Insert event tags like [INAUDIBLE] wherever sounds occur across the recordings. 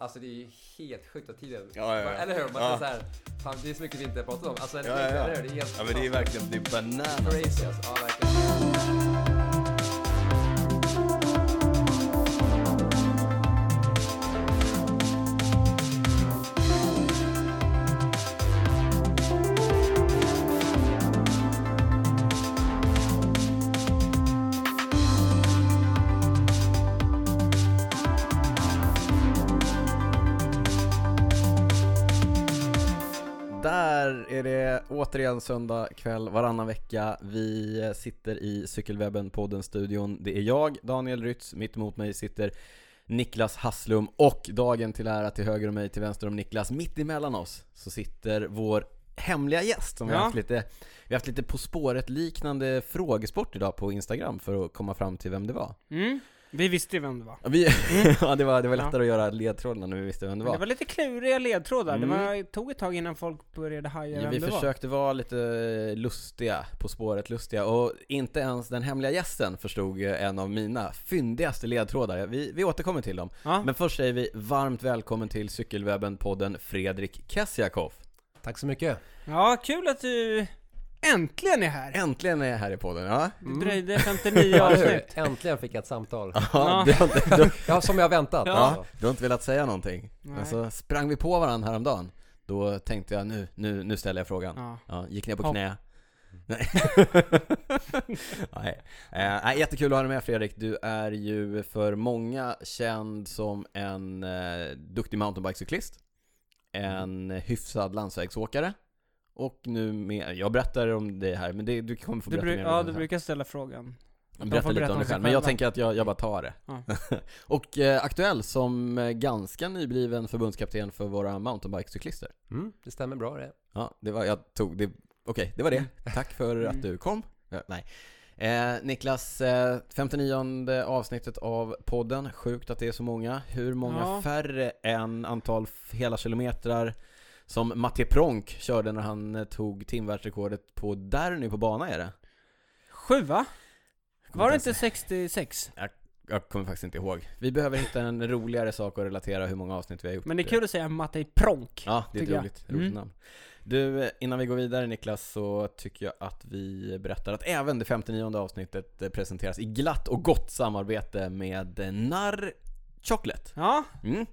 Alltså det är ju helt sjukt att tiden... Ja, ja, ja. Eller hur? Man Ja. så här, fan det är så mycket vi inte pratat om. Alltså, Ja, ja, ja. eller hur? Det är helt Ja men det är verkligen, det är bananas. crazy alltså. Ja, verkligen. Återigen söndag kväll varannan vecka. Vi sitter i Cykelwebben-podden-studion. Det är jag, Daniel Rytz, mitt emot mig sitter Niklas Hasslum och dagen till ära till höger om mig, till vänster om Niklas, mitt emellan oss så sitter vår hemliga gäst som vi har Ja. haft lite, vi har haft lite På spåret liknande frågesport idag på Instagram för att komma fram till vem det var. Mm. Vi visste ju vem det var. Ja, Vi, [LAUGHS] ja det var, det var Ja. lättare att göra ledtrådarna när vi visste vem det Men var. det var lite kluriga ledtrådar. Mm. Det var, tog ett tag innan folk började haja Ja, vem vi det försökte vara lite lustiga, På spåret lustiga och inte ens den hemliga gästen förstod eh, en av mina fyndigaste ledtrådar. Vi, vi återkommer till dem. var. Ja. Men först säger vi varmt välkommen till Cykelwebben-podden Fredrik Kessiakoff. Tack så mycket. ja, kul att du äntligen är här. Äntligen är jag här i podden, ja. Det dröjde 59 Ja, eller hur? avsnitt. Äntligen fick jag ett samtal. Ja, Ja. Du, har inte, du, Ja, som jag väntat. Ja. Alltså. du har inte velat säga någonting. Nej. Men så sprang vi på varandra häromdagen. Då tänkte jag nu, nu, nu ställer jag frågan. Ja. Ja, gick ner på Hopp. knä. Nej. [LAUGHS] Nej. Eh, nej, jättekul att ha dig med Fredrik. Du är ju för många känd som en eh, duktig mountainbikecyklist. En hyfsad landsvägsåkare. Och nu med, jag berättar om det här, men det, du kommer få Du, berätta bru- mer om ja, du brukar ställa frågan. Berätta lite om om dig själv, men jag tänker att jag, jag bara tar det. Ja. [LAUGHS] och eh, aktuell som eh, ganska nybliven förbundskapten för våra mountainbikecyklister. Mm, det stämmer bra det. Ja, det var, jag tog det, okej, det var det. [LAUGHS] Tack för att du kom. Ja, nej. Eh, Niklas, eh, 59 avsnittet av podden, sjukt att det är så många. Hur många Ja. färre än antal hela kilometrar som Mattias Pronk körde när han eh, tog timvärldsrekordet på Derny på bana är det? Sju va? Kommer Var det inte inte 66? Jag kommer faktiskt inte ihåg. Vi behöver hitta en roligare sak att relatera hur många avsnitt vi har gjort. Men det är kul att säga Mattei Pronk. Ja, det är ett jag. roligt, roligt Mm. namn. Du, eh, innan vi går vidare Niklas så tycker jag att vi berättar att även det 59 avsnittet eh, presenteras i glatt och gott samarbete med eh, Narr Chocolate. Ja, Mm.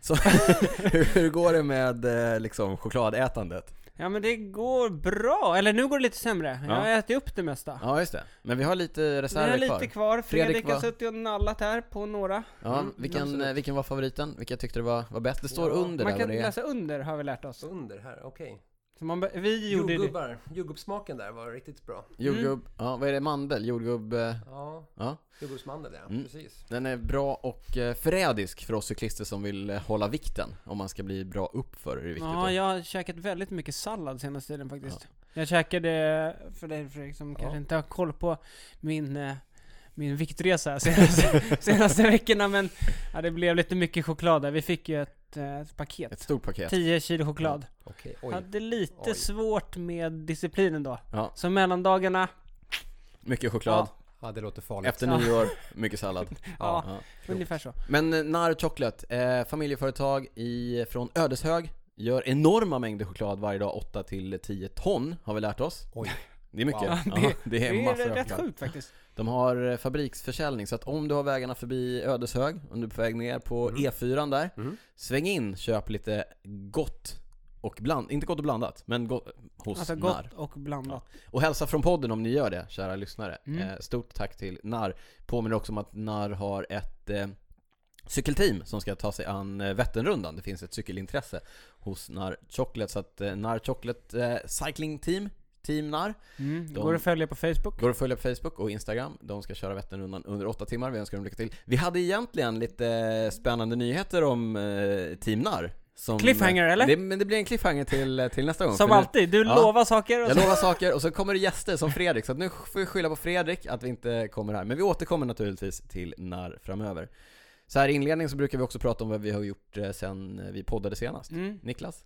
Så [LAUGHS] hur, går det med eh, liksom chokladätandet? ja men det går bra. Eller nu går det lite sämre. Jag Ja. har ätit upp det mesta. Ja just det, men vi har lite Vi reserver har lite kvar. kvar. Fredrik Fredrik har var- suttit och nallat här på några. Ja, Mm, vilken, eh, vilken var favoriten? Vilka tyckte du var, var bäst? Det står Ja, under Man där kan det är. läsa under har vi lärt oss. Under här, okej. Så man, vi gjorde det. Jordgubbar. Jordgubbssmaken där var riktigt bra. Jordgubb, ja vad är det? Mandel? Jordgubb? eh, Ja, Ja. jordgubbsmandel ja, Mm. precis. Den är bra och eh, förrädisk för oss cyklister som vill eh, hålla vikten. Om man ska bli bra uppför är det viktigt. Ja, att- jag har käkat väldigt mycket sallad senaste tiden faktiskt. Jag käkade, för dig Fredrik som kanske inte har koll på min, eh, min viktresa [LAUGHS] senaste, senaste veckorna men ja, det blev lite mycket choklad där. Vi fick ju ett, eh, ett paket. Ett stort paket. 10 kilo choklad. Okej, oj. Hade lite Oj. svårt med disciplinen då. Ja, Så mellandagarna, mycket choklad. Ja, det låter farligt. Efter Ja. nyår, [LAUGHS] mycket sallad. ja, Ja. ungefär så. Men eh, Nar Chocolate, eh, familjeföretag i, från Ödeshög. Gör enorma mängder choklad varje dag, 8 till 10 ton har vi lärt oss. Oj. Det är mycket. Wow. Ja, Det- det är Det är rätt sjukt faktiskt. De har eh, fabriksförsäljning, så att om du har vägarna förbi Ödeshög, om du är på väg ner på Mm. E4 där, Mm. sväng in, köp lite gott och bland, inte gott och blandat, men gott hos Alltså gott och blandat. Och hälsa från podden om ni gör det, kära lyssnare. Mm. Eh, stort tack till Narr. Påminner också om att Narr har ett eh, cykelteam som ska ta sig an eh, Vätternrundan. Det finns ett cykelintresse hos Narr Chocolate, så att eh, Narr Chocolate Cycling Team, Team Narr, Mm. De- Går att följa på Facebook. går att följa på Facebook och Instagram. De ska köra Vätternrundan under åtta timmar. Vi önskar dem lycka till. Vi hade egentligen lite eh, spännande nyheter om eh, Team Narr. Som, Cliffhanger, eller? Det, men det blir en cliffhanger till, till nästa gång. Som alltid, du Ja. lovar saker och jag så... lovar saker och så [LAUGHS] kommer det gäster som Fredrik, så att nu får vi skylla på Fredrik att vi inte kommer här. Men vi återkommer naturligtvis till när framöver. Så här i inledningen så brukar vi också prata om vad vi har gjort eh, sen vi poddade senast. Mm. Niklas?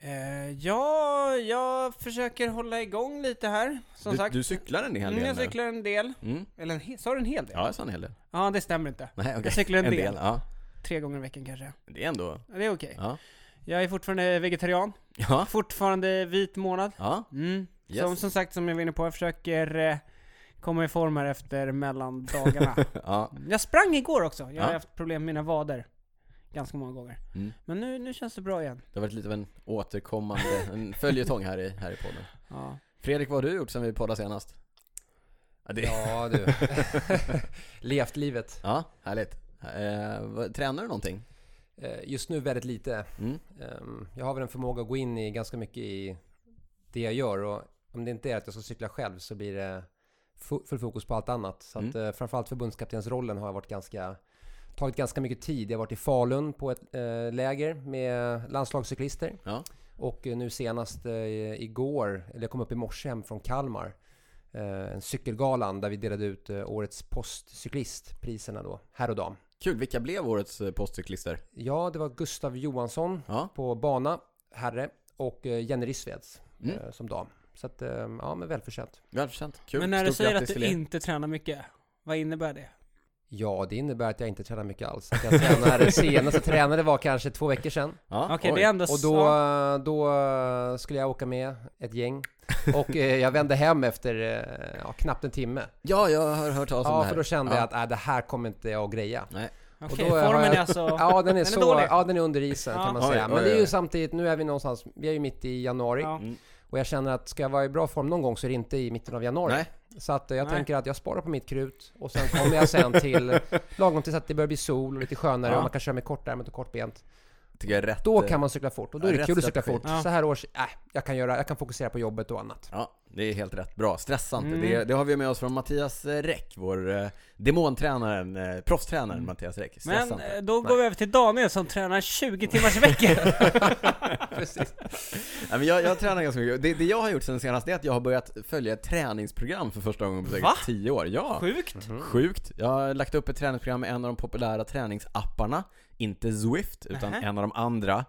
Eh, ja, jag försöker hålla igång lite här, som Du, sagt. du cyklar en hel Mm, del jag nu. cyklar en del. Mm. Eller en he- sa du en hel del? Ja, jag sa en hel del. Ja, det stämmer inte. Nej, okej. Jag cyklar en del. ja. tre gånger i veckan kanske. Det är ändå... Ja, Det är okej. Ja. Jag är fortfarande vegetarian, Ja. fortfarande vit månad. Ja. Mm. Yes. Som, som sagt, som jag var inne på, jag försöker eh, komma i form här efter mellandagarna. [LAUGHS] ja. jag sprang igår också, jag har Ja. haft problem med mina vader. Ganska många gånger. Mm. Men nu, nu känns det bra igen. Det har varit lite av en återkommande, en [LAUGHS] följetong här i, här i podden. Ja. Fredrik, vad har du gjort sen vi poddade senast? Ja, det... Ja [LAUGHS] du. Levt livet. Ja, härligt. Eh, tränar du någonting? Eh, Just nu väldigt lite. Mm. Ehm, Jag har väl en förmåga att gå in i ganska mycket i det jag gör och om det inte är att jag ska cykla själv så blir det fu- full fokus på allt annat. Så att Mm. eh, framförallt förbundskaptensrollen har varit ganska tagit ganska mycket tid. Jag har varit i Falun på ett eh, läger med landslagscyklister Ja. och eh, nu senast eh, igår, eller jag kom upp i morse hem från Kalmar eh, en cykelgalan där vi delade ut eh, årets postcyklist, priserna då, herr och dam. Kul, vilka blev årets eh, postcyklister? Ja, det var Gustav Johansson Ja. på bana, herre, och eh, Jenny Rissveds Mm. eh, som dam. Så att, eh, ja men välförtjänt. Välförtjänt. Kul. Men när du Stort säger att du er. inte tränar mycket, vad innebär det? Ja, det innebär att jag inte tränar mycket alls. Jag tränar, [LAUGHS] senast jag tränade var kanske två veckor sedan. Ja, oj. det är ändå Och då, ja. då skulle jag åka med ett gäng. Och eh, jag vände hem efter eh, ja, knappt en timme. Ja, jag har hört talas om Ja, det här. för då kände Ja. jag att äh, det här kommer inte jag att greja. Nej. Okej, då har formen jag- är alltså... [LAUGHS] Ja, den är, är så, dålig. ja, den är under isen Ja. kan man Oj, säga. oj, Men det är ju samtidigt, nu är vi någonstans, vi är ju mitt i januari. Ja. Mm. Och jag känner att ska jag vara i bra form någon gång så är det inte i mitten av januari. Nej. Så att jag Nej. tänker att jag sparar på mitt krut och sen kommer jag sen till [LAUGHS] lagom tills att det börjar bli sol och lite skönare Ja. och man kan köra med kortärmat och kortbent. Rätt. Då kan man cykla fort och då är det kul att cykla fort. Ja. Så här års, äh, jag kan göra, jag kan fokusera på jobbet och annat. Ja, det är helt rätt. Bra. Stressa inte. Mm. Det, det har vi med oss från Mattias Räck, vår eh, demontränaren, eh, proffstränaren Mattias Räck. Stressa Men inte. eh, då Nej. går vi över till Daniel som tränar 20 timmars i veckan. [LAUGHS] [LAUGHS] Precis. Nej, men jag, jag tränar ganska mycket. Det, det jag har gjort sen senast är att jag har börjat följa ett träningsprogram för första gången på säkert Va? 10 år. Ja, Sjukt. Mhm. sjukt. Jag har lagt upp ett träningsprogram med en av de populära träningsapparna. Inte Zwift, utan Nähä. en av de andra.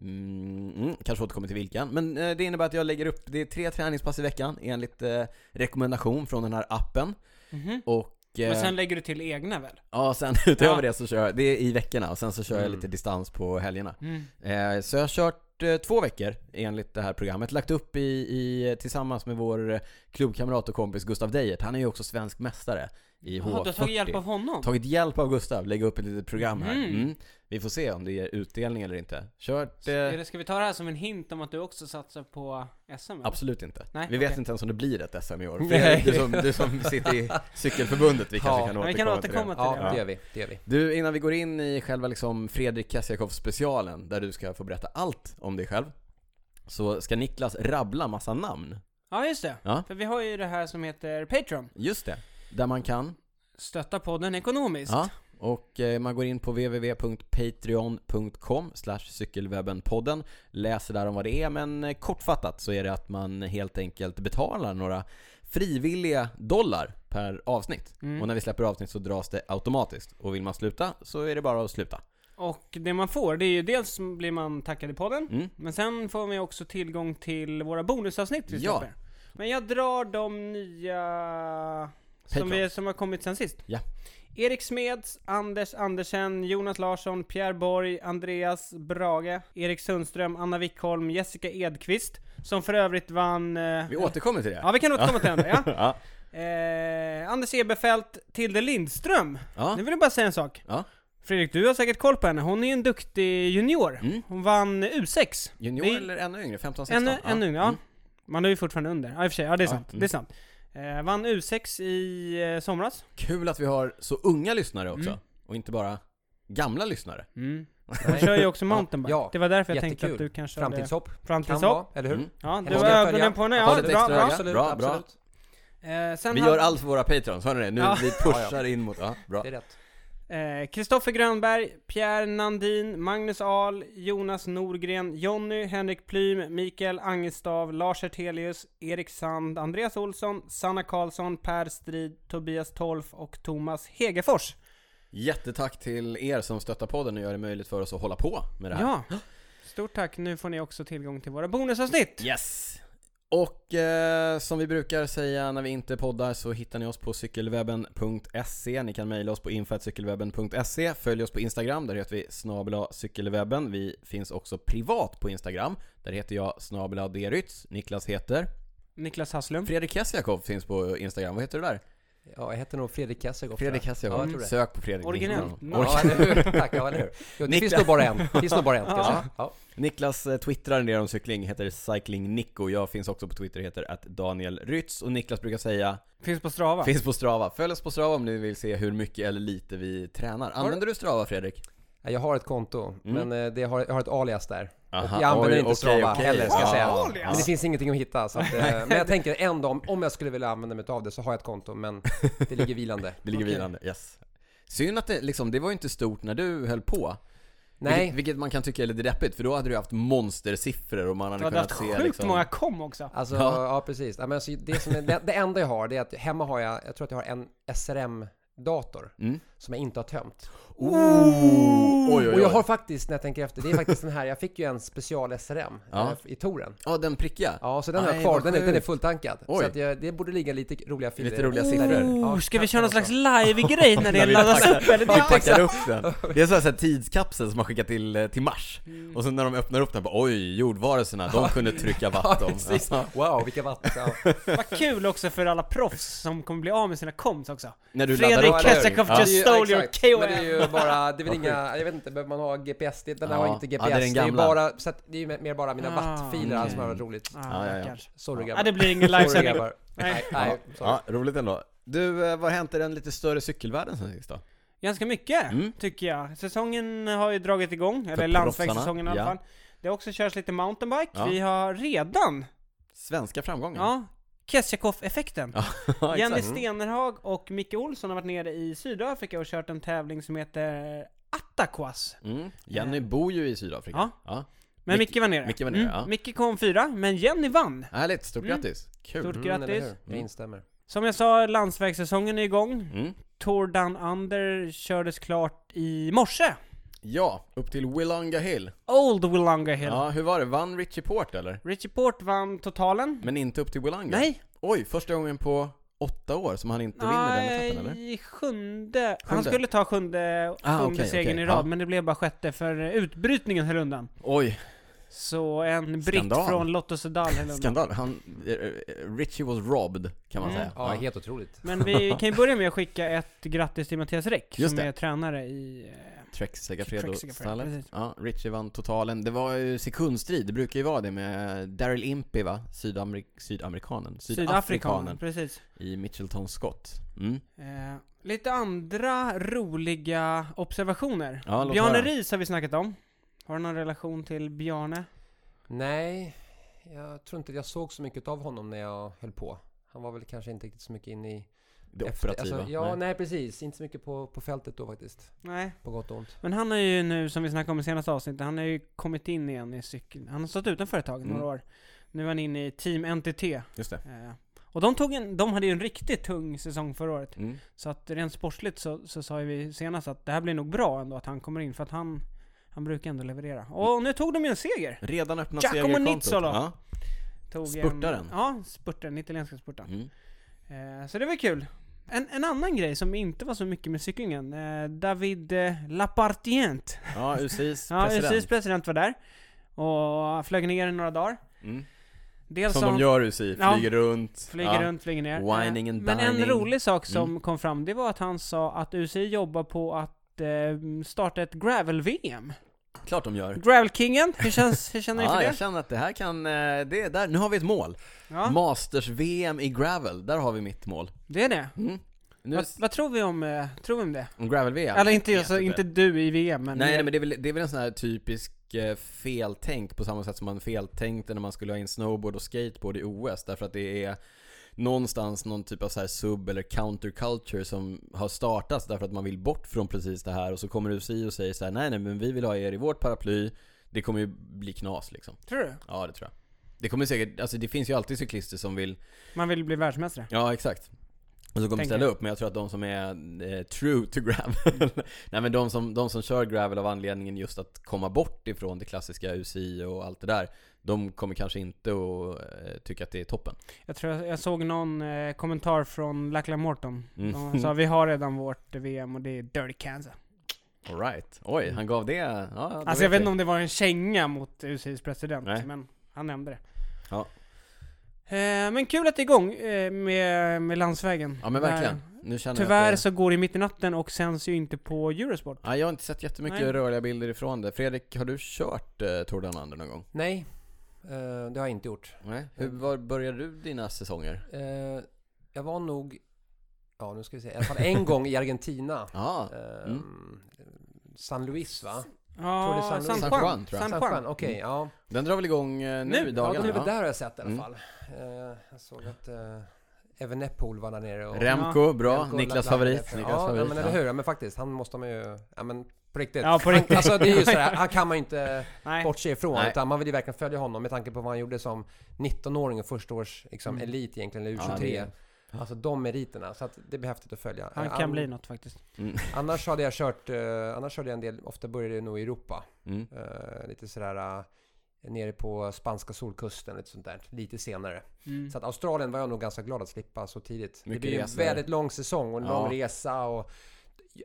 Mm, mm, kanske återkommer till vilken. Men eh, det innebär att jag lägger upp, det är tre träningspass i veckan enligt eh, rekommendation från den här appen. Mhm. Och eh, Men sen lägger du till egna väl? Ja, sen [LAUGHS] utöver Ja. det så kör jag, det är i veckorna och sen så kör jag Mm. lite distans på helgerna. Mm. Eh, så jag har kört eh, två veckor enligt det här programmet, lagt upp i, i tillsammans med vår eh, klubbkamrat och kompis Gustav Deijert. Han är ju också svensk mästare i Jaha, H40. du har tagit hjälp av honom? Tagit hjälp av Gustav, lägga upp ett litet program här. Mm. Mm. Vi får se om det ger utdelning eller inte. Kört... Eh, Är det- Ska vi ta det här som en hint om att du också satsar på SM? eller? Absolut inte. Nej, vi vet okej. inte ens om det blir ett SM i år. Fredrik, Du som, du som sitter i [LAUGHS] cykelförbundet, vi kanske Ja, kan återkomma, vi kan till återkomma det. till Ja, det. det gör vi. Det gör vi. Du, innan vi går in i själva liksom Fredrik Kessiakoff specialen, där du ska få berätta allt om dig själv, så ska Niklas rabbla massa namn. Ja, just det. Ja. För vi har ju det här som heter Patreon. Just det. Där man kan. Stötta podden ekonomiskt. Ja. Och eh, man går in på www.patreon.com cykelwebbenpodden Läser där om vad det är, men eh, kortfattat så är det att man helt enkelt betalar några frivilliga dollar per avsnitt. Mm. Och när vi släpper avsnitt så dras det automatiskt. Och vill man sluta så är det bara att sluta. Och det man får, det är ju dels blir man tackad i podden, Mm. men sen får man ju också tillgång till våra bonusavsnitt vi Ja. släpper. Men jag drar de nya som, vi, som har kommit sen sist. Ja. Erik Smeds, Anders Andersen, Jonas Larsson, Pierre Borg, Andreas Brage, Erik Sundström, Anna Wickholm, Jessica Edqvist, som för övrigt vann... Eh, Vi återkommer till det. Ja, vi kan återkomma till den. Ja. [LAUGHS] ja. Eh, Anders Eberfelt, Tilde Lindström. ja. Nu vill jag bara säga en sak. Ja. Fredrik, du har säkert koll på henne. Hon är ju en duktig junior. Mm. Hon vann U6. Junior Det är- eller ännu yngre? 15-16? Ännu, ännu yngre, ja. Mm. Man är ju fortfarande under. Ja, i och för sig. Ja, det är Ja, sant. mm. Det är sant. Eh, vann U6 i eh, somras. Kul att vi har så unga lyssnare också. Mm. Och inte bara gamla lyssnare. Mm. [LAUGHS] Hon kör ju också mountainbike. Ja, det var därför jag tänkte att du kanske Framtidshopp. hade... Kan Framtidshopp. vara, eller hur? Mm. Ja, du har ögonen på henne. Ja, bra, bra. Absolut, Bra, bra. absolut. Eh, sen Vi hade- gör allt för våra patrons, hör ni det? Nu, Ja. vi pushar in mot, ja, bra. Det är rätt. Eh, Kristoffer Grönberg, Pierre Nandin, Magnus Ahl, Jonas Norgren, Jonny, Henrik Plym, Mikael Angestav, Lars Ertelius, Erik Sand, Andreas Olsson, Sanna Karlsson, Per Strid, Tobias Tolf och Thomas Hegefors. Jättetack till er som stöttar podden och gör det möjligt för oss att hålla på med det här. Ja, stort tack. Nu får ni också tillgång till våra bonusavsnitt. Yes! Och eh, som vi brukar säga när vi inte poddar så hittar ni oss på cykelwebben.se Ni kan mejla oss på info.cykelwebben.se Följ oss på Instagram, där heter vi snabela cykelwebben. Vi finns också privat på Instagram Där heter jag snabela Derytz Niklas heter? Niklas Hasslum. Fredrik Kessiakov finns på Instagram, vad heter du där? Ja, jag heter nog Fredrik Kessegård. Fredrik Ja, Kessiakov, jag tror det. sök på Fredrik Originellt. Ja, eller hur? Tack, ja, eller hur? Jo, det Niklas- finns nog bara en. Det finns nog bara en, ska jag säga. Ja. Niklas eh, twittrar en del om cykling, heter Cycling Nico Jag finns också på Twitter, heter att Daniel Rytz Och Niklas brukar säga Finns på Strava. Finns på Strava. Följ oss på Strava om ni vill se hur mycket eller lite vi tränar. Använder du Strava Fredrik? Ja, Jag har ett konto, Mm. men eh, det har, jag har ett alias där. Aha, och jag använder oj, inte Strava okej. heller, ska jag Ja, säga. alias. Men det finns ingenting att hitta. Så att, eh, men jag tänker en dag, om- om jag skulle vilja använda mig av det så har jag ett konto, men det ligger vilande. [LAUGHS] Det ligger Okej. vilande, yes. Synd att det liksom, det var ju inte stort när du höll på. Nej, Vilket, vilket man kan tycka är lite deppigt, för då hade du haft monstersiffror och man hade Du hade kunnat haft se sjukt liksom... många kom också. alltså, Ja. ja. precis. Ja, men alltså, det, som är, det, det enda jag har, det är att hemma har jag, jag tror att jag har en SRM-dator Mm. Som jag inte har tömt. Oj, oj, oj. Och jag har faktiskt, när jag tänker efter, det är faktiskt den här, jag fick ju en special SRM Ja. eh, i touren. Ja, den prickiga. Ja, så den har jag kvar, den är, den är fulltankad. Oj. Så att jag, det borde ligga lite roliga filer. Lite roliga siffror. Oh, Ja, ska vi köra någon slags live-grej när det [LAUGHS] laddas upp? Eller? Vi packar upp den. [LAUGHS] Det är så här, så här tidskapsel som man skickar till, eh, till Mars. Mm. Och så när de öppnar upp den, bara, oj, jordvarelserna, de kunde trycka [LAUGHS] precis. Ja. Wow, vilka vatten. Ja. Vad kul också för alla proffs som kommer bli av med sina komps också. När du Fredrik Ja. just Det är ju- stole your. KOM. Men det är ju bara, det är väl [LAUGHS] inga, jag vet inte, behöver man ha GPS? Det, den här Ja. har inte Ja, GPS. det är den ju gamla. bara, så att det är ju mer bara mina Ah, wattfiler som har varit roligt. Ah, Ja, ja, ja. Sorry Ja, grabbar. det blir ingen livesändning. Nej. Nej. Ja, roligt ändå. Du, eh, vad har hänt i den lite större cykelvärlden sen sist då? Ganska mycket, Mm. tycker jag. Säsongen har ju dragit igång, eller proffsarna, landsvägssäsongen i alla ja. fall. Det har också körts lite mountainbike. Ja. Vi har redan, Svenska framgångar? ja, Kesjakov-effekten. Ja, [LAUGHS] Jenny exakt. Stenerhag och Micke Olsson har varit nere i Sydafrika och kört en tävling som heter Attakwas. Mm. Jenny bor ju i Sydafrika. Ja. ja. Men Mick- Micke var nere. Micke var nere, mm. ja. Micke kom fyra, men Jenny vann. Härligt, stort Mm. grattis. Kul. Stort Mm, grattis. hur? Jag instämmer. Som jag sa, landsvägssäsongen är igång. Mm. Tour Down Under kördes klart i morse. Ja, upp till Willonga Hill. Old Willonga Hill. Ja, hur var det? Vann Richie Port eller? Richie Port vann totalen. Men inte upp till Willonga? Nej, Oj, första gången på åtta år som han inte vinner den etappen eller? Nej, sjunde. Han Sjunde? skulle ta sjunde, Ah, sjunde okej, segern okej, i rad, ja. men det blev bara sjätte för utbrytningen höll undan. Oj, Så en britt Skandal. från Lotto Sedal höll undan. skandal. Han, eh, eh, Richie was robbed, kan man Mm. säga. Ja, helt otroligt. Men vi kan ju börja med att skicka ett grattis till Mattias Räck, Just som det. är tränare i... eh, Trek Segafredo-stallet. Ja, Richie vann totalen. Det var ju sekundstrid, det brukar ju vara det med Daryl Impey va? Sydamerik sydamerikanen? Sydafrikanen, precis. i Mitchelton Scott. Mm. Eh, lite andra roliga observationer. Ja, Bjarne. Riis har vi snackat om. Har du någon relation till Bjarne? Nej, jag tror inte jag såg så mycket av honom när jag höll på. Han var väl kanske inte riktigt så mycket inne i... Det efter- operativa. Alltså, ja, nej. nej. precis. Inte så mycket på, på fältet då faktiskt. Nej. På gott och ont. Men han har ju nu, som vi snackade om i senaste avsnittet, han har ju kommit in igen i cykeln. Han har stått utanför ett tag, Mm. några år. Nu är han inne i Team NTT. Just det. Eh, och de, tog en, de hade ju en riktigt tung säsong förra året. Mm. Så att rent sportsligt så, så sa ju vi senast att det här blir nog bra ändå att han kommer in, för att han, han brukar ändå leverera. Och nu tog de ju en seger! Redan öppnat Giacomo segerkontot. Nizzolo. Ja. Tog Spurtaren. En, ja, spurtaren, italienska spurtaren. Mm. Eh, så det var kul. En, en annan grej som inte var så mycket med cyklingen, eh, David eh, Lapartient. ja, UCIs [LAUGHS] Ja, president. UCIs president var där. Och flög ner i några dagar. Mm. Dels Som sa de gör UCI, Ja. flyger runt. Flyger ja. runt, flyger ner. Whining Eh, and Men en dining. rolig sak som Mm. kom fram, det var att han sa att UCI jobbar på att eh, starta ett gravel-VM. Klart de gör. Gravel-kingen, hur, känns, hur känner ni [LAUGHS] Ja, för jag känner att det här kan, eh, det är där, nu har vi ett mål. Ja, Masters-VM i gravel, där har vi mitt mål. det är det. Mm. Nu, Vad, vad tror vi om, eh, tror vi om det? om gravel-VM? Eller inte, alltså, inte. inte du i VM, men... Nej, nej men det är, väl, det är väl en sån här typisk eh, feltänk på samma sätt som man feltänkte när man skulle ha in snowboard och skateboard i OS därför att det är någonstans någon typ av så här sub eller counterculture som har startats därför att man vill bort från precis det här. Och så kommer UCI och säger så här: nej nej men vi vill ha er i vårt paraply. Det kommer ju bli knas liksom. Tror du? Ja det tror jag. Det kommer säkert, alltså det finns ju alltid cyklister som vill Man vill bli världsmästare. Ja exakt Och så kommer Tänker ställa upp, men jag tror att de som är eh, true to gravel [LAUGHS] Nej men de som, de som kör gravel av anledningen just att komma bort ifrån det klassiska UCI och allt det där De kommer kanske inte att eh, tycka att det är toppen Jag tror jag, jag såg någon eh, kommentar från Lachlan Morton. Mm. De sa vi har redan vårt VM och det är Dirty Kansas. Alright, oj, han gav det, ja, Alltså jag vet inte om det var en känga mot UCIs president, Nej. men han nämnde det. Ja. Eh, men kul att det är igång eh, med, med landsvägen. Ja men verkligen, nu känner Tyvärr jag det... så går det mitt i natten och sänds ju inte på Eurosport. ja, Jag har inte sett jättemycket Nej. rörliga bilder ifrån det Fredrik, har du kört eh, Tour Down Under någon gång? Nej, eh, det har jag inte gjort. Nej? Hur, var började du dina säsonger? Eh, jag var nog, ja nu ska vi se, i alla fall en gång i Argentina. [LAUGHS] Ja, Eh, Mm. San Luis va? Ja, San San San Juan. Juan, tror jag. San Juan. Juan, okej, ja. den drar väl igång eh, nu, Nu? i Ja, dagarna? är väl Ja, där har jag sett i alla Mm. fall. Eh, jag såg att uh, Evenepoel var där nere och... Remco, bra, Remco Niklas la- favorit, la- Niklas ja, favorit ja, men eller hur? Ja, men faktiskt, han måste man ju... Ja men på riktigt. Ja, på riktigt. Alltså det är ju sådär, [LAUGHS] han kan man ju inte Nej. bortse ifrån. Nej. Utan man vill ju verkligen följa honom med tanke på vad han gjorde som 19-åring och första års liksom, Mm. elit egentligen, eller Ja, U23. det är- Alltså de meriterna. Så att det blir häftigt att följa. Han Eh, kan an- bli något faktiskt. Mm. [LAUGHS] Annars hade jag kört, eh, annars körde jag en del, ofta började det nog i Europa. Mm. Eh, lite sådär uh, nere på spanska solkusten, lite sånt där. Lite senare. Mm. Så att Australien var jag nog ganska glad att slippa så tidigt. Mycket det blir ju en väldigt lång säsong och en Ja. lång resa och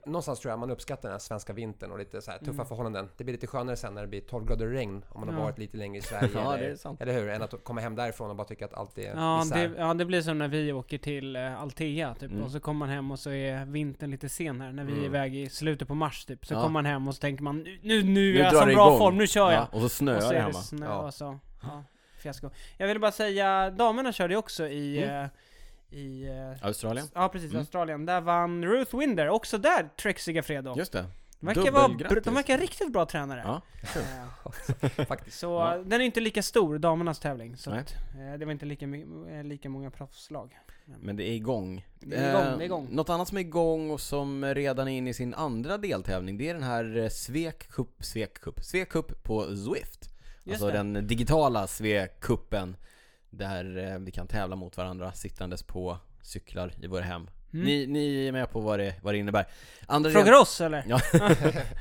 Någonstans tror jag man uppskattar den här svenska vintern och lite så här tuffa Mm. förhållanden. Det blir lite skönare sen när det blir 12 grader regn om man har Ja. varit lite längre i Sverige. [LAUGHS] Ja, eller, det är sant. eller hur? Än att komma hem därifrån och bara tycka att allt är Ja isär. det, ja, det blir som när vi åker till uh, Altea typ, Mm. och så kommer man hem och så är vintern lite sen här, när vi är Mm. iväg i slutet på mars typ. Så Ja. kommer man hem och så tänker man nu, nu, nu är Nu jag det bra igång. form, nu kör jag! Ja, och så snöar och så det är hemma. snö Ja. och så, ja, fiasko. Jag ville bara säga, damerna körde ju också i, Mm. I eh, Australien? Ja precis, Mm. Australien. Där vann Ruth Winder, också där trexiga Fredo. Just det. De verkar, vara, de verkar riktigt bra tränare. Ja. Eh, [LAUGHS] Faktiskt. Så Ja. den är inte lika stor, damernas tävling. Så Nej. att, eh, det var inte lika, lika många proffslag. Men det är igång. Det är igång, Eh, det är igång. Något annat som är igång och som redan är inne i sin andra deltävling, det är den här Svek Cup, Svek Cup, Svek Cup på Zwift. Just alltså det. den digitala Svek-cupen där eh, vi kan tävla mot varandra sittandes på cyklar i våra hem. Mm. Ni, ni är med på vad det, vad det innebär. Andra, Frågar oss eller? Ja. [LAUGHS]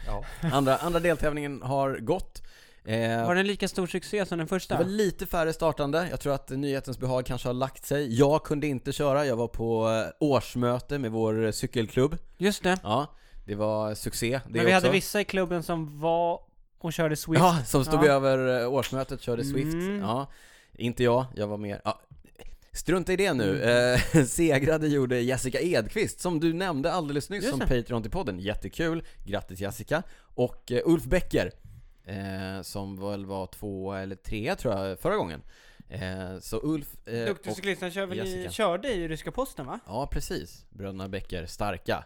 ja. andra, andra deltävlingen har gått. Eh, Var den lika stor succé som den det första? var lite färre startande, jag tror att nyhetens behag kanske har lagt sig. Jag kunde inte köra, jag var på eh, årsmöte med vår cykelklubb. Just det. Ja, det var succé det Men vi också. hade vissa i klubben som var och körde Swift. Ja, som stod Ja. över eh, årsmötet, körde Swift. Mm. Ja, inte jag, jag var mer... Ja. Strunta i det nu. Eh, [LAUGHS] segrade gjorde Jessica Edqvist, som du nämnde alldeles nyss som. Patreon till podden. Jättekul, grattis Jessica. Och eh, Ulf Becker, eh, som väl var två eller tre tror jag förra gången. Eh, så Ulf... Eh, Duktig och- cyklist, han kör väl i, körde i ryska posten va? Ja, precis. Bröderna Becker, starka.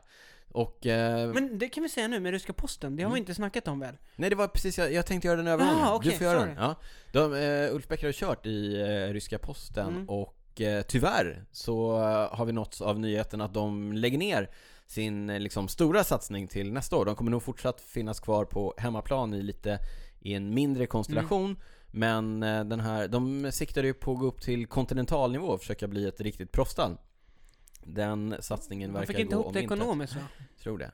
Och... Eh, Men det kan vi säga nu med ryska posten, det har Mm. vi inte snackat om väl? Nej det var precis, jag, jag tänkte göra den övergången. Ah, okej, du får göra sorry. den. Ja. De, eh, Ulf Becker har kört i eh, ryska posten Mm. och eh, tyvärr så eh, har vi nåtts av nyheten att de lägger ner sin eh, liksom, stora satsning till nästa år. De kommer nog fortsatt finnas kvar på hemmaplan i lite i en mindre konstellation. Mm. Men den här, de siktade ju på att gå upp till kontinentalnivå och försöka bli ett riktigt proffsstall. Den satsningen verkar fick inte gå ihop om det ekonomiskt va? Tror det.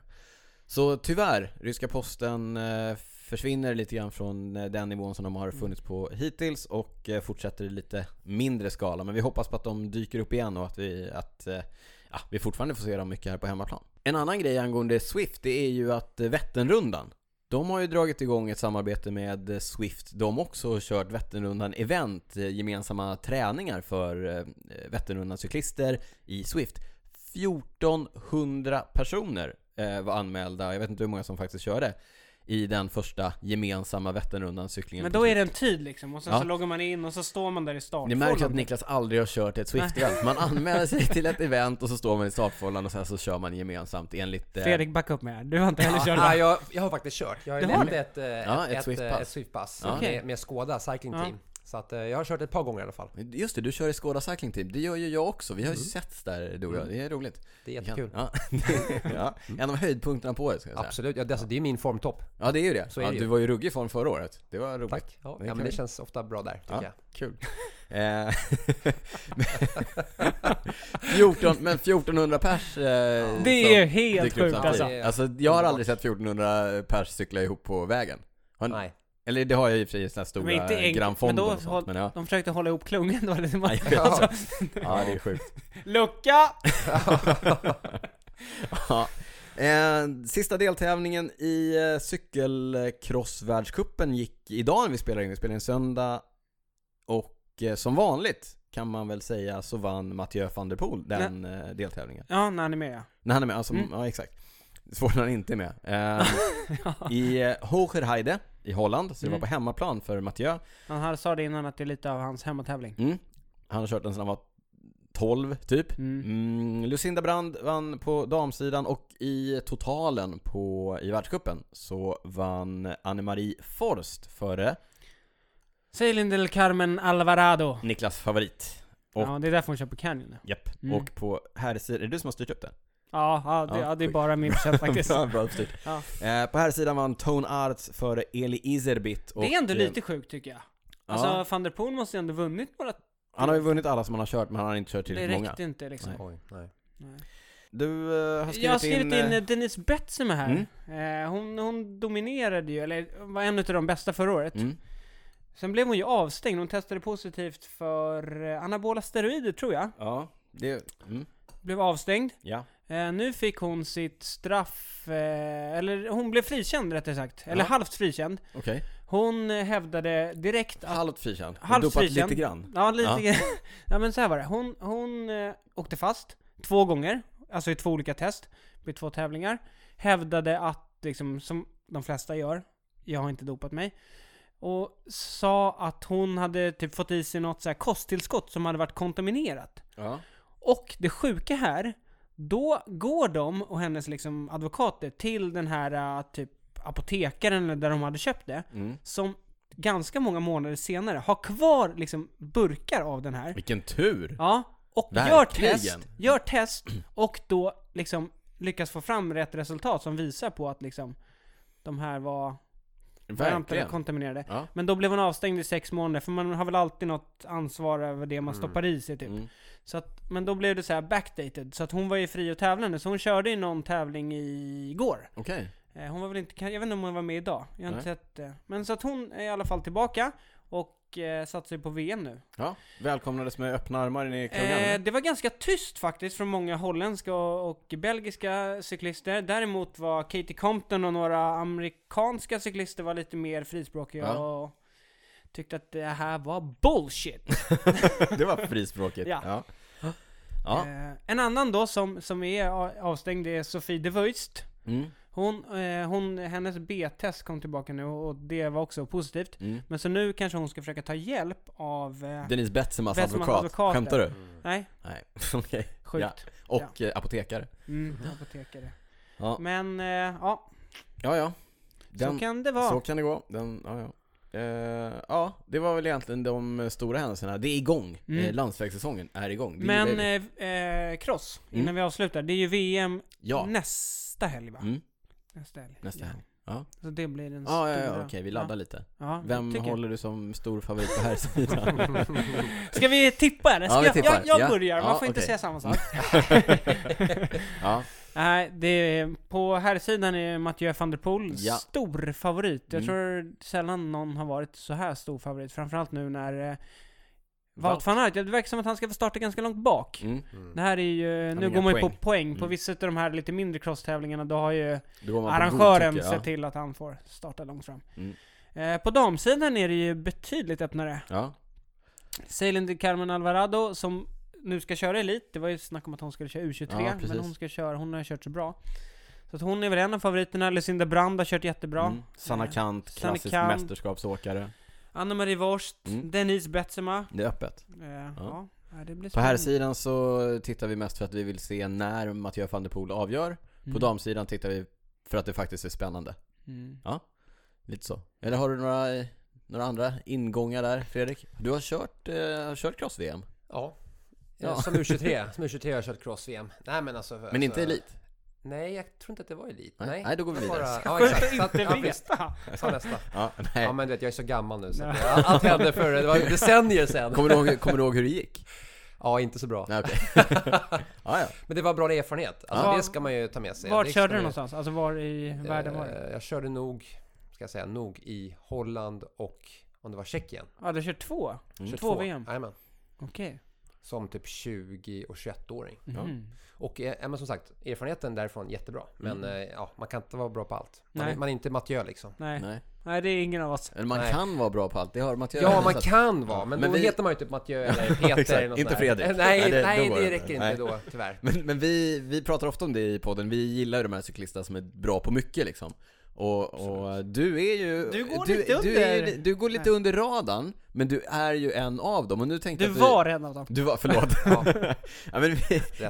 Så tyvärr, ryska posten eh, försvinner lite grann från eh, den nivån som de har Mm. funnits på hittills och eh, fortsätter i lite mindre skala. Men vi hoppas på att de dyker upp igen och att vi, att, ja, vi fortfarande får se dem mycket här på hemmaplan. En annan grej angående Swift, det är ju att Vätternrundan de har ju dragit igång ett samarbete med Swift. De också och kört Vätternrundan event, eh, gemensamma träningar för eh, Vätternrundan cyklister i Swift. 1400 personer eh, var anmälda, jag vet inte hur många som faktiskt körde i den första gemensamma Vätternrundan cyklingen Men då är Swift. det en tid liksom, och sen Ja. så loggar man in och så står man där i start. Ni märker att Niklas aldrig har kört ett Swift-event. Man [LAUGHS] anmäler sig till ett event och så står man i startfållan och sen så kör man gemensamt enligt... eh, Fredrik, backa upp mig här. Du har inte heller Ja, kört ja, va? jag, jag har faktiskt kört. Jag har ett, eh, Ja, ett, ett ett, Swiftpass. eh, ett Swiftpass Ja. Okej. med, med Skoda Cycling Ja. Team. Så att eh, jag har kört ett par gånger i alla fall. Just det, du kör i Skåda Cycling Team. Det gör ju jag också. Vi har ju Mm. setts där du och jag. Det är roligt. Det är jättekul. Ja. [LAUGHS] ja. En av höjdpunkterna på året ska jag säga. Absolut, ja, det, alltså, det är min formtopp. Ja det är ju det. Så är ja, det ju. du var ju ruggig i form förra året. Det var roligt. Tack. Ja, Det ja men det känns ofta bra där, tycker Ja. jag. Kul. [LAUGHS] Eh, [LAUGHS] 14, men 1400 pers eh, Det är helt sjukt alltså. Alltså jag har aldrig sett 1400 pers cykla ihop på vägen. Har, Nej. Eller det har jag i och för sig sådana här Men stora inte enkelt, Grand men då och sånt, men ja. De försökte hålla ihop klungan, då det man, Ja, alltså, ja, det är sjukt. [LAUGHS] Lucka! [LAUGHS] Ja. Eh, sista deltävlingen i eh, cykelcrossvärldscupen gick idag när vi spelar in, vi spelar in söndag och eh, som vanligt kan man väl säga så vann Mathieu van der Poel den eh, deltävlingen. Ja, när han är med ja. När han är med, alltså, Mm. ja exakt. Svårt när han inte är med. Eh, [LAUGHS] I eh, Hogerheide i Holland, så det var Mm. på hemmaplan för Mathieu. Han sa det innan att det är lite av hans hemmatävling. Mm. Han har kört den sedan han var 12 typ. Mm. Mm, Lucinda Brand vann på damsidan och i totalen på, i världscupen så vann Anne-Marie Forst före Celine del Carmen Alvarado. Niklas favorit. Och- Ja, det är därför hon kör på Canyon. Japp. Mm. Och på herrsidan, är det du som har styrt upp det? Ja, ja, det, Ja, det är bara min förtjänst [LAUGHS] faktiskt. bra, bra uppstyrt. Ja. Eh, på herrsidan vann Tone Arts före Eli Iserbit. Och, Det är ändå eh, lite sjukt tycker jag. Alltså, ja, van der Poel måste ju ändå vunnit några... han har ju vunnit alla som han har kört men han har inte kört Det tillräckligt många. räckte inte liksom. Nej. Oj, nej. Nej. Du eh, har skrivit, Jag har skrivit in, eh, in Denise Betsema här. Mm. Eh, hon, hon dominerade ju, eller var en av de bästa förra året. mm. Sen blev hon ju avstängd, hon testade positivt för eh, anabola steroider tror jag. Ja, det, mm. Blev avstängd. ja. Eh, nu fick hon sitt straff, eh, eller hon blev frikänd rättare sagt. Eller Ja. halvt frikänd. Okej. Hon eh, hävdade direkt att... Halvt frikänd. Halvt Dopat frikänd. lite grann. Ja, lite Ja. grann. [LAUGHS] ja men så här var det. Hon, hon eh, åkte fast två gånger, alltså i två olika test, vid två tävlingar. Hävdade att, liksom, som de flesta gör, jag har inte dopat mig. Och sa att hon hade typ fått i sig något så här kosttillskott som hade varit kontaminerat. Ja. Och det sjuka här, då går de och hennes liksom advokater till den här äh, typ apotekaren där de hade köpt det. Mm. Som ganska många månader senare har kvar liksom burkar av den här. Vilken tur! Ja, och gör test, gör test och då liksom lyckas få fram rätt resultat som visar på att liksom de här var Verkligen. kontaminerade. Ja. Men då blev hon avstängd i sex månader, för man har väl alltid något ansvar över det man Mm. stoppar i sig typ. Mm. Så att, men då blev det så här backdated, så att hon var ju fri och tävlande, så hon körde i någon tävling i- igår. Okej. Eh, Hon var väl inte, jag vet inte om hon var med idag, jag har inte Nej. sett det. Men så att hon är i alla fall tillbaka, och eh, satsar ju på VM nu. Ja. Välkomnades med öppna armar in i klungan. Eh, det var ganska tyst faktiskt från många holländska och, och belgiska cyklister. Däremot var Katie Compton och några amerikanska cyklister var lite mer frispråkiga Ja. och tyckte att det här var bullshit. [LAUGHS] det var frispråkigt. Ja. Ja. ja. Eh, en annan då som, som är avstängd är Sofie de Vuist. Mm. Hon, eh, hon, hennes B-test kom tillbaka nu och det var också positivt. Mm. Men så nu kanske hon ska försöka ta hjälp av... Eh, Denise Betsemas Betsemas advokat. advokater. Skämtar du? Mm. nej, Nej, [LAUGHS] okej. sjukt. Ja. Och eh, apotekare. Mm, apotekare. Ja, Men, eh, ja, ja. ja. Den, så kan det vara. så kan det gå. Den, ja, ja. Eh, ja, det var väl egentligen de stora händelserna. Det är igång. Mm. Eh, landsvägssäsongen är igång. Det Men vi. eh, eh, cross, innan Mm. vi avslutar. Det är ju VM ja. nästa helg va? Mm. Nästa helg. Nästa helg. Ja. Så det blir den Ja, ja, stora. ja, okej, vi laddar lite. Ja, Vem jag. håller du som stor favorit på här sidan? [LAUGHS] Ska vi tippa eller? Ska Ja, vi jag, tippar. jag, jag Ja. börjar, man Ja, får inte okej. säga samma sak. [LAUGHS] ja, Nej, det är, på här sidan är Mathieu van der Poel Ja. stor favorit. Jag Mm. tror sällan någon har varit så här stor favorit. Framförallt nu när eh, Wout. Van Aert, det verkar som att han ska få starta ganska långt bak. mm. Mm. Det här är ju, nu går man ju poäng. på poäng. På Mm. vissa av de här lite mindre crosstävlingarna, då har ju arrangören godtycke, sett till att han får starta långt fram. Mm. Eh, på damsidan är det ju betydligt öppnare. Ja. De Carmen Alvarado som nu ska köra Elit, det var ju snack om att hon skulle köra U23, Ja, men hon ska köra, hon har kört så bra. Så att hon är väl en av favoriterna, Lucinda Brand har kört jättebra. Mm. Sanna Eh, Kant, Sanna klassisk Kant. mästerskapsåkare. Anna-Marie Worst, Mm. Denise Betsema. Det är öppet. Eh, ja. ja, det blir På här sidan så tittar vi mest för att vi vill se när Mathieu van der Poel avgör. På Mm. damsidan tittar vi för att det faktiskt är spännande. Mm. Lite så. Eller har du några, några andra ingångar där, Fredrik? Du har kört, eh, har kört cross-VM, Ja. Ja. ja. Som U23. Som U23 har jag kört cross-VM. Nej men alltså... men alltså, inte elit? Nej, jag tror inte att det var Elit. Nej. Nej, Nej, då går vi var vidare. Bara, ja, exakt. Så att, ja, veta. Ta nästa. Ja, nej. Ja, men du vet, jag är så gammal nu så att, ja, allt hände för det var decennier sedan. Kommer, du ihåg, kommer du ihåg hur det gick? Ja, inte så bra. Nej, okej. [LAUGHS] ja, ja. Men det var bra erfarenhet. Alltså, Ja. det ska man ju ta med sig. Ska körde du någonstans? Alltså var i världen var det? Eh, Jag körde nog, ska jag säga, nog i Holland och om det var Tjeckien. Ja, du kört två? Mm. 22. Två VM? Jajamän. Okej. Som typ 20 och 21-åring. Mhm. Och eh, men som sagt, erfarenheten därifrån jättebra. Men Mm. eh, ja, man kan inte vara bra på allt. Man, Nej. är, man är inte Mathieu liksom. Nej. Nej. Nej, det är ingen av oss. Eller man Nej. kan vara bra på allt, det har Mattias Ja, man kan vara, men, Men då vi- heter man ju typ Mathieu eller [LAUGHS] Peter eller något inte där. Fredrik. [LAUGHS] Nej, Nej, det- nej, det, räcker inte. inte då, tyvärr. Men, men vi, vi pratar ofta om det i podden, vi gillar ju de här cyklisterna som är bra på mycket liksom Och, och du är ju... Du går du, lite du, är, under- du går lite Nej. under radarn, men du är ju en av dem och nu tänkte Du jag att var en av dem. Du var, förlåt [LAUGHS] Ja, [LAUGHS] ja, men vi, ja, [LAUGHS]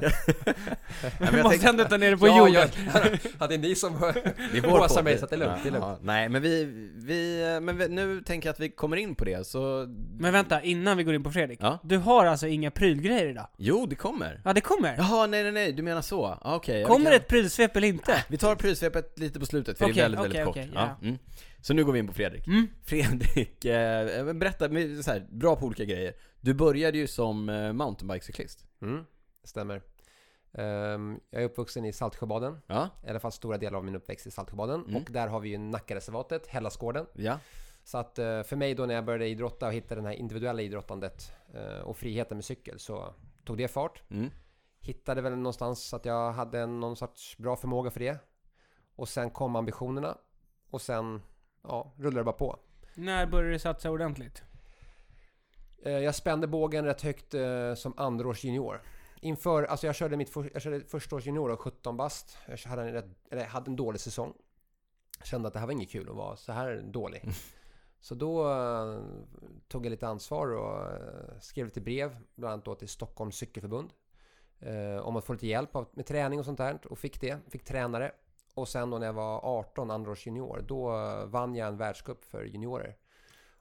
men Du jag måste tänkte, ändå ta ner det på ja, jorden. jag, ja, det är ni som håsar mig så att det är lugnt. Det är lugnt. Ja, nej, men vi, vi, men vi, nu tänker jag att vi kommer in på det, så... Men vänta, innan vi går in på Fredrik. Ja. Du har alltså inga prylgrejer idag? Jo, det kommer! Ja, det kommer. Jaha, nej nej nej, du menar så? Ah, Okej, ja, vi kommer kan- det ett prylsvep eller inte? Vi tar prylsvepet lite på slutet, för Okej, det är väldigt, okej, väldigt kort. okej, ja. ja. Mm. Så nu går vi in på Fredrik. Mm. Fredrik, eh, men berätta, så här, bra på olika grejer. Du började ju som eh, mountainbikecyklist. Mm, stämmer. Ehm, jag är uppvuxen i Saltsjöbaden. Ja, I alla fall stora delar av min uppväxt i Saltsjöbaden. Mm. Och där har vi ju Nackareservatet, Hellasgården. ja. Så att eh, för mig då när jag började idrotta och hitta det här individuella idrottandet eh, och friheten med cykel så tog det fart. Mm. Hittade väl någonstans att jag hade någon sorts bra förmåga för det. Och sen kom ambitionerna. Och sen, ja, rullade det bara på. När började du satsa ordentligt? Eh, Jag spände bågen rätt högt eh, som andraårs junior. Inför, alltså jag körde mitt för, jag körde första års junior och 17 bast. Jag hade en, rätt, eller hade en dålig säsong. Kände att det här var inget kul att vara så här dålig. Så då eh, tog jag lite ansvar och eh, skrev lite brev, bland annat då till Stockholms cykelförbund. Eh, om att få lite hjälp av, med träning och sånt där. Och fick det. Fick tränare. Och sen då när jag var 18, andra års junior, då vann jag en världscup för juniorer.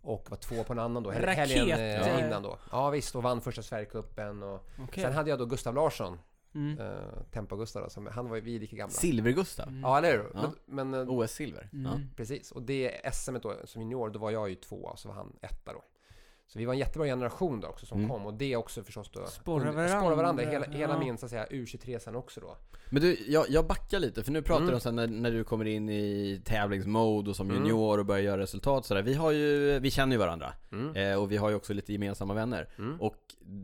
Och var två på en annan då, hel- Raket, helgen eh, ja. innan då. Ja visst, och vann första Sverigecupen och Okej. Sen hade jag då Gustav Larsson, Mm. eh, Tempo-Gustav som, han var ju vi är lika gamla. Silver-Gustav. Mm. Ja, eller hur? Ja. Men, men eh, OS-silver. Mm. Ja. precis. Och det SM då, som junior, då var jag ju tvåa, så var han etta då. Så vi var en jättebra generation då också som Mm. kom och det också förstås då Sporrar under- varandra, varandra. Hela, hela ja. min så att säga U23 sen också då. Men du, jag, jag backar lite, för nu pratar Mm. du om sen när, när du kommer in i tävlingsmode och som Mm. junior och börjar göra resultat sådär. Vi har ju, vi känner ju varandra. Mm. Eh, och vi har ju också lite gemensamma vänner. Mm. Och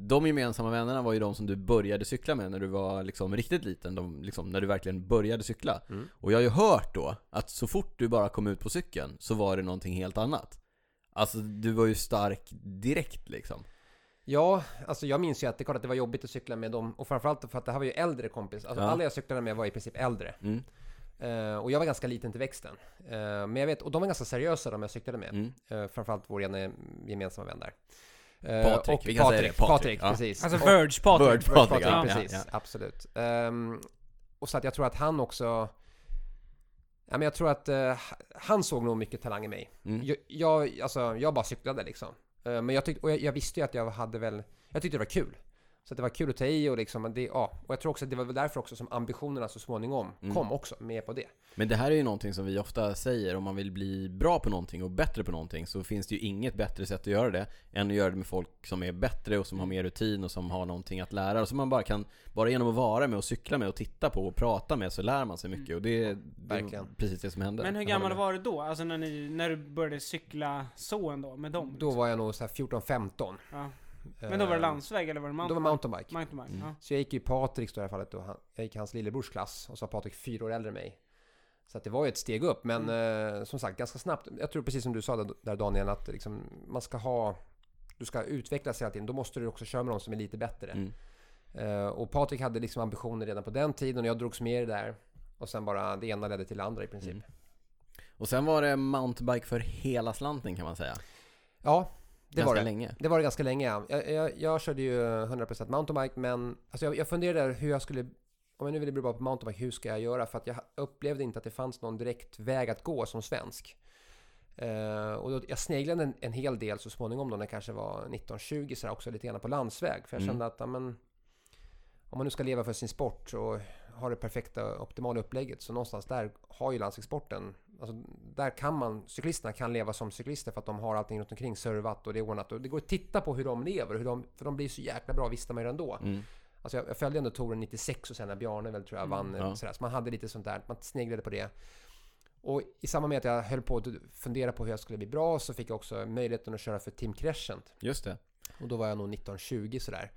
de gemensamma vännerna var ju de som du började cykla med när du var liksom riktigt liten, de, liksom, när du verkligen började cykla. Mm. Och jag har ju hört då att så fort du bara kom ut på cykeln så var det någonting helt annat. Alltså du var ju stark direkt liksom. Ja, alltså jag minns ju att det klart att det var jobbigt att cykla med dem och framförallt för att det här var ju äldre kompis. Alltså Ja. alla jag cyklade med var i princip äldre. Mm. Eh, och jag var ganska liten till växten. Eh, men jag vet, och de var ganska seriösa de jag cyklade med. Mm. Eh, framförallt vår ena gemensamma vän där. Patrik, och vi kan säga Patrik, det, Patrik, Patrik, ja. precis. Alltså Verge Patrik. Verge Patrik, Patrik, ja, precis. ja, ja. Absolut. Ehm, och så att jag tror att han också... Ja, men jag tror att eh, han såg nog mycket talang i mig. Mm. Jag, jag, alltså, jag bara cyklade liksom. Eh, men jag, tyckte, och jag, jag visste ju att jag hade väl... Jag tyckte det var kul. Så att det var kul att ta i och liksom, det, ja. Och jag tror också att det var väl därför också som ambitionerna så småningom Mm. kom också med på det. Men det här är ju någonting som vi ofta säger, om man vill bli bra på någonting och bättre på någonting så finns det ju inget bättre sätt att göra det än att göra det med folk som är bättre och som har mer rutin och som har någonting att lära och som man bara kan, bara genom att vara med och cykla med och titta på och prata med så lär man sig mycket och det, det är precis det som hände. Men hur gammal var du då? Alltså när, ni, när du började cykla så ändå, med dem? Då liksom? var jag nog så här 14-15. ja. Men då var det Eh, landsväg eller var det Då var mountain? mountainbike. Mountainbike, Mm. ja. Så jag gick ju i Patriks då i det här fallet då. Han, jag gick i hans lillebrors klass och så var Patrik fyra år äldre än mig. Så att det var ju ett steg upp, men eh, som sagt ganska snabbt. Jag tror precis som du sa där, där Daniel, att liksom, man ska ha... Du ska utvecklas hela tiden. Då måste du också köra med någon som är lite bättre. Mm. Eh, och Patrik hade liksom ambitioner redan på den tiden och jag drogs med i det där. Och sen bara det ena ledde till det andra i princip. Mm. Och sen var det mountainbike för hela slanten kan man säga. Ja, det Ganska var det. länge. Det var det ganska länge ja. Jag, jag, jag körde ju 100% mountainbike men alltså jag, jag funderade hur jag skulle om jag nu ville bli bra på mountainbike, hur ska jag göra? För att jag upplevde inte att det fanns någon direkt väg att gå som svensk. Eh, och då, jag sneglade en, en hel del så småningom då när jag kanske var 19-20 så också lite grann på landsväg. För jag Mm. kände att, ja, men, om man nu ska leva för sin sport och har det perfekta optimala upplägget. Så någonstans där har ju landsvägssporten, alltså där kan man, cyklisterna kan leva som cyklister för att de har allting runt omkring servat och det är ordnat. Och det går att titta på hur de lever, hur de, för de blir så jäkla bra, visste man ju ändå. Mm. Alltså jag, jag följde ändå touren 96 och sen när Bjarne väl tror jag vann. Ja. Sådär. Så man hade lite sånt där, man sneglade på det. Och i samband med att jag höll på att fundera på hur jag skulle bli bra så fick jag också möjligheten att köra för Team Crescent. Just det. Och då var jag nog 1920 sådär.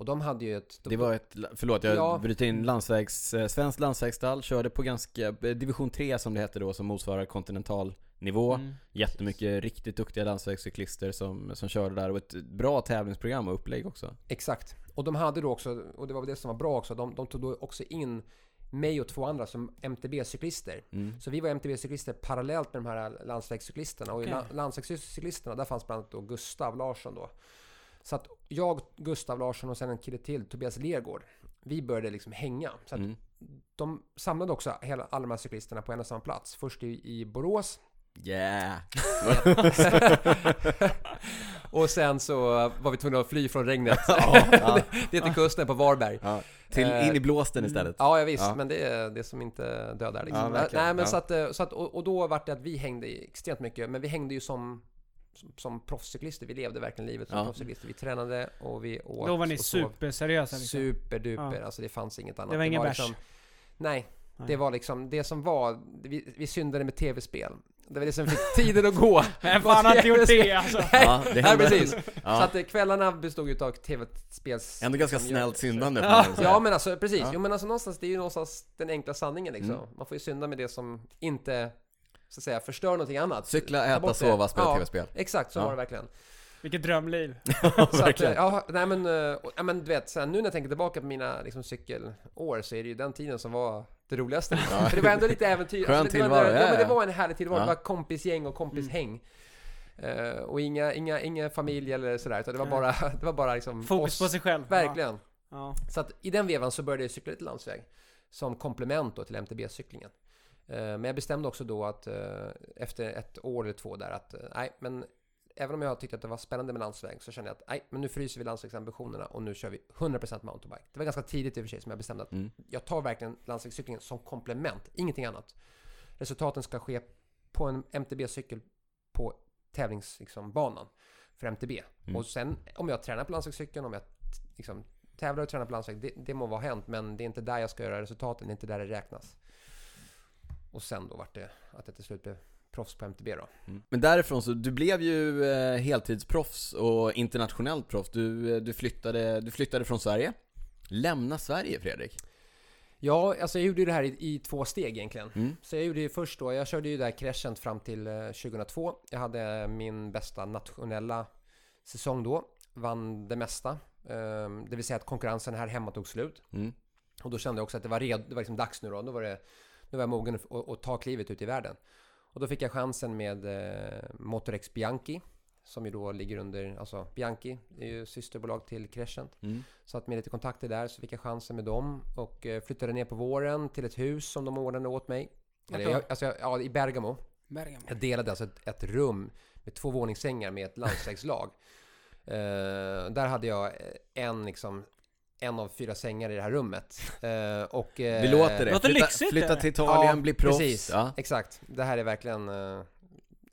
Och de hade ju ett... Det var ett, förlåt jag Ja. bryter in, landsvägs, eh, svenskt landsvägsstall, körde på ganska, eh, division 3 som det hette då, som motsvarar kontinental nivå. Mm. Jättemycket riktigt duktiga landsvägscyklister som, som körde där och ett bra tävlingsprogram och upplägg också. Exakt. Och de hade då också, och det var väl det som var bra också, de, de tog då också in mig och två andra som MTB-cyklister. Mm. Så vi var MTB-cyklister parallellt med de här landsvägscyklisterna. Och la- landsvägscyklisterna, där fanns bland annat då Gustav Larsson då. Så att jag, Gustav Larsson och sen en kille till, Tobias Lergård. Vi började liksom hänga. Så att Mm. de samlade också hela, alla de här cyklisterna på en och samma plats. Först i, i Borås. Yeah! [LAUGHS] och sen så var vi tvungna att fly från regnet. [LAUGHS] ja, ja, [LAUGHS] det till kusten på Varberg. ja. Till, Eh, in i blåsten istället. Ja, ja visst, men det är det som inte dödar liksom. Nej, men så att, så att och, och då var det att vi hängde extremt mycket, men vi hängde ju som som, som proffscyklister. Vi levde verkligen livet som Ja. proffscyklister. Vi tränade och vi åt Då var ni superseriösa liksom. Superduper, Ja. alltså det fanns inget annat. Det var ingen bärs. liksom, Nej, Nej. det var liksom det som var, vi, vi syndade med tv-spel. Det var det som fick tiden att gå. [LAUGHS] Men fan har inte gjort det alltså. Ja, det Nej, hände. precis. Så Ja. att eh, kvällarna bestod ju av tv-spels... Ändå ganska snällt syndande Ja. Ja men alltså precis, Ja. jo men alltså någonstans, det är ju någonstans den enkla sanningen liksom. Mm. Man får ju synda med det som inte, så att säga, förstör någonting annat. Cykla, Ta äta, sova, spela Ja. tv-spel. Exakt, så Ja. var det verkligen. Vilket drömliv. [LAUGHS] Så att, eh, ja, nej men, eh, ja, men du vet, så här, nu när jag tänker tillbaka på mina liksom, cykelår så är det ju den tiden som var det roligaste. Ja. För det var ändå lite äventyr. [LAUGHS] Skön det, det, var, tillvaro, ja, ja, men det ja. var en härlig tillvaro. Ja. Det var kompisgäng och kompishäng. Eh, och inga, inga, inga familj eller sådär, utan det var bara, [LAUGHS] det var bara liksom Fokus oss. på sig själv. Verkligen. Ja. Så att i den vevan så började jag cykla lite landsväg. Som komplement då till MTB-cyklingen. Eh, Men jag bestämde också då att eh, efter ett år eller två där att eh, nej, men även om jag tyckte att det var spännande med landsväg så kände jag att nej, men nu fryser vi landsvägsambitionerna och nu kör vi 100% mountainbike. Det var ganska tidigt i och för sig som jag bestämde att Mm. jag tar verkligen landsvägscyklingen som komplement, ingenting annat. Resultaten ska ske på en MTB-cykel på tävlingsbanan liksom, banan för MTB. Mm. Och sen om jag tränar på landsvägscykeln, om jag liksom, tävlar och tränar på landsväg, det, det må vara hänt, men det är inte där jag ska göra resultaten, det är inte där det räknas. Och sen då vart det att jag till slut blev proffs på MTB då. Mm. Men därifrån så, du blev ju eh, heltidsproffs och internationellt proffs. Du, eh, du, flyttade, du flyttade från Sverige. Lämna Sverige Fredrik. Ja, alltså jag gjorde ju det här i, i två steg egentligen. Mm. Så jag gjorde ju först då, jag körde ju där Crescent fram till eh, 2002. Jag hade min bästa nationella säsong då. Vann det mesta. Ehm, Det vill säga att konkurrensen här hemma tog slut. Mm. Och då kände jag också att det var, red, det var liksom dags nu då. Då var, det, nu var jag mogen att, ta klivet ut i världen. Och då fick jag chansen med eh, Motorex Bianchi. Som ju då ligger under, alltså Bianchi är ju systerbolag till Crescent. Mm. Så att med lite kontakter där så fick jag chansen med dem och eh, flyttade ner på våren till ett hus som de ordnade åt mig. Eller, jag, alltså, jag- ja, i Bergamo. Bergamo. Jag delade alltså ett, ett rum med två våningssängar med ett [LAUGHS] landsvägslag. Eh, där hade jag en liksom en av fyra sängar i det här rummet. [LAUGHS] Eh, och, eh, Det låter det. Låter flytta, lyxigt, flytta till Italien, Ja, bli proffs. Precis, Ja. exakt. Det här är verkligen eh,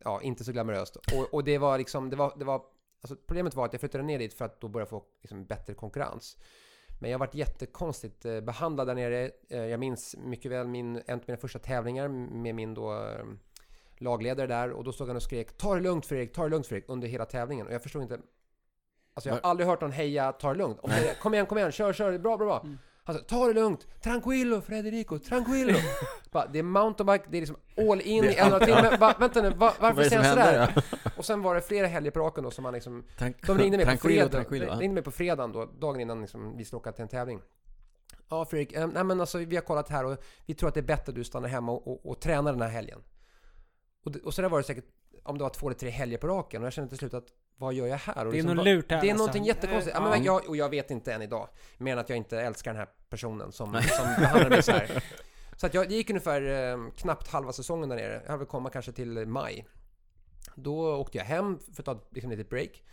ja, inte så glamoröst. Och, och det var liksom, det var, det var alltså problemet var att jag flyttade ner dit för att då börja få liksom, bättre konkurrens. Men jag varit jättekonstigt eh, behandlad där nere. Eh, jag minns mycket väl min, en av mina första tävlingar med min då eh, lagledare där och då stod han och skrek Ta det lugnt Fredrik, ta det lugnt Fredrik under hela tävlingen och jag förstod inte Alltså jag har aldrig hört någon heja, ta det lugnt. Och kom igen, kom igen, kör, kör, det är bra, bra, bra. Mm. Han sa, ta det lugnt, tranquillo Frederico, tranquillo. [LAUGHS] Bara, det är mountainbike, det är liksom all in i en och en timme. [LAUGHS] Vänta nu, va, Vad är varför det säger han sådär? Och sen var det flera helger på raken då som han liksom de ringde mig på fredag, de ringde mig på fredagen då, dagen innan liksom vi skulle åka till en tävling. Ja Fredrik, eh, nej men alltså vi har kollat här och vi tror att det är bättre att du stannar hemma och, och, och tränar den här helgen. Och, och så där var det säkert, om det var två eller tre helger på raken och jag kände till slut att vad gör jag här? Och Det är liksom, något lurt här Det är alltså. någonting jättekonstigt. Ja, men Ja. jag, och jag vet inte än idag. Mer än att jag inte älskar den här personen som, som behandlar mig så här. [LAUGHS] Så att jag det gick ungefär eh, knappt halva säsongen där nere. Jag hade väl komma kanske till maj. Då åkte jag hem för att ta liksom ett litet break.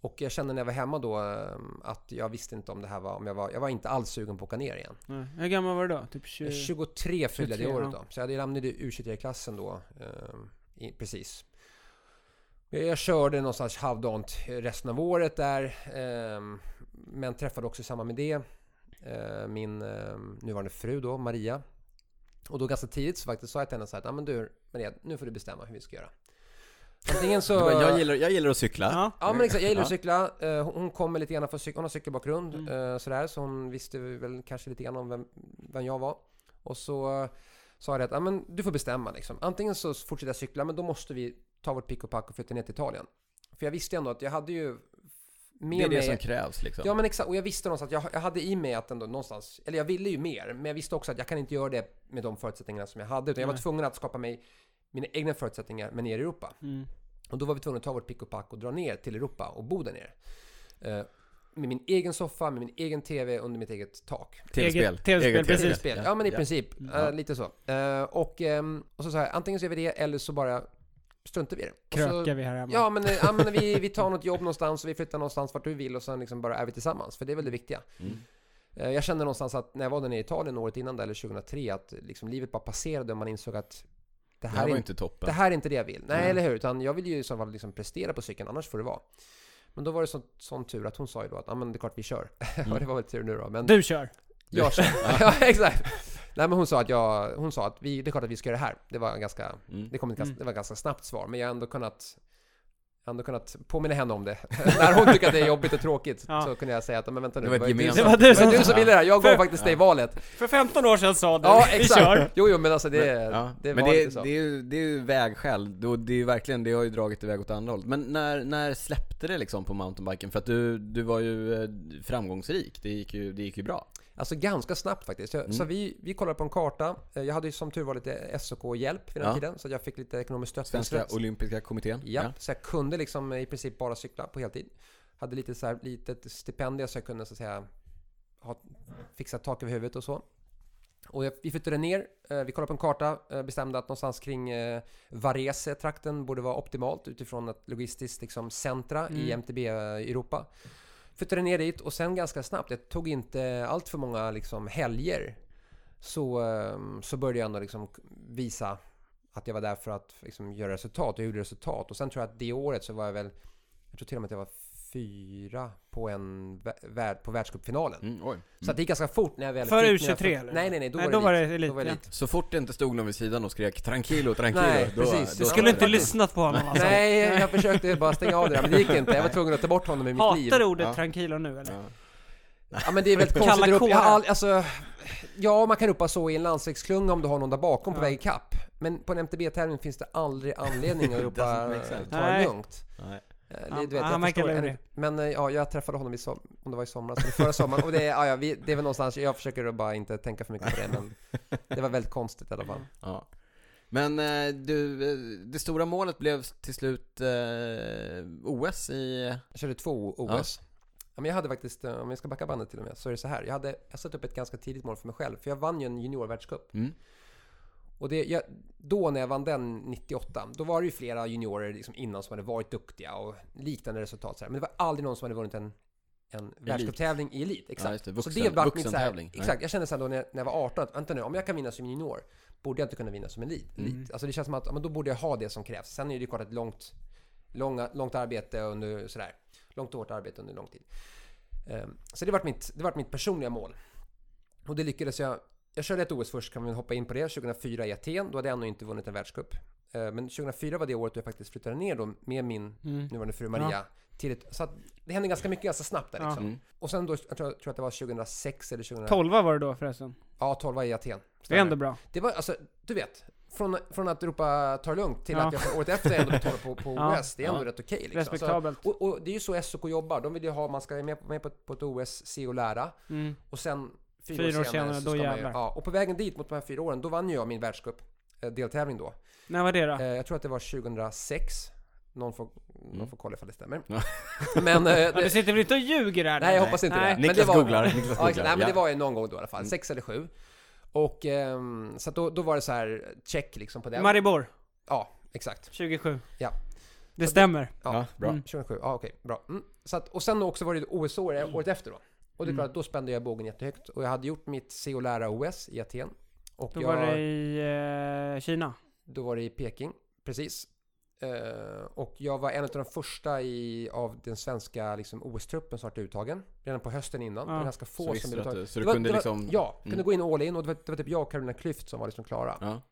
Och jag kände när jag var hemma då eh, att jag visste inte om det här var, om jag var, jag var inte alls sugen på att åka ner igen. Nej. Hur gammal var du då? Typ 20? 23 fyllde jag det 23, året då. Så jag hade lämnat U23-klassen då. Eh, i, precis. Jag jag körde någonstans halvdant resten av året där. Eh, men träffade också i samband med det eh, min eh, nuvarande fru då, Maria. Och då ganska tidigt så faktiskt sa jag till henne så här att ah, men du Maria, nu får du bestämma hur vi ska göra. Antingen så... [LAUGHS] Jag, gillar, jag gillar att cykla. Ja. Ja men exakt, jag gillar att cykla. Eh, hon- kommer lite grann från cykel, hon har cykelbakgrund Mm. eh, sådär, så hon visste väl kanske lite grann om vem, vem jag var. Och så eh, sa jag att, ja men du får bestämma liksom. Antingen så fortsätter jag cykla, men då måste vi ta vårt pick och pack och flytta ner till Italien. För jag visste ändå att jag hade ju med Det är det mig... som krävs liksom. Ja men exakt, och jag visste någonstans att jag, jag hade i mig att ändå någonstans, eller jag ville ju mer, men jag visste också att jag kan inte göra det med de förutsättningarna som jag hade, utan jag var Nej. tvungen att skapa mig mina egna förutsättningar, men ner i Europa. Mm. Och då var vi tvungna att ta vårt pick och pack och dra ner till Europa och bo där nere. Eh, med min egen soffa, med min egen TV under mitt eget tak. Tv-spel. Tv-spel, precis. Spel. Ja, men i princip. Mm. eh, lite så. Eh, och, ehm, och så sa jag, antingen så gör vi det eller så bara struntar vi i det. Och så, Krökar vi här hemma. Ja men, ja, men vi, vi tar något jobb någonstans och vi flyttar någonstans vart du vill och sen liksom bara är vi tillsammans. För det är väl det viktiga. Mm. Eh, Jag kände någonstans att när jag var där nere i Italien året innan där, eller 2003, att liksom livet bara passerade och man insåg att det Det här, här är var ju inte toppen. det här är inte det jag vill. Nej, Nej. eller hur? Utan jag vill ju i så fall liksom prestera på cykeln, annars får det vara. Men då var det så, sån tur att hon sa ju då att ja men det är klart vi kör. [LAUGHS] Mm. och det var väl tur nu då. Men Du kör. jag kör. [LAUGHS] ja, exakt. Nej men hon sa att jag, hon sa att vi, det är klart att vi ska göra det här. Det var ganska, Mm. det kom ett ganska, Mm. det var ett ganska snabbt svar. Men jag har ändå kunnat ändå kunnat påminna henne om det. [LAUGHS] När hon tycker att det är jobbigt och tråkigt Ja. så kunde jag säga att men vänta nu. Det var som- Det var du det som- var du som ville det här. Jag gav För- faktiskt Ja. valet. För 15 år sedan sa du, Ja, vi exakt. kör. Jo, jo, men alltså det, Men, ja. det men var det, inte så. det, är ju, det är ju vägskäl, det är ju verkligen, det har ju dragit iväg åt andra hållet. Men när, när släppte det liksom på mountainbiken? För att du, du var ju eh, framgångsrik, det gick ju, det gick ju bra. Alltså ganska snabbt faktiskt. Jag, Mm. Så vi, vi kollade på en karta. Eh, Jag hade ju som tur var lite SOK-hjälp vid den Ja. tiden, så jag fick lite ekonomisk stöttning. Svenska Olympiska Kommittén. Ja, så jag kunde liksom i princip bara cykla på heltid. Hade lite så här litet stipendium så jag kunde så att säga ha, fixa tak över huvudet och så. Och jag, vi flyttade ner, eh, vi kollade på en karta, eh, bestämde att någonstans kring eh, Varese-trakten borde vara optimalt utifrån ett logistiskt liksom, centra i Mm. MTB-Europa. Flyttade ner dit och sen ganska snabbt, det tog inte allt för många liksom, helger, så, ehm, så började jag ändå liksom visa att jag var där för att liksom, göra resultat. Jag gjorde resultat. Och sen tror jag att det året så var jag väl, jag tror till och med att jag var fyra på en vä- värld, på världscupfinalen. Mm, oj. Så att det gick ganska fort när jag väl För fick mina U23 för- eller? Nej, nej, nej. Då Nej, var då det var det elit, Då var det elit. Så fort det inte stod någon vid sidan och skrek 'tranquilo, tranquilo' Nej, då, precis. då Du skulle inte lyssnat på honom alltså. Nej, jag försökte bara stänga av det där, men det gick inte. Jag var tvungen att ta bort honom i mitt liv. Hatar du ordet Ja. tranquilo nu eller? Ja. Ja men det är väldigt [LAUGHS] Kalla konstigt att ropa. Jag alltså, ja, man kan ropa så i en landsvägsklunga om du har någon där bakom på Ja. väg ikapp. Men på en MTB-tävling finns det aldrig anledning att [LAUGHS] ropa ta det lugnt. Nej. Eh, Ja, vet, han verkar lurig. men eh, ja, jag träffade honom i som, om det var i somras eller förra sommaren och det, ja, ja, vi, det är väl någonstans, jag försöker att bara inte tänka för mycket på det men det var väldigt konstigt i alla fall. Ja. Men eh, du, det stora målet blev till slut eh, OS i... Jag körde två OS. Ja. men jag hade faktiskt, om jag ska backa bandet till och med, så är det så här. Jag hade, jag satte upp ett ganska tidigt mål för mig själv, för jag vann ju en juniorvärldscup. Mm. Och det, jag, då när jag vann den 98, då var det ju flera juniorer liksom innan som hade varit duktiga och liknande resultat. Så här. Men det var aldrig någon som hade vunnit en, en världscuptävling i elit. Exakt. Ja, det. Vuxen, så det var mitt så här. Exakt, jag kände här då när jag, när jag var 18, att vänta nu, om jag kan vinna som junior, borde jag inte kunna vinna som elit? Mm. Alltså det känns som att, men då borde jag ha det som krävs. Sen är det ju klart ett långt, långa, långt arbete under sådär, långt och hårt arbete under lång tid. Ehm, Så det var mitt, det mitt personliga mål. Och det lyckades jag. Jag körde ett OS först, kan vi hoppa in på det, 2004 i Aten. Då hade jag ännu inte vunnit en världscup. Ehm, Men 2004 var det året då jag faktiskt flyttade ner då med min Mm. nuvarande fru Maria. Till ett, så att det hände ganska mycket ganska snabbt där Ja. liksom. Mm. Och sen då, jag tror, jag tror att det var 2006 eller 2000... 12 var det då förresten. Ja, 12 i Aten. Det är ändå bra. Det var alltså, du vet. Från, från att ropa ta det lugnt till Ja. att jag året efter ändå betalar på, på [LAUGHS] Ja. OS. Det är ändå Ja. rätt okej liksom. Respektabelt. Alltså, och, och det är ju så SOK jobbar. De vill ju ha, man ska vara med, med på, ett- på ett OS, se och lära. Mm. Och sen fyra, Fyra år senare, så då jävlar. ja, Och på vägen dit mot de här fyra åren, då vann ju jag min världscup eh, deltävling då. När var det då? Eh, jag tror att det var 2006. Någon får, någon Mm. får kolla ifall det stämmer. Ja. [LAUGHS] Men... eh, Ja, du det, sitter väl inte och ljuger här? nej, jag hoppas inte Nej. det. Men Niklas det var, googlar, Niklas Ja, googlar. Nej, men det ja. var ju någon gång då i alla fall. Mm. Sex eller sju. Och ehm, så att då, då var det så här check liksom på det. Maribor, Ja, exakt. 27. Det stämmer. Ja. Ja, bra. Mm. 2007, ja okej, bra. Mm. Så att, och sen också var det OS-år året efter då. Och det är Mm. klart, då spände jag bågen jättehögt. Och jag hade gjort mitt Se och lära-OS i Aten. Och Då jag, var det i eh, Kina. Då var det i Peking, precis. Eh, och jag var en av de första i, av den svenska liksom, OS-truppen som var uttagen. Redan på hösten innan. Det Ja. var ganska få Så som blev uttagna. så Det du var- kunde det var- liksom... Ja, kunde Mm. gå in all in och det var, det var typ jag och Carolina Klüft som var liksom klara. Ja.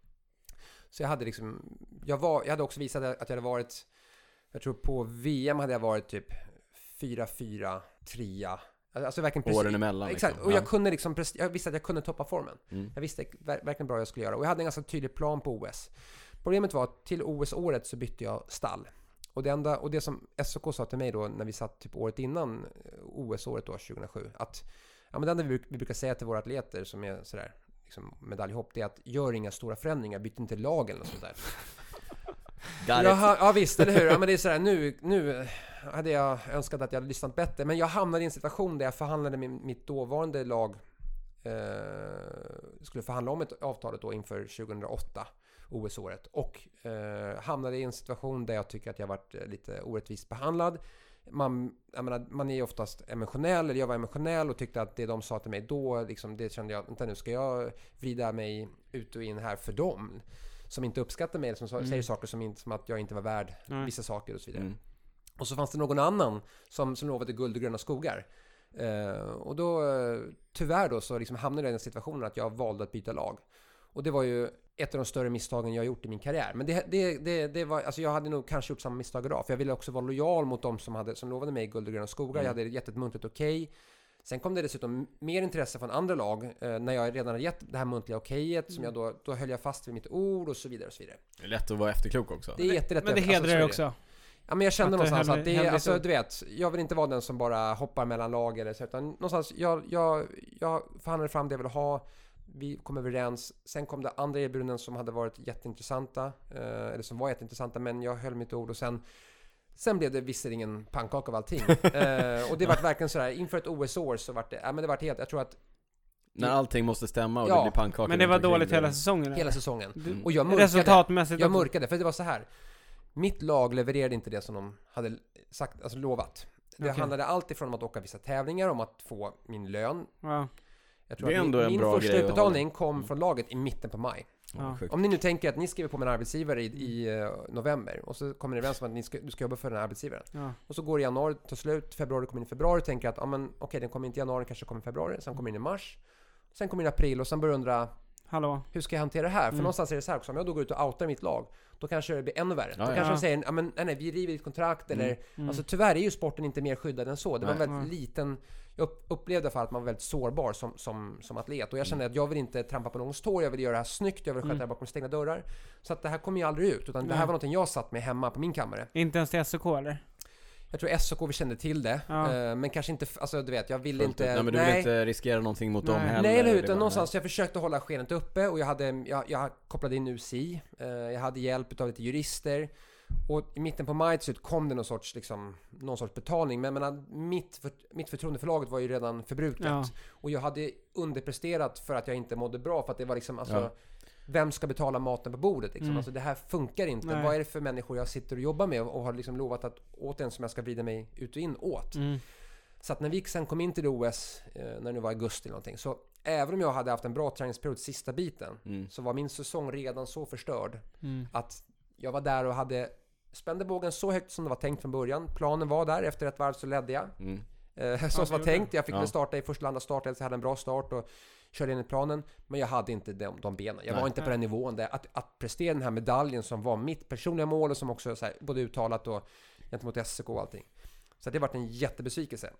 Så jag hade liksom, jag, var, jag hade också visat att jag hade varit, jag tror på VM hade jag varit typ 4-4, 3 Alltså verkligen precis- Åren emellan Exakt, liksom. och jag Ja. kunde liksom, jag visste att jag kunde toppa formen. Mm. Jag visste ver- verkligen bra vad jag skulle göra och jag hade en ganska tydlig plan på OS. Problemet var att till OS-året så bytte jag stall. Och det, enda, och det som SOK sa till mig då när vi satt typ året innan eh, OS-året då 2007 att ja, men det enda vi, vi brukar säga till våra atleter som är sådär liksom medaljhopp det är att gör inga stora förändringar, byt inte lag eller något sånt där. Got it. Jaha, ja visst, eller hur? Ja, men det är sådär, nu, nu hade jag önskat att jag hade lyssnat bättre. Men jag hamnade i en situation där jag förhandlade med mitt dåvarande lag. Eh, skulle förhandla om ett avtalet då inför 2008, OS-året. Och eh, hamnade i en situation där jag tycker att jag varit eh, lite orättvist behandlad. Man, jag menar, man är ju oftast emotionell, eller jag var emotionell och tyckte att det de sa till mig då, liksom, det kände jag, vänta nu ska jag vrida mig ut och in här för dem? Som inte uppskattar mig, eller som Mm. säger saker som, inte, som att jag inte var värd Nej. vissa saker och så vidare. Mm. Och så fanns det någon annan som, som lovade guld och gröna skogar. Eh, och då, eh, tyvärr då, så liksom hamnade jag i den situationen att jag valde att byta lag. Och det var ju ett av de större misstagen jag har gjort i min karriär. Men det, det, det, det var, alltså jag hade nog kanske gjort samma misstag idag. För jag ville också vara lojal mot de som, hade, som lovade mig guld och gröna skogar. Mm. Jag hade gett ett muntligt okej. Sen kom det dessutom mer intresse från andra lag eh, när jag redan hade gett det här muntliga okejet. Som jag då, då höll jag fast vid mitt ord och så vidare och så vidare. Det är lätt att vara efterklok också. Det är jättelätt Men det alltså, hedrar så är dig också. Ja men jag kände Att någonstans hellre- att det är, alltså så. du vet, jag vill inte vara den som bara hoppar mellan lag eller så, utan någonstans, jag, jag, jag förhandlade fram det jag ville ha, vi kom överens, sen kom det andra erbjudanden som hade varit jätteintressanta, eh, eller som var jätteintressanta, men jag höll mitt ord och sen Sen blev det visserligen pannkaka av allting. [LAUGHS] eh, och det var verkligen sådär, inför ett OS-år så var det, ja men det var helt, jag tror att När allting måste stämma och Ja, det blir pannkaka Men det var dåligt hela säsongen? eller? hela säsongen. Du- Och jag mörkade. Resultatmässigt Jag mörkade, för det var så här. Mitt lag levererade inte det som de hade sagt, alltså lovat. Det Okej. handlade allt ifrån om att åka vissa tävlingar, om att få min lön. Ja. Jag tror Det är att ändå min, en min bra första grej att utbetalning kom från laget i mitten på maj. Ja. Om ni nu tänker att ni skriver på med en arbetsgivare i, i eh, november och så kommer ni överens om att ni ska, du ska jobba för den här arbetsgivaren. Ja. Och så går det januari, tar slut, februari kommer in i februari och tänker att ja, men, okej, den kommer inte i januari, kanske kommer i februari, sen kommer in i mars. Sen kommer den i april och sen börjar du undra Hallå? hur ska jag hantera det här? För Mm. någonstans är det så här också, om jag då går ut och outar mitt lag, då kanske det blir ännu värre. Ja, då ja. kanske de säger, ja men nej, nej, vi river ditt kontrakt Mm. eller... Mm. Alltså tyvärr är ju sporten inte mer skyddad än så. Det var en väldigt liten... Jag upp- upplevde i alla fall att man var väldigt sårbar som, som, som atlet. Och jag kände att jag vill inte trampa på någons tår, jag vill göra det här snyggt, jag vill sköta Mm. det här bakom stängda dörrar. Så att det här kom ju aldrig ut, utan det här var någonting jag satt med hemma på min kammare. Inte ens till SOK eller? Jag tror SOK vi kände till det, Ja. eh, men kanske inte... Alltså du vet, jag ville inte... Nej men du vill inte riskera någonting mot Nej. dem heller. Nej eller hur, utan någonstans jag försökte hålla skenet uppe och jag hade, jag, jag kopplade in UCI, eh, jag hade hjälp av lite jurister och i mitten på maj till slut kom det någon sorts, liksom, någon sorts betalning men, men mitt, för, mitt förtroende för laget var ju redan förbrukat Ja. och jag hade underpresterat för att jag inte mådde bra för att det var liksom, alltså Ja. Vem ska betala maten på bordet liksom? Mm. Alltså det här funkar inte. Nej. Vad är det för människor jag sitter och jobbar med och har liksom lovat att åt en som jag ska vrida mig ut och in åt? Mm. Så att när vi sen kom in till OS, eh, när det nu var augusti eller någonting, så även om jag hade haft en bra träningsperiod sista biten, Mm. så var min säsong redan så förstörd Mm. att jag var där och hade spände bågen så högt som det var tänkt från början. Planen var där, efter ett varv så ledde jag. Mm. Eh, Ja, som det var tänkt. Jag fick Ja. väl starta i första andra jag hade en bra start och körde enligt planen. Men jag hade inte de, de benen. Jag Nej. var inte på den nivån där. Att, att prestera den här medaljen som var mitt personliga mål och som också så här, både uttalat och gentemot SEK och allting. Så det varit en jättebesvikelse.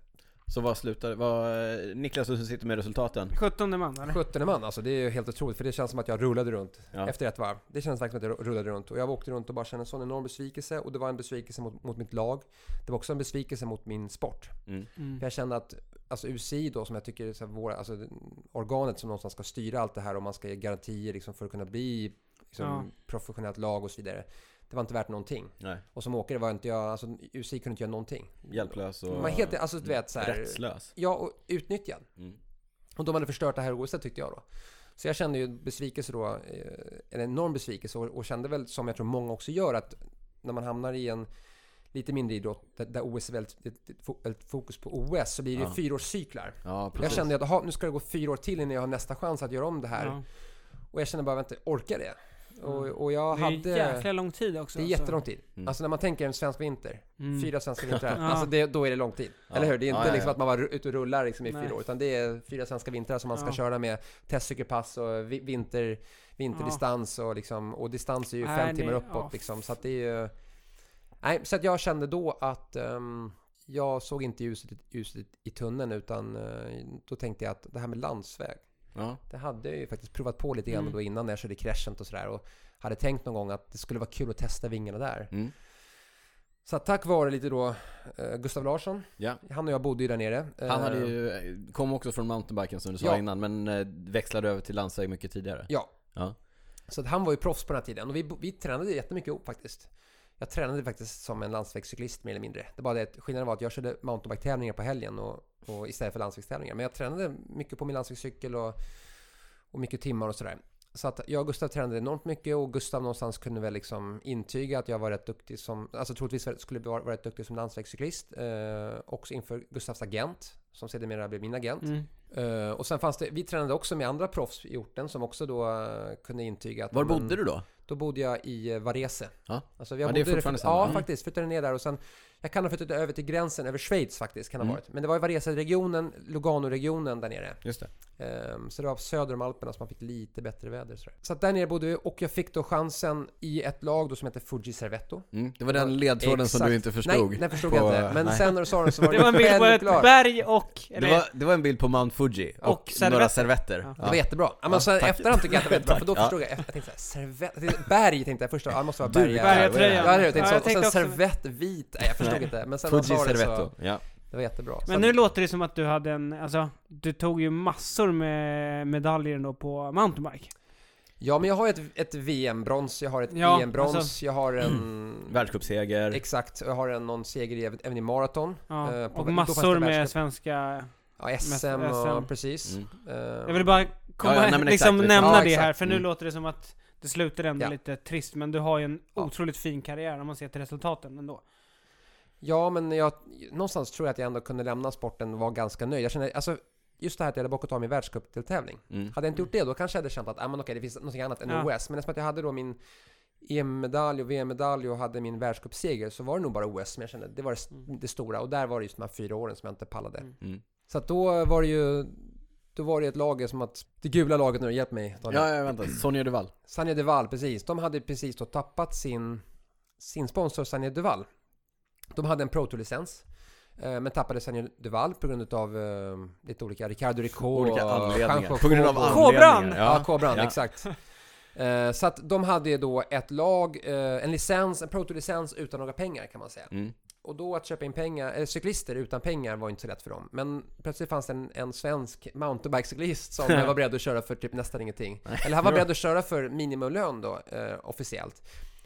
Så vad slutar, vad, Niklas du sitter med resultaten? 17 man eller? 17 man alltså, det är ju helt otroligt för det känns som att jag rullade runt Ja. efter ett varv. Det känns verkligen som att jag rullade runt och jag åkte runt och bara kände en sån enorm besvikelse och det var en besvikelse mot, mot mitt lag. Det var också en besvikelse mot min sport. Mm. Mm. För jag kände att alltså UCI då som jag tycker är så här, våra, alltså, organet som någonstans ska styra allt det här och man ska ge garantier liksom, för att kunna bli liksom, Ja. professionellt lag och så vidare. Det var inte värt någonting. Nej, Och som åkare var inte jag, alltså UCI kunde inte göra någonting. hjälplös och Man helt, alltså du vet så här, rättslös. Ja, och utnyttjad. Mm. Och de hade förstört det här OS tyckte jag då. Så jag kände ju besvikelse då, eh, en enorm besvikelse och, och kände väl som jag tror många också gör att när man hamnar i en lite mindre idrott, där, där OS är väldigt, väldigt fokus på OS, så blir det Ja. fyraårscyklar. Ja, Jag kände att aha, nu ska det gå fyra år till innan jag har nästa chans att göra om det här. Ja. Och jag kände bara, vänta, orkar det? Och, Mm. och jag Det är hade... jäkla lång tid också. Det är alltså. jättelång tid. Mm. Alltså när man tänker en svensk vinter, Mm. fyra svenska vintrar, [LAUGHS] Ja. alltså det, då är det lång tid. Ja. Eller hur? Det är inte Ja, ja, liksom att man var ute och rullar liksom i Nej. fyra år, utan det är fyra svenska vintrar som man ska Ja. köra med testcykelpass och vi- vinter, vinterdistans och liksom, och distans är ju Nej, fem det- timmar uppåt ja. liksom, så att det är ju... Nej, så att jag kände då att ehm, jag såg inte ljuset, i- ljuset i tunneln utan eh, då tänkte jag att det här med landsväg, Ja. det hade jag ju faktiskt provat på lite grann Mm. då innan när jag körde Crescent och sådär och hade tänkt någon gång att det skulle vara kul att testa vingarna där. Mm. Så tack vare lite då eh, Gustav Larsson, ja. han och jag bodde ju där nere. Han hade Eh, ju, kom också från mountainbiken som du sa Ja. innan, men eh, växlade över till landsväg mycket tidigare. Ja. Ja. Så att han var ju proffs på den här tiden och vi, vi tränade jättemycket ihop faktiskt. Jag tränade faktiskt som en landsvägscyklist mer eller mindre. Det var det att skillnaden var att jag körde mountainbike-tävlingar på helgen och, och istället för landsvägstävlingar. Men jag tränade mycket på min landsvägscykel och, och mycket timmar och sådär. Så att jag och Gustav tränade enormt mycket och Gustav någonstans kunde väl liksom intyga att jag var rätt duktig som, alltså troligtvis skulle jag vara vara rätt duktig som landsvägscyklist. Eh, också inför Gustavs agent, som sedermera blev min agent. Mm. Eh, och sen fanns det, vi tränade också med andra proffs i orten som också då eh, kunde intyga att... Var men- bodde du då? Då bodde jag i eh, Varese. Ja. Alltså jag Ja, det är fortfarande Ja, samma. Mm. faktiskt. Flyttade ner där och sen... Jag kan ha flyttat över till gränsen, över Schweiz faktiskt, kan ha Mm. varit. Men det var i Varese-regionen, Lugano-regionen där nere. Just det. Ehm, så det var söder om Alperna så man fick lite bättre väder. Så, så där nere bodde vi och jag fick då chansen i ett lag då som heter Fuji Servetto. Mm. Det var den ledtråden som Exakt. du inte förstod. Nej, den förstod på- jag inte. Men nej. sen när du sa den så var Det var en bild på ett självklart. berg och... Det var, det var en bild på Mount Fuji och, Och servetter. några servetter. Ja. Det var jättebra. Ja, men Ja, sen tack. efterhand tycker jag att det var jättebra, för då förstod jag. Jag tänkte såhär, servett... jag tänkte- Berg tänkte jag först, ja det måste vara berg. Bergatröjan. Ja. Jag tänkte så. Och sen servett vit. Nej, jag förstod Nej. inte. Men sen Fuji Servetto. Ja. det var jättebra. men Sen- nu låter det som att du hade en, alltså, du tog ju massor med medaljer då på mountainbike. Ja, men jag har ett, ett VM-brons, jag har ett Ja, EM-brons, alltså- jag har en... Världscupseger. Exakt, jag har en, någon seger i, även i maraton. Ja, Eh, och massor med svenska... Ja, SM och SM. precis. Mm. Eh, Jag vill bara komma, Ja, ja, nej, liksom exakt, nämna ja, det här, för nu Mm. låter det som att det slutar ändå Ja. lite trist, men du har ju en Ja. otroligt fin karriär om man ser till resultaten ändå. Ja, men jag, någonstans tror jag att jag ändå kunde lämna sporten och vara ganska nöjd. Jag känner, alltså, just det här att jag hade bockat av min världscupdeltävling. Mm. Hade jag inte gjort det, då kanske jag hade känt att, ah, men okej, det finns något annat än Ja. OS. Men eftersom att jag hade då min EM-medalj och VM-medalj och hade min världscupseger så var det nog bara OS som jag kände, det var det, Mm. det stora. Och där var det just de här fyra åren som jag inte pallade. Mm. Så att då var det ju, då var det ett lag som att, det gula laget nu, hjälp mig Daniel. Ja, ja, vänta. Sonja Duval. Sanja Deval, precis. De hade precis då tappat sin, sin sponsor Sanja Deval. De hade en Pro Tour-licens. eh, Men tappade Sanja Deval på grund av eh, lite olika, Ricardo Rico Olika och anledningar. På grund av. Kobran! anledningar. Ja, Kobran, Ja. exakt. Eh, Så att de hade ju då ett lag, eh, en licens, en Pro Tour-licens utan några pengar kan man säga. Mm. Och då att köpa in pengar, eller cyklister utan pengar var inte så lätt för dem. Men plötsligt fanns det en, en svensk mountainbikecyklist som [LAUGHS] var beredd att köra för typ nästan ingenting. Eller han var beredd att köra för minimumlön då, eh, officiellt.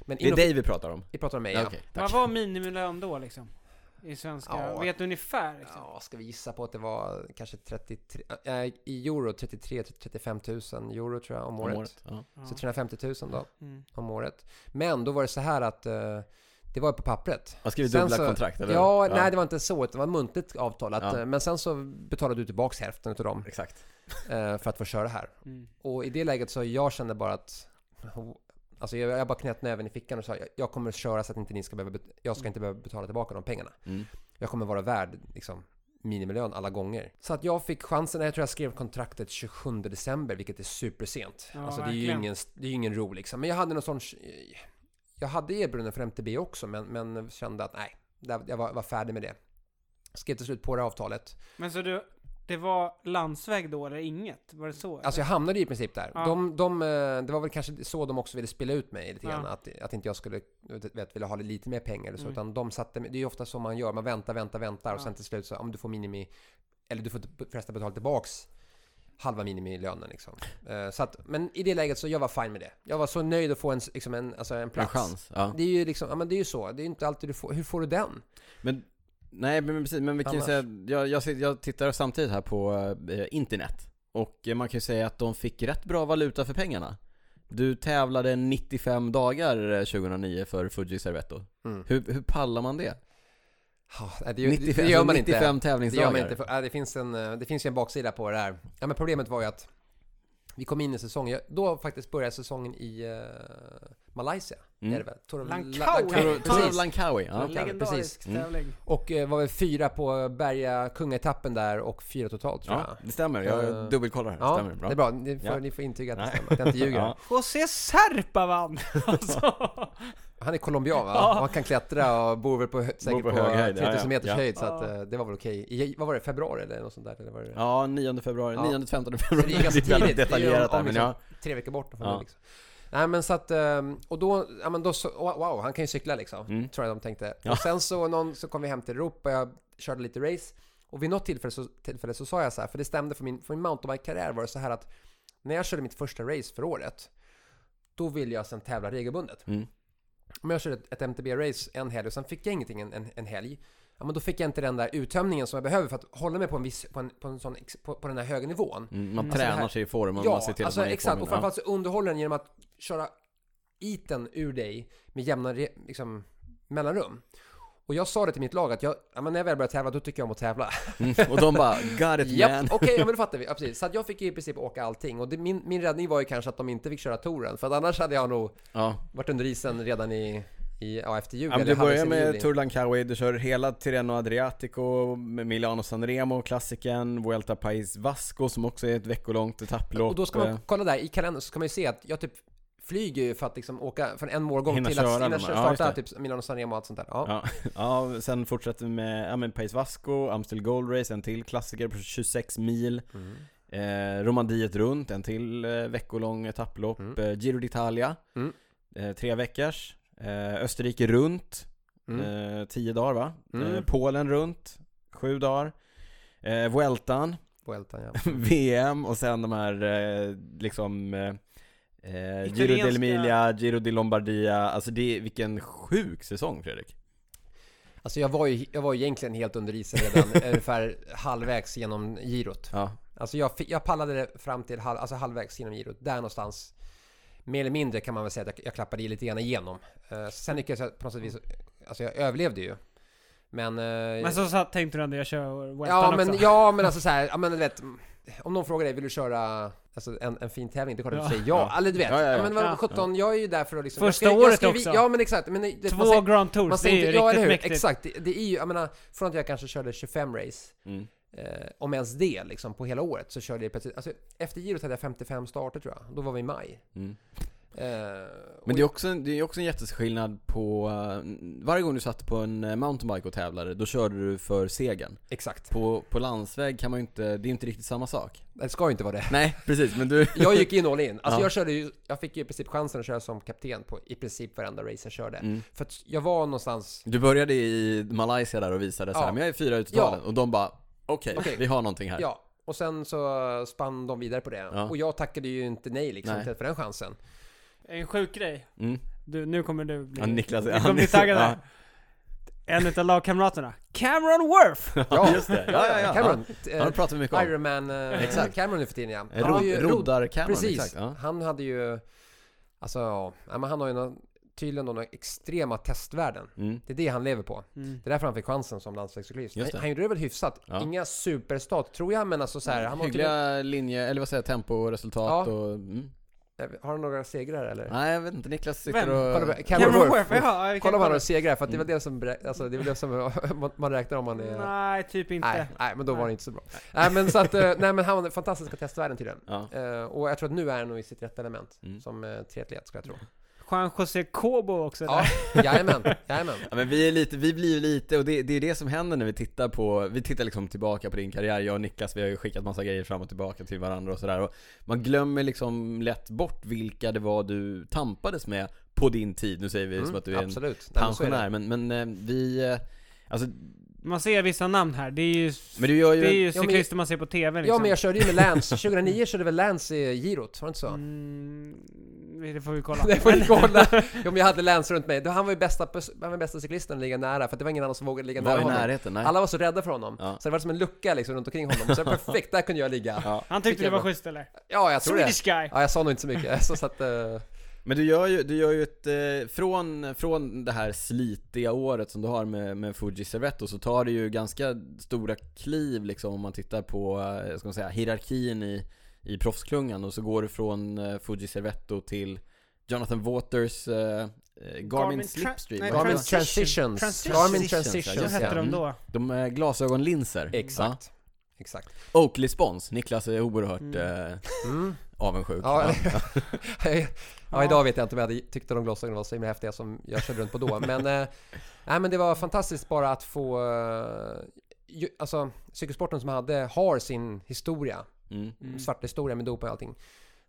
Men Det är dig vi pratar om. Vi pratar om mig, Ja, okej, Vad var minimilön då liksom? I svenska? Ja. Vet du ungefär liksom? Ja, ska vi gissa på att det var kanske 33, äh, i euro 33-35 000 euro tror jag om året. Om året. Ja. Så 350 000 då, Mm. om året. Men då var det så här att eh, det var på pappret. Man Sen dubbla så- kontrakt, eller Ja, nej det var inte så, det var ett muntligt avtal. Att, Ja. eh, Men sen så betalade du tillbaks hälften utav dem Exakt. eh, för att få köra här. Mm. Och i det läget så jag kände bara att Alltså jag, jag bara knöt näven i fickan och sa jag, kommer köra så att inte ni ska behöva, jag ska inte behöva betala tillbaka de pengarna. Mm. Jag kommer vara värd liksom minimilön alla gånger. Så att jag fick chansen, jag tror jag skrev kontraktet 27 december, vilket är supersent. Ja, alltså det är ju ingen, det är ju ingen ro liksom. Men jag hade någon sån... Jag hade erbjudanden för MTB också, men, men kände att nej, jag var, var färdig med det. Skrev till slut på det avtalet. Men så du, det var landsväg då eller inget? Var det så? Alltså jag hamnade i princip där. Ja. De, de, eh, det var väl kanske så de också ville spela ut mig lite grann. Ja. Att, att inte jag skulle vet, vilja ha lite mer pengar eller så. Mm. Utan de satte det är ju ofta så man gör. Man väntar, väntar, väntar och Ja. sen till slut så om du får minimi, eller du får förresten betala tillbaks halva minimilönen liksom. Eh, Så att, men i det läget så jag var fine med det. Jag var så nöjd att få en, liksom en, alltså en En plats. chans. Ja. Det är ju liksom, ja men det är ju så. Det är ju inte alltid du får, hur får du den? Men, nej men precis, men vi kan ju säga, jag, jag, jag tittar samtidigt här på eh, internet Och eh, man kan ju säga att de fick rätt bra valuta för pengarna Du tävlade 95 dagar eh, 2009 för Fuji Servetto. Mm. Hur, hur pallar man det? Ja, det, det, 95, det gör man 95 inte. Det gör tävlingsdagar? man inte. För, det, finns en, eh, det finns ju en baksida på det här. Ja, men problemet var ju att vi kom in i säsongen. Då faktiskt började säsongen i uh, Malaysia. Mm. Är det väl? Torv- Langkawi. La- Langkawi, Toro Precis. Langkawi, ja. Legendarisk Mm. tävling. Och eh, var väl fyra på Berga kungaetappen där och fyra totalt tror Ja, jag. det stämmer. Jag dubbelkollar här. Ja, stämmer. Bra. det är bra. Ni får, Ja. ni får intyga att det Nej. stämmer, att jag inte ljuger. [LAUGHS] Ja. José Serpa vann! [LAUGHS] alltså. Han är colombian va? Ja. Och han kan klättra och bor väl på, säkert på på, hög höjd, ja, 3000 ja. meters Ja. höjd så att Ja. eh, det var väl okej. I, vad var det, februari eller något sånt där? Eller var det Ja, 9 februari, Ja. 9-15 Så februari. det är ganska tidigt. Det är ju detaljerat om- om liksom- ja. tre veckor bort från Ja. liksom. Nej men så att, ehm, och då, ja men då så, wow, han kan ju cykla liksom. Mm. Tror jag de tänkte. Ja. Och sen så, någon, så kom vi hem till Europa, jag körde lite race. Och vid något tillfälle så, tillfälle så sa jag så här, för det stämde för min, för min mountainbike-karriär var det så här att när jag körde mitt första race för året, då ville jag sen tävla regelbundet. Mm. Om jag körde ett, ett MTB-race en helg och sen fick jag ingenting en, en, en helg, ja men då fick jag inte den där uttömningen som jag behöver för att hålla mig på en viss, på, en, på, en sån, på, på den här höga nivån. Mm, man Alltså tränar här- sig i form och Ja, man ser till alltså att man är i exakt. formen. Och framförallt så underhåller den genom att köra iten ur dig med jämna liksom, mellanrum. Och jag sa det till mitt lag att jag, ja, men när jag väl börjar tävla då tycker jag om att tävla. mm. Och de bara 'Got it man' okej, ja, men då [LAUGHS] fattar vi. Ja, precis. Så jag fick ju i princip åka allting. Och det, min, min räddning var ju kanske att de inte fick köra touren. För att annars hade jag nog Ja. varit under isen redan i, i ja, efter jul. Ja, du börjar med. Tour Langkawi, du kör hela Tirreno Adriatico, Milano Sanremo, klassikern, Vuelta País Vasco som också är ett veckolångt etapplopp. Och då ska Eh, man kolla där i kalendern så kan man ju se att jag typ flyger ju för att liksom åka från en målgång Hinna till köra att hinna köra- Ja, starta just typ Milano Sanremo och allt sånt där. Ja. Ja, ja, sen fortsätter vi med, ja men País Vasco, Amstel Gold Race, en till klassiker på 26 mil. Mm. Eh, Romandiet runt, en till eh, veckolång etapplopp. Mm. Eh, Giro d'Italia, Mm. eh, tre veckors. Eh, Österrike runt, Mm. eh, tio dagar va? Mm. Eh, Polen runt, sju dagar. Eh, Vueltan, Vueltan, ja. [LAUGHS] VM och sen de här liksom eh, eh, Giro dell'Emilia, Giro di Lombardia, alltså det är, vilken sjuk säsong Fredrik. Alltså jag var ju, jag var ju egentligen helt under isen redan [LAUGHS] ungefär halvvägs genom girot. Ja, Alltså jag, jag pallade det fram till halv, alltså halvvägs genom girot. Där någonstans, mer eller mindre kan man väl säga att jag, jag klappade i lite grann igenom. Uh, sen lyckades jag på något sätt vis, alltså jag överlevde ju. Men... eh, Men så satt, tänkte du ändå jag kör Weltan ja, också. men, ja men alltså så här, ja men du vet, om någon frågar dig, vill du köra alltså, en, en fin tävling? Det är klart att Ja. du säger ja. Ja. Eller du vet, Ja, ja, ja. ja, men vad Ja. 17, jag är ju där för att liksom... Första jag ska, jag året ska, också. Ja men exakt, men det, Två man säger, Grand Tours, man det är ju inte, ja, riktigt hur? mäktigt. Exakt, det, det är ju, jag menar, från att jag kanske körde 25 race, mm. eh, om ens det liksom på hela året, så körde jag precis, alltså efter girot hade jag 55 starter tror jag, då var vi i maj. Mm. Eh, Men det är också, en- det är också en jätteskillnad på, eh, varje gång du satt på en eh, mountainbike och tävlade, då körde du för segern. Exakt, På, på landsväg kan man ju inte, det är inte riktigt samma sak. det ska ju inte vara det. Nej, precis, men du... [LAUGHS] Jag gick in all in. Alltså Ja. jag körde ju, jag fick ju i princip chansen att köra som kapten på i princip varenda race jag körde. Mm. För att jag var någonstans, Du började i Malaysia där och visade så här, Ja. men jag är fyra ut i totalen, och de bara Okej, Okej. vi har någonting här. ja. Och sen så spann de vidare på det. Ja. Och jag tackade ju inte nej liksom Nej. för den chansen. En sjuk grej. Mm. Du, nu kommer du bli... Ja, Niklas, du han kommer bli taggad ja. En utav lagkamraterna. Cameron Worth! [LAUGHS] Ja, just det. Ja, ja, ja. [LAUGHS] Cameron. Ja, det pratar vi mycket om. Ironman uh, Exakt. Cameron nu för tiden ja. Eh, Han har ju Rod, rod- roddar Cameron, Precis. exakt. Ja. Han hade ju, alltså ja, men han har ju någon, tydligen några extrema testvärden. Mm. Det är det han lever på. Mm. Det är därför han fick chansen som landsvägscyklist. Han, han gjorde det väl hyfsat. Ja. Inga superstat tror jag, men alltså så här, han har tydligen, Hyggliga linje, eller vad säger jag, tempo och resultat Ja. och... Mm. Har han några segrar eller? Nej, jag vet inte, Niklas sitter Vem? och... Kolla Cameron, Cameron Worth, ja, Kolla om han har segrar, för att det är väl det som, alltså, det är väl det som [LAUGHS] man- räknar om man är... Nej, typ inte. Nej, nej, men då var Nej. det inte så bra. Nej men så att, eh, [LAUGHS] nej men han har fantastiska testvärden tydligen. Ja. Eh, och jag tror att nu är han nog i sitt rätta element. Mm. Som uh, triatlet ska jag tro. Juan José Cobo också Ja, där. jajamän, jajamän. Ja men vi är lite, vi blir lite, och det, det är det som händer när vi tittar på, vi tittar liksom tillbaka på din karriär, jag och Niklas, vi har ju skickat massa grejer fram och tillbaka till varandra och sådär Man glömmer liksom lätt bort vilka det var du tampades med på din tid, nu säger vi som Mm, att du är en absolut. Nej, men pensionär, men, men eh, vi, eh, alltså, Man ser vissa namn här, det är ju, men du gör ju det är ju Ja, men- cyklister man ser på TV liksom. Ja men jag körde ju med Lance, [LAUGHS] 2009 körde väl Lance i girot, var det inte så? Mm, Det får vi kolla. [LAUGHS] Det får ni kolla. [LAUGHS] Jo, men jag hade Lance runt mig. Då- Han var ju bästa, han var bästa cyklisten att ligga nära, för det var ingen annan som vågade ligga Var nära i honom. närheten? Nej. Alla var så rädda för honom. Ja. Så det var som en lucka liksom runt omkring honom. Så perfekt, där kunde jag ligga. Ja. Han tyckte det var schysst eller? Ja, jag tror det. Swedish guy! Ja, jag sa nog inte så mycket. Så, så att, eh, Men du gör ju, du gör ju ett, eh, från, från det här slitiga året som du har med, med Fuji Servetto så tar det ju ganska stora kliv liksom om man tittar på, eh, ska man säga, hierarkin i, i proffsklungan och så går du från eh, Fuji Servetto till Jonathan Waters eh, eh, Garmin, Garmin Slipstream nej? Garmin Transition. Transitions. Transitions. Garmin Transitions, Transitions, hette de Mm. då. De är glasögonlinser Exakt. Exakt. Ja. Oakley Spons, Niklas är oerhört Mm. eh, Mm. avundsjuk Ja, Ja. [LAUGHS] ja, idag vet jag inte om jag hade tyckt att de glasögonen var så himla häftiga som jag körde runt på då. Men, eh, nej, men det var fantastiskt bara att få... Eh, ju, alltså, cykelsporten som hade, har sin historia. Mm. Mm. Svart historia med doping och allting.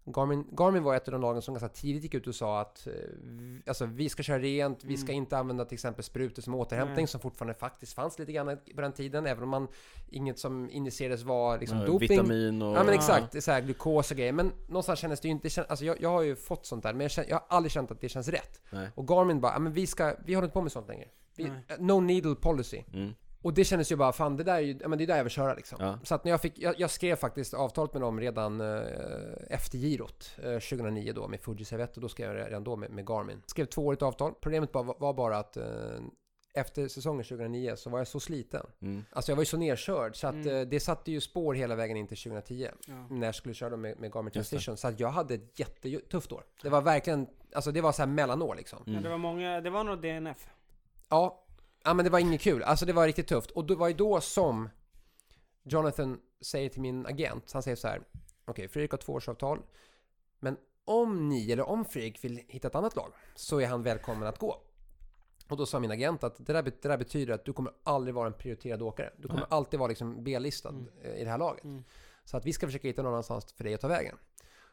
Garmin, Garmin var ett av de lagen som ganska tidigt gick ut och sa att eh, vi- alltså, vi ska köra rent, vi ska Mm. inte använda till exempel sprutor som återhämtning Nej. som fortfarande faktiskt fanns lite grann på den tiden. Även om man, inget som injicerades var liksom Ja, doping. Vitamin och... Ja men exakt, så här glukos och grejer. Men någonstans kändes det ju inte, alltså jag, jag har ju fått sånt där, men jag, känner, jag har aldrig känt att det känns rätt. Nej. Och Garmin bara, men vi ska, vi håller inte på med sånt längre. Vi, no needle policy. Mm. Och det kändes ju bara, fan det där är ju, men det är där jag vill köra liksom. Ja. Så att när jag fick, jag, jag skrev faktiskt avtalet med dem redan eh, efter girot, eh, 2009 då med Fuji Servetto, då skrev jag redan då med, med Garmin. Skrev tvåårigt avtal. Problemet bara, var bara att eh, efter säsongen 2009 så var jag så sliten. Mm. Alltså jag var ju så nerkörd så att Mm. eh, det satte ju spår hela vägen in till 2010 Ja. när jag skulle köra då med, med Garmin. Transition. Så att jag hade ett jättetufft år. Det var verkligen, alltså det var så här mellanår liksom. Ja, det var många, det var nog DNF. Ja, ja men det var inget kul. Alltså det var riktigt tufft. Och det var ju då som Jonathan säger till min agent, han säger så här. Okej, Fredrik har tvåårsavtal. Men om ni, eller om Fredrik vill hitta ett annat lag, så är han välkommen att gå. Och då sa min agent att det där, det där betyder att du kommer aldrig vara en prioriterad åkare. Du kommer Nej. alltid vara liksom B-listad Mm. i det här laget. Mm. Så att vi ska försöka hitta någon annanstans för dig att ta vägen.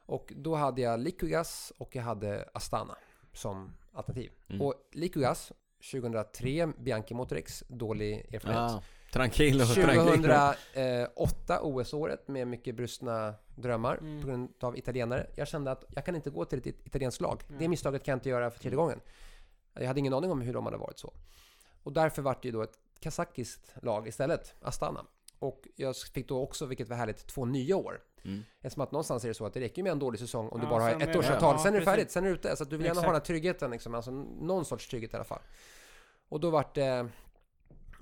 Och då hade jag Liquigas och jag hade Astana som alternativ. Mm. Och Liquigas 2003, Bianchi Motorex, dålig erfarenhet. Ja, tranquilo, tranquilo. 2008 OS-året med mycket brustna drömmar Mm. på grund av italienare. Jag kände att jag kan inte gå till ett it- italienskt lag. Nej. Det misstaget kan jag inte göra för tredje gången. Jag hade ingen aning om hur de hade varit så. Och därför vart det ju då ett kazakiskt lag istället, Astana. Och jag fick då också, vilket var härligt, två nya år. Mm. Eftersom att någonstans är det så att det räcker med en dålig säsong om du Ja, bara har ett det- årsavtal. ja, sen är det färdigt, sen är du ute. Så att du vill gärna ha Exakt. den här tryggheten, liksom, alltså någon sorts trygghet i alla fall. Och då vart det eh,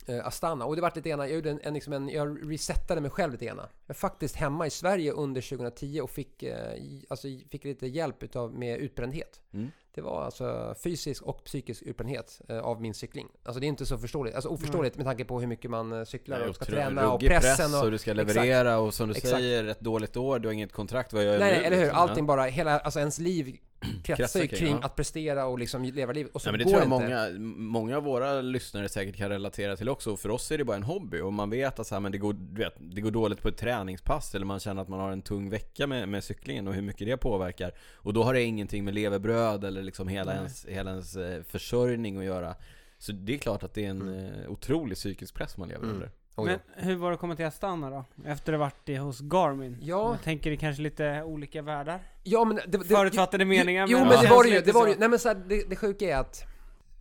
Astana. Och det vart lite grann, jag, gjorde en, en, liksom en, jag resetade mig själv lite grann. Jag var faktiskt hemma i Sverige under 2010 och fick, eh, alltså, fick lite hjälp utav, med utbrändhet. Mm. Det var alltså fysisk och psykisk utbrändhet eh, av min cykling. Alltså det är inte så förståeligt, alltså oförståeligt med tanke på hur mycket man eh, cyklar och ska träna och pressen press och... och du ska leverera och som du Exakt. säger, ett dåligt år, du har inget kontrakt, vad gör jag Nej, nu? nej, eller hur? liksom? Allting bara, hela, alltså ens liv [CLEARS THROAT] kretsar ju kring, ja. att prestera och liksom leva livet. Och så Nej, men det går tror jag många, många av våra lyssnare säkert kan relatera till också. För oss är det bara en hobby och man vet att så här, men det, går, du vet, det går dåligt på ett träningspass eller man känner att man har en tung vecka med, med cyklingen och hur mycket det påverkar. Och då har det ingenting med levebröd eller liksom hela, Nej. ens, hela ens eh, försörjning att göra. Så det är klart att det är en Mm. eh, otrolig psykisk press man lever Mm. under. Men hur var det att komma till Astana då? Efter att ha varit hos Garmin? Ja. Jag tänker det kanske lite olika världar? Ja men det, det, Förutfattade meningar, Jo, men men det var det ju, det var ju. Nej men så här, det, det sjuka är att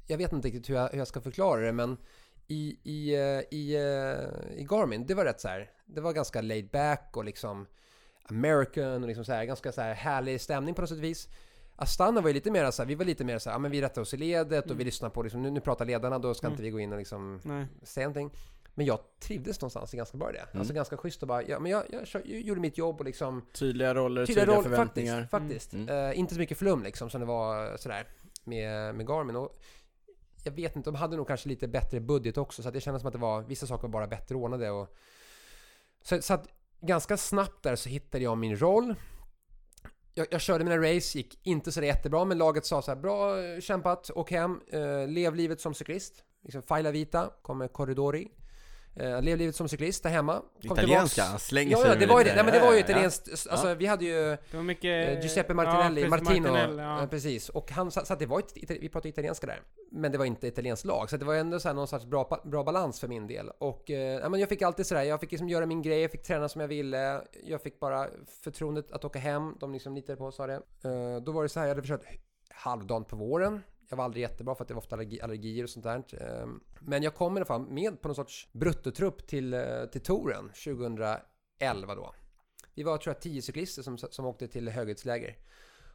Jag vet inte riktigt hur jag, hur jag ska förklara det men i, i, eh, i, eh, i Garmin, det var rätt så här. Det var ganska laid back och liksom American och liksom så här, ganska så här härlig stämning på något sätt vis. Astana var ju lite mer så här, vi var lite mer så här, ja men vi rättar oss i ledet och Mm. vi lyssnar på liksom, nu, nu pratar ledarna, då ska Mm. inte vi gå in och liksom Nej. säga någonting. Men jag trivdes någonstans ganska bra i det. Mm. Alltså ganska schysst och bara, ja men jag, jag, kör, jag gjorde mitt jobb och liksom Tydliga roller, Tydliga tydliga roll, förväntningar. faktiskt. faktiskt. Mm. Eh, inte så mycket flum liksom som det var eh, sådär med, med Garmin. Och jag vet inte, de hade nog kanske lite bättre budget också så att det kändes som att det var vissa saker var bara bättre ordnade. Och, så, så att ganska snabbt där så hittade jag min roll. Jag, jag körde mina race, gick inte så jättebra men laget sa så här bra eh, kämpat, åk hem, eh, lev livet som cyklist. Liksom Faila Vita, kommer Corridori. Eh, lev livet som cyklist där hemma. Kom Italienska, han slänger Ja, sig ja, med det var ju det. Nej, men det var ju ja, ja. italienskt. Alltså, vi hade ju Det var mycket... eh, Giuseppe Martinelli, ja, precis, Martino. Martinelli, ja. ja. precis. Och han sa så att det var vi pratade italienska där. Men det var inte italienskt lag. Så det var ändå så här någon sorts bra, bra balans för min del. Och eh, ja, men jag fick alltid sådär, jag fick liksom göra min grej, jag fick träna som jag ville. Jag fick bara förtroendet att åka hem. De liksom litade på oss, sa det. Eh, då var det så här, jag hade försökt halvdant på våren. Jag var aldrig jättebra för att det var ofta allergi, allergier och sånt där. Eh, Men jag kom i alla fall med på någon sorts bruttotrupp till, eh, till touren 2011 då. Vi var tror jag 10 cyklister som, som åkte till höghöjdsläger.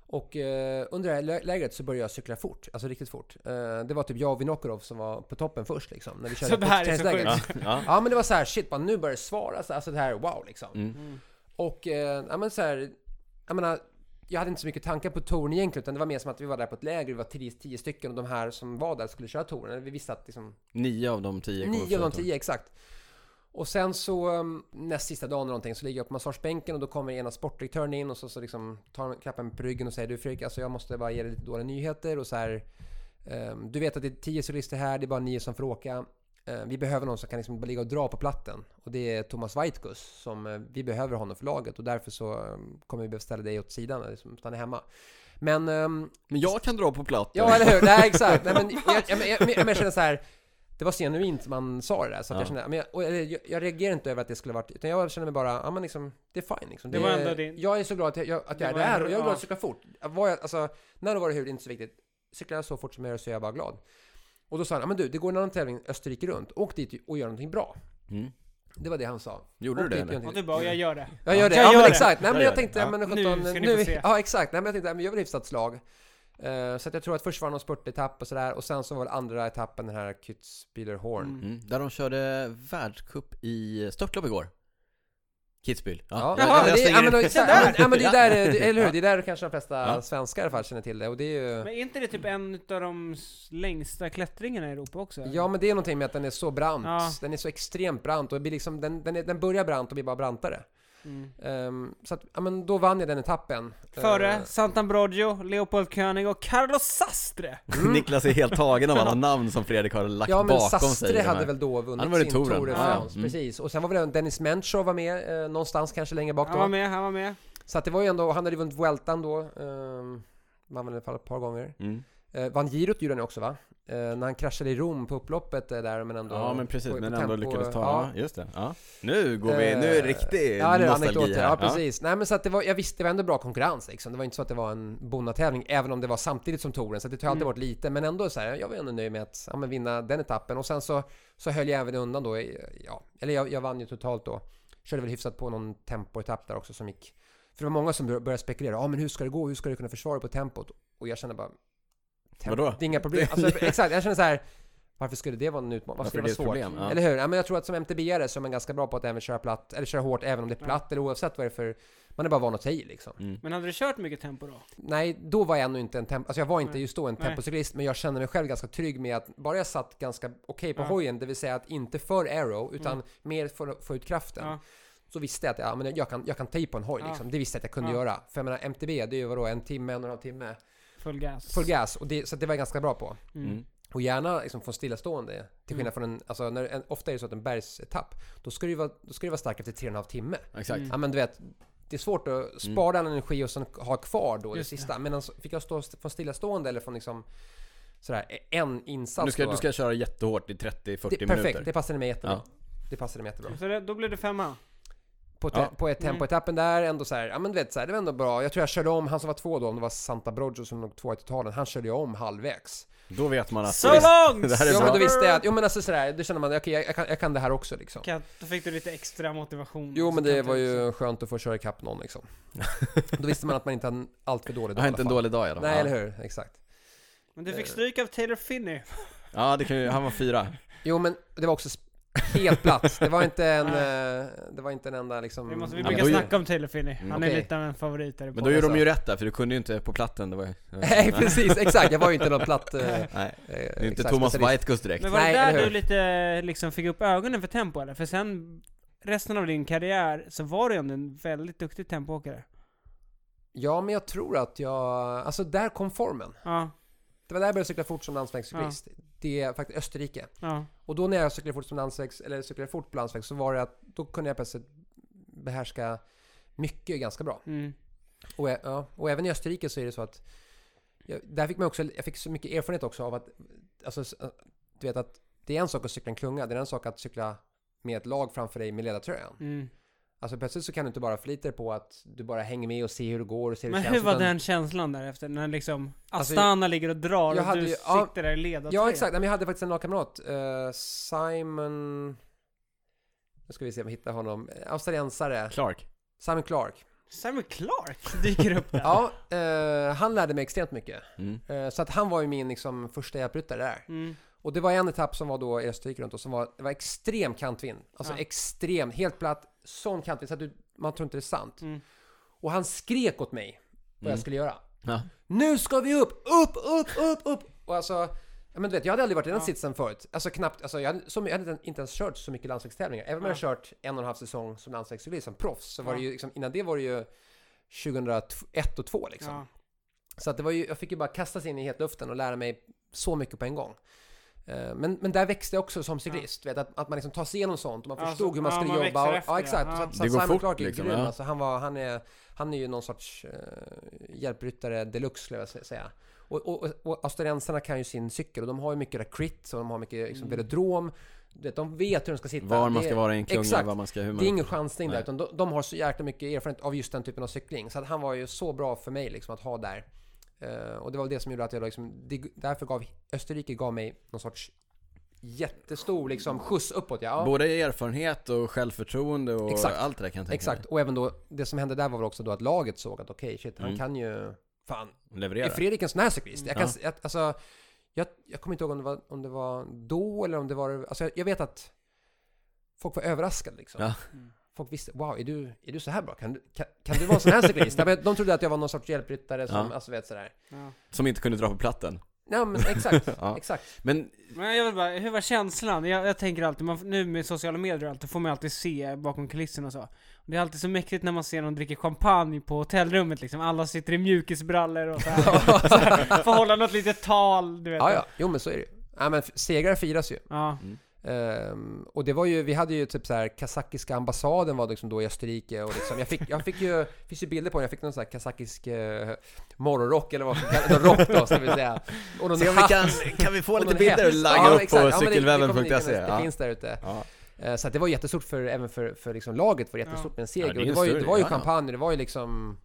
Och eh, under det här lä- lägret så började jag cykla fort, alltså riktigt fort. Eh, det var typ jag och Vinokurov som var på toppen först liksom. När vi körde Så det här är så sjukt. Ja, ja. Ja men det var så här, shit man, nu börjar det svara. så- Alltså det här, wow liksom. Mm. Och, eh, ja men så här, jag menar, jag hade inte så mycket tankar på touren egentligen, utan det var mer som att vi var där på ett läger, vi var tio, tio stycken och de här som var där skulle köra touren. Vi visste att liksom, Nio av de tio nio av de tio, exakt. Och sen så, um, näst sista dagen eller någonting, så ligger jag på massagebänken och då kommer ena sportdirektören in och så, så liksom tar han klappen på ryggen och säger Du Fredrik, alltså jag måste bara ge dig lite dåliga nyheter och så här. ehm, du vet att det är tio cyklister här, det är bara nio som får åka. Eh, vi behöver någon som kan liksom ligga och dra på platten. Och det är Thomas Weitkus som eh, vi behöver honom för laget och därför så um, kommer vi behöva ställa dig åt sidan, liksom stanna hemma. Men ehm, Men jag kan dra på platt. Ja, eller hur? [LAUGHS] Nej, exakt. Nej, men jag, jag, jag, jag, jag, jag känner så här. Det var genuint man sa det där, så att Ja. jag kände, men jag, och jag, jag, reagerar inte över att det skulle varit, utan jag känner mig bara, ja men liksom, det är fine liksom. Det var ändå din- Jag är så glad att jag, jag, att Det jag är där, ändå- och jag är glad att cykla fort. Var jag, alltså, när det var det hur, det är inte så viktigt. Cyklar jag så fort som jag gör så är jag bara glad. Och då sa han, ja men du, det går en annan tävling Österrike runt, åk dit och gör någonting bra. Mm. Det var det han sa. Gjorde Åk du det eller? Och du bara, jag gör det. jag gör det, Jag ja gör men det. exakt. Nej men Jag tänkte, ja. men Nu 17, ska ni nu, få se. ja exakt. Nej men jag tänkte, ja, men jag vill hyfsat slag. Eh, så att jag tror att först var det någon spurtetapp och sådär och sen så var det andra etappen den här Kitzbühler Horn. Mm. Mm. Där de körde världscup i störtlopp igår. Kitzbühel. Ja, ja, jag men det, slänger ja, men, ja, ja det är där, det- eller hur? Ja. Det är där kanske de flesta Ja. svenskar i alla fall känner till det och det är ju... Men är inte det typ en av de längsta klättringarna i Europa också? Ja men det är någonting med att den är så brant. Ja. Den är så extremt brant och blir liksom, den, den, är, den börjar brant och blir bara brantare. Mm. Ehm, så att, ja men då vann jag den etappen. Före Eh, Sant'Ambrogio, Leopold König och Carlos Sastre! [LAUGHS] Niklas är helt tagen av alla namn som Fredrik har lagt Ja men bakom sig. i Sastre de här. hade väl då vunnit Han var i sin touren. Tour de Ja, France, mm. precis. Och sen var väl även Dennis Menchov var med, eh, någonstans kanske längre bak Han var då. med, han var med. Så att det var ju ändå, han hade ju vunnit Vueltan då. Um, vann väl i alla fall ett par gånger. Mm. Eh, vann girot gjorde han också va? Eh, när han kraschade i Rom på upploppet eh, där men ändå... Ja men precis, på- men på ändå tempo, lyckades ta, ja. ja just det. Ja. Nu går vi, nu är det riktig Ja, det är nostalgi här. Ja, precis. Nej, men så att det var, jag visste det var ändå bra konkurrens liksom. Det var inte så att det var en bonnatävling, även om det var samtidigt som touren. Så det tar alltid Mm. bort lite, men ändå så här, jag var ändå nöjd med att ja, vinna den etappen. Och sen så, så höll jag även undan då, ja, eller jag, jag vann ju totalt då. Körde väl hyfsat på någon tempoetapp där också som gick... För det var många som bör- började spekulera, ja men hur ska det gå? Hur ska du kunna försvara på tempot? Och jag kände bara... tempo- Vadå? Det är inga problem. Alltså, [LAUGHS] exakt, jag känner så här. Varför skulle det vara en utmaning? Varför Varför skulle det vara svårt? problem? Ja. Eller hur? Ja, men jag tror att som MTB-are så är man ganska bra på att även köra platt, eller köra hårt även om det är Ja. platt, eller oavsett vad det är för... Man är bara van att ta i liksom. Mm. Men hade du kört mycket tempo då? Nej, då var jag ännu inte en tempo... Alltså jag var inte Nej. just då en Nej. tempocyklist, men jag kände mig själv ganska trygg med att bara jag satt ganska okej på Ja. hojen, det vill säga att inte för aero, utan Mm. mer för att få ut kraften. Ja. Så visste jag att ja, men jag, kan, jag kan ta i på en hoj Ja. liksom. Det visste jag att jag kunde Ja. göra. För jag menar, MTB, det är ju vadå, en timme, en och en halv timme. Full gas. Full gas, och det, så det var jag ganska bra på. Mm. Mm. Och gärna liksom från stillastående. Till Mm. skillnad från en, alltså när en, ofta är det så att en bergsetapp, då ska du ju vara, då ska du vara stark efter tre och en halv timme. Exakt. Mm. Ja men du vet, det är svårt att spara all energi och sen ha kvar då Just det det. sista. Men fick jag stå från stillastående eller från liksom sådär en insats Du ska, då, du ska köra jättehårt i 30-40 det, minuter. Perfekt, det passade mig jättebra. Ja. Det passade mig jättebra. Så det, då blev det femma? På, te, Ja. på ett Mm. tempoetappen där, ändå så här, ja men du vet så här, det var ändå bra. Jag tror jag körde om, han som var två då, om det var Santa Broggio som låg två i totalen, han körde jag om halvvägs. Då vet man att... So long! [LAUGHS] Det här är Ja bra. men då visste jag att, jo men alltså sådär, då kände man, okej jag, jag, kan, jag kan det här också liksom. Kan- Då fick du lite extra motivation. Jo men det var också- ju skönt att få köra ikapp någon liksom. [LAUGHS] Då visste man att man inte hade en allt för dålig Jag dag har i inte en dålig dag i alla fall. Nej ja. eller hur, exakt. Men du fick stryk av Taylor Finney. Ja, det kan ju, han var fyra. Jo men det var också sp- helt platt. Det var inte en, [LAUGHS] eh, det var inte en enda liksom... Vi, måste, vi Ja, brukar är- snacka om Taylor Finney. Mm. Han är Okej. lite av en favorit där Men då gjorde de ju rätt där, för du kunde ju inte på platten, det var ju... [LAUGHS] Nej precis, exakt. Jag var ju inte någon platt... Eh, [LAUGHS] Nej, eh, det är inte Thomas. Weitkus direkt. Men var det Nej, där du lite liksom fick upp ögonen för tempo eller? För sen resten av din karriär så var du ju ändå en väldigt duktig tempoåkare. Ja men jag tror att jag... Alltså där kom formen. Ja. Det var där jag började cykla fort som landsvägscyklist. Det är faktiskt Österrike. Ja. Och då när jag cyklade fort som landsvägs, eller cyklade fort på landsväg så var det att då kunde jag plötsligt behärska mycket ganska bra. Mm. Och, ja, och även i Österrike så är det så att jag, där fick man också, jag fick så mycket erfarenhet också av att, alltså, du vet att det är en sak att cykla en klunga, det är en sak att cykla med ett lag framför dig med ledartröjan. Mm. Alltså plötsligt så kan du inte bara förlita dig på att du bara hänger med och ser hur det går och ser hur Men det hur känns. var utan- den känslan därefter? När liksom Alltså, Astana ligger och drar jag och hade du ja. sitter där i ledartröjan? Ja exakt, men jag hade faktiskt en lagkamrat, eh, Simon... Nu ska vi se om vi hittar honom. Australiensare, Clark. Simon Clark. Simon Clark dyker upp där. [LAUGHS] Ja, eh, han lärde mig extremt mycket. Mm. Eh, så att han var ju min liksom, första hjälpryttare där. Mm. Och det var en etapp som var då i Österrike runt och som var, det var extrem kantvind. Alltså Ja. extrem, helt platt, sån kantvind så att du, man tror inte det är sant. Mm. Och han skrek åt mig vad Mm. jag skulle göra. Ja. Nu ska vi upp, upp, upp, upp, upp! Och alltså, ja men du vet, jag hade aldrig varit i den Ja. sitsen förut. Alltså knappt, alltså jag hade, som, jag hade inte- ens kört så mycket landsvägstävlingar. Även om jag har kört en och en halv säsong som landsvägscyklist, som proffs, så var Ja. det ju liksom, innan det var det ju 2001 och 2002 liksom. Ja. Så att det var ju, jag fick ju bara kasta sig in i hetluften och lära mig så mycket på en gång. Eh, Men, men där växte jag också som cyklist, vet, att, att man liksom tar sig igenom sånt och man Ja, förstod så- hur man ja, skulle man jobba. Och, efter, ja ja. exakt, Ja. så, så Det går Simon fort, Clark är liksom, grym. ja. Alltså, han, var, han, är, han är ju någon sorts uh, hjälpryttare deluxe skulle jag sä- säga. Och, och, och australiensarna kan ju sin cykel och de har ju mycket där crit och de har mycket liksom, Mm. velodrom. Vet, De vet hur de ska sitta. Var man ska vara i en klunga, exakt. var man ska, hur man... det är ingen chansning där, utan de, de har så jäkla mycket erfarenhet av just den typen av cykling. Så att han var ju så bra för mig liksom att ha där. Eh, och det var det som gjorde att jag liksom, det, därför gav Österrike gav mig någon sorts jättestor liksom skjuts uppåt. Ja, Både erfarenhet och självförtroende och Exakt. allt det där kan jag tänka exakt. Och även då, det som hände där var väl också då att laget såg att okej, shit, han Mm. kan ju, fan, mig. Leverera. är Fredrik en sån här cyklist? Jag kan, Ja. jag, alltså, jag, jag kommer inte ihåg om det, var, om det var då eller om det var, alltså jag, jag vet att folk var överraskade liksom. Ja. Folk visste, wow, är du, är du så här bra? Kan, du- kan, kan du vara en sån här cyklist? Ja, De trodde att jag var någon sorts hjälpryttare som, Ja. alltså vet sådär. Ja. Som inte kunde dra på platten. Nej men exakt, [LAUGHS] Ja. exakt. Men Men jag vill bara, hur var känslan? Jag, jag tänker alltid, man, nu med sociala medier och allt, då får man alltid se bakom kulisserna och så. Det är alltid så mäktigt när man ser någon dricka champagne på hotellrummet liksom. Alla sitter i mjukisbrallor och så här. [LAUGHS] så här får hålla något litet tal, du vet. Ja, ja, jo men så är det ju. Ja men segrar firas ju. Ja. Ehm, och det var ju, vi hade ju typ så här kazakiska ambassaden var liksom då i Österrike och liksom, jag fick, jag fick ju, finns ju bilder på den, jag fick någon sån här kazakisk uh, morgonrock eller vad som kallas, rock då ska vi säga. Och någon se om vi kan, kan vi få och lite bilder och lagga Ja, upp exakt. på Ja, men det- det cykelwebben.se? Det finns där ute. Ja. Eh, Så det var jättestort för, även för, för liksom laget var det jättestort med en seger. Det och det var ju, det var ju ja, ja. champagne, det var ju liksom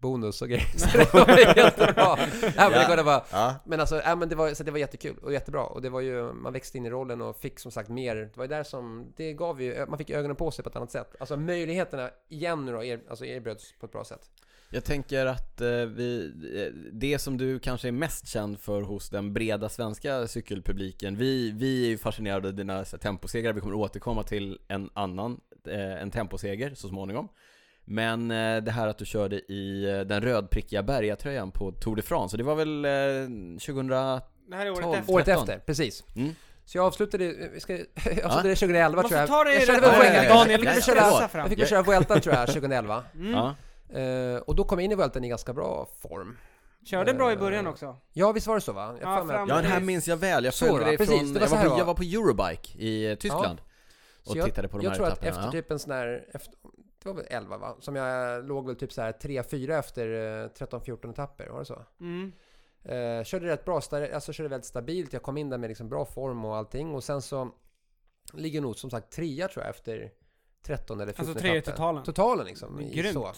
bonus och grejer. [LAUGHS] Så det var jättebra. [LAUGHS] Ja, men, det Ja. kunde vara, Ja. men alltså, ja, men det var, så det var jättekul och jättebra. Och det var ju, man växte in i rollen och fick som sagt mer. Det var ju där som, det gav ju, man fick ögonen på sig på ett annat sätt. Alltså möjligheterna igen nu då, er, alltså erbjöds på ett bra sätt. Jag tänker att eh, vi, eh, det som du kanske är mest känd för hos den breda svenska cykelpubliken Vi, vi är ju fascinerade av dina temposegrar, vi kommer återkomma till en annan, eh, en temposeger så småningom Men eh, det här att du körde i eh, den rödprickiga bergatröjan på Tour de France, det var väl eh, 2000... Det här är året Tolv. efter. Året 13. efter, precis. Mm. Så jag avslutade, vi ska, [LAUGHS] jag avslutade 2011 Man tror får jag. ta det i jag körde väl Vuelta. Daniel, jag fick köra, jag fick köra Vueltan tror jag, 2011. Mm. Ja, Eh, och då kom jag in i Vueltan i ganska bra form. Körde bra i början också. Ja, visst var det så va? Jag Ja, att- fram- ja den här minns jag väl, jag följde dig Precis, från, det var jag, var på, jag var. på Eurobike i eh, Tyskland Och Så jag- tittade på de jag här tror att etapperna efter ja. typ en sån här, efter, det var väl 11 va? Som jag låg väl typ så här 3-4 efter eh, 13-14 etapper, var det så? Mm. Eh, körde rätt bra, alltså körde väldigt stabilt, jag kom in där med liksom bra form och allting och sen så ligger nog som sagt trea tror jag efter 13 eller 14 Alltså etapper. totalen. Totalen liksom. Grymt. Så.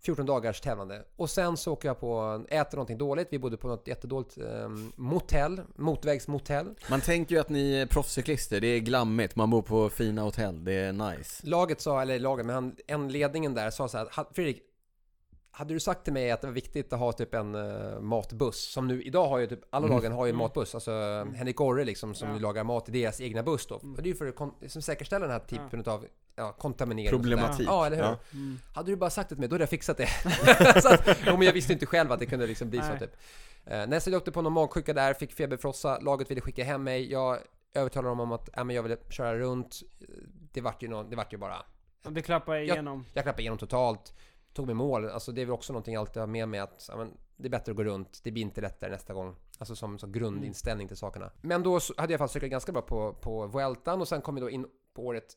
14 dagars tävlande. Och sen så åker jag på, äter någonting dåligt. Vi bodde på något jättedåligt eh, motell, motvägsmotell. Man tänker ju att ni är proffscyklister, det är glammigt, man bor på fina hotell, det är nice Laget sa, eller laget, men han, en ledningen där sa så här, "Ha- Fredrik, hade du sagt till mig att det var viktigt att ha typ en uh, matbuss, som nu, idag har ju typ, alla Mm. lagen har ju en Mm. matbuss, alltså Henrik Orre liksom, som Ja. lagar mat i deras egna buss då. Mm. Och det är ju för att liksom säkerställa den här typen av ja, kontaminering. Problematik. Ja, eller hur? Ja. Mm. Hade du bara sagt det till mig, då hade jag fixat det. [LAUGHS] så att, jo, men jag visste inte själv att det kunde liksom bli så Nej. typ. Uh, nästa jag åkte på någon magsjuka där, fick feberfrossa, laget ville skicka hem mig. Jag övertalade dem om att ja, men jag ville köra runt. Det vart ju, någon, det vart ju bara det klappar igenom. jag klappade igenom totalt, tog mig mål. Alltså det är väl också någonting jag alltid har med mig att ja, men, det är bättre att gå runt. Det blir inte lättare nästa gång. Alltså som, som grundinställning till sakerna. Men då hade jag faktiskt cyklat ganska bra på, på Vueltan och sen kom vi då in på året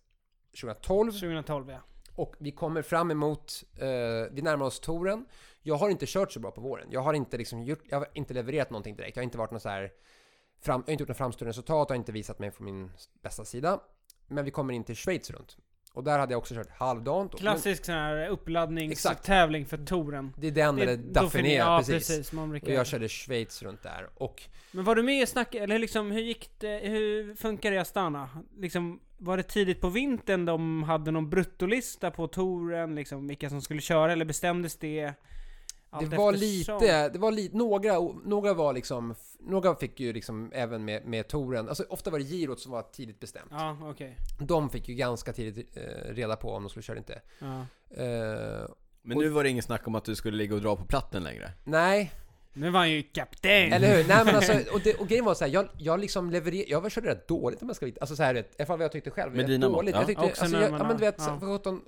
2012. 2012 ja. Och vi kommer fram emot, eh, vi närmar oss touren. Jag har inte kört så bra på våren. Jag har inte liksom gjort, jag har inte levererat någonting direkt. Jag har inte varit någon så här, fram, jag har inte gjort något framstående resultat, jag har inte visat mig från min bästa sida. Men vi kommer in till Schweiz runt. Och där hade jag också kört halvdant. Klassisk sån här uppladdningstävling för touren. Det är den eller Dauphiné, ja, precis. precis. Och jag körde Schweiz runt där. Och Men var du med i snack, eller liksom hur gick det, hur funkar det i Astana? Liksom, var det tidigt på vintern de hade någon bruttolista på touren, liksom vilka som skulle köra, eller bestämdes det? Allt det var eftersom? lite, det var lite, några, några var liksom, några fick ju liksom även med, med touren, alltså ofta var det girot som var tidigt bestämt. Ja, okej. De fick ju ganska tidigt eh, reda på om de skulle köra eller inte. Ja. Eh, Men nu var det ingen snack om att du skulle ligga och dra på platten längre. nej, Nu var han ju kapten! eller hur? Nej men alltså, [LAUGHS] och, det, och grejen var så här, jag, jag liksom levererade, jag körde rätt dåligt om jag ska vara Alltså så här, rätt, i alla fall vad jag tyckte själv. Med dina mått, ja. Jag tyckte, Också alltså, jag, ja men du vet, ja. för sjutton,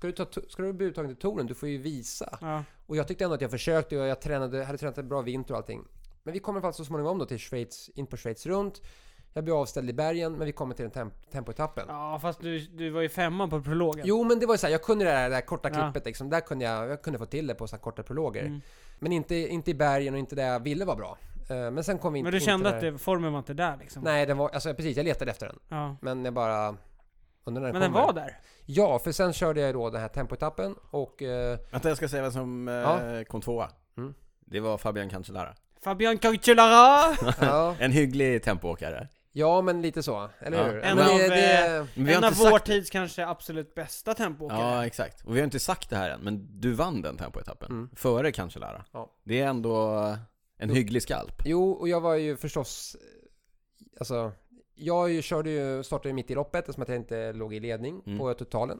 ska du, ta, ska du bli uttagen till touren, du får ju visa. Ja. Och jag tyckte ändå att jag försökte och jag tränade, hade tränat en bra vinter och allting. Men vi kommer alltså så småningom då till Schweiz, in på Schweiz runt. Jag blir avställd i bergen, men vi kommer till den temp tempoetappen. ja, fast du, du var ju femma på prologen. Jo, men det var ju så här, jag kunde det där, det där korta Ja. klippet liksom. Där kunde jag, jag kunde få till det på så korta prologer. Mm. Men inte, inte i bergen och inte där jag ville vara bra. Eh, Men sen kom vi inte Men du kände där. att det, formen var inte där liksom? Nej, den var, alltså precis, jag letade efter den. Ja. Men jag bara... Den Men den kommer. var där? Ja, för sen körde jag då den här tempoetappen och... eh, Vänta, jag ska säga vem som eh, Ja. kom tvåa. Mm. Det var Fabian Cancellara. Fabian Cancellara! [LAUGHS] ja, En hygglig tempoåkare. ja, men lite så. Eller Ja. hur? En men av, det, det, Men vi en av vår sagt... tids kanske absolut bästa tempoåkare. Ja, exakt. Och vi har inte sagt det här än, men du vann den tempoetappen. Mm. Före Cancellara. Ja. Det är ändå en Jo. hygglig skalp. Jo, och jag var ju förstås... eh, Alltså, jag ju körde ju, startade ju mitt i loppet eftersom att jag inte låg i ledning Mm. på totalen.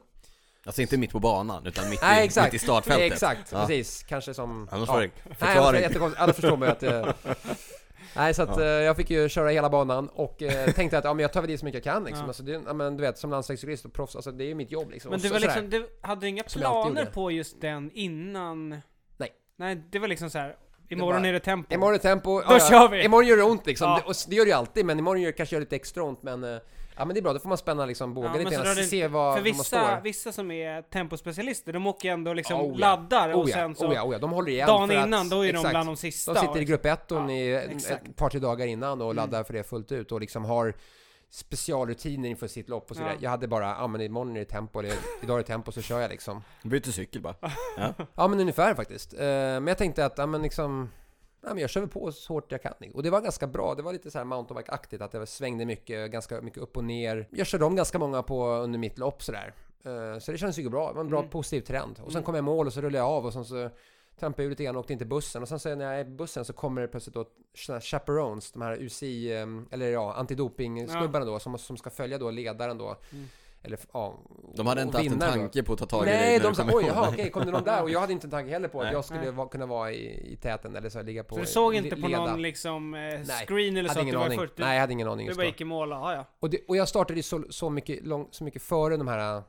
Alltså inte mitt på banan, utan mitt, Nej, i, exakt. mitt i startfältet. Exakt, Ja. precis. Kanske som... Annars ja. var det Nej, annars förklaring. är det jättekonstigt. Alla förstår mig att... eh, [LAUGHS] Nej, så att Ja. eh, jag fick ju köra hela banan och eh, tänkte att ja, men jag tar väl i så mycket jag kan liksom. Ja. Alltså, det, ja, men du vet, som landsvägscyklist och proffs, alltså det är ju mitt jobb liksom. Men du var liksom, du hade inga planer på just den innan? Nej. Nej, det var liksom så här. Imorgon bara- är det tempo. Imorgon är det tempo. Då kör vi! Imorgon gör det ont liksom. Ja. Det, och det gör det ju alltid, men imorgon gör det kanske gör lite extra ont. Men, eh, ja, men det är bra, då får man spänna liksom bågen Ja, lite grann. det- Se vad För man vissa, står. vissa som är tempospecialister, de åker ändå liksom Oh ja. laddar och Oh ja, sen så oh ja, oh ja, de håller igen dagen för att- innan, då är de exakt. bland de sista. De sitter i grupp 1 Ja, i ett- exakt. ett par, tre dagar innan och Mm. laddar för det fullt ut och liksom har specialrutiner inför sitt lopp och så Ja. Jag hade bara, ja men imorgon är det tempo, eller idag är det tempo, så kör jag liksom. Byter cykel bara. Ja. [LAUGHS] Ja men ungefär faktiskt. Eh, Men jag tänkte att, ja men liksom, ja men jag kör väl på så hårt jag kan. Och det var ganska bra, det var lite så här mountainbike-aktigt, att det svängde mycket, ganska mycket upp och ner. Jag körde om ganska många på under mitt lopp sådär. Eh, Så det kändes ju bra, det var en bra Mm. positiv trend. Och sen Mm. kom jag i mål och så rullade jag av och sen så trampade ur lite grann och åkte in till bussen. Och sen så när jag är i bussen så kommer det plötsligt då chaperones, de här UCI, eh, eller ja, antidoping-snubbarna då, som, som ska följa då ledaren då. Mm. Eller ja, De hade inte haft en vinnaren då. tanke på att ta tag i dig Nej, när de sa oj, jaha, okej, kom det någon där? Och jag hade inte en tanke heller på att Nej. jag skulle Nej. va, kunna vara i, i täten eller så här, ligga på Så du såg inte på någon liksom eh, Nej, screen eller så att du var aning. 40? Nej, jag hade ingen aning Du bara gick i mål och, ja. Och, det, och jag startade ju så, så, mycket, lång, så mycket före de här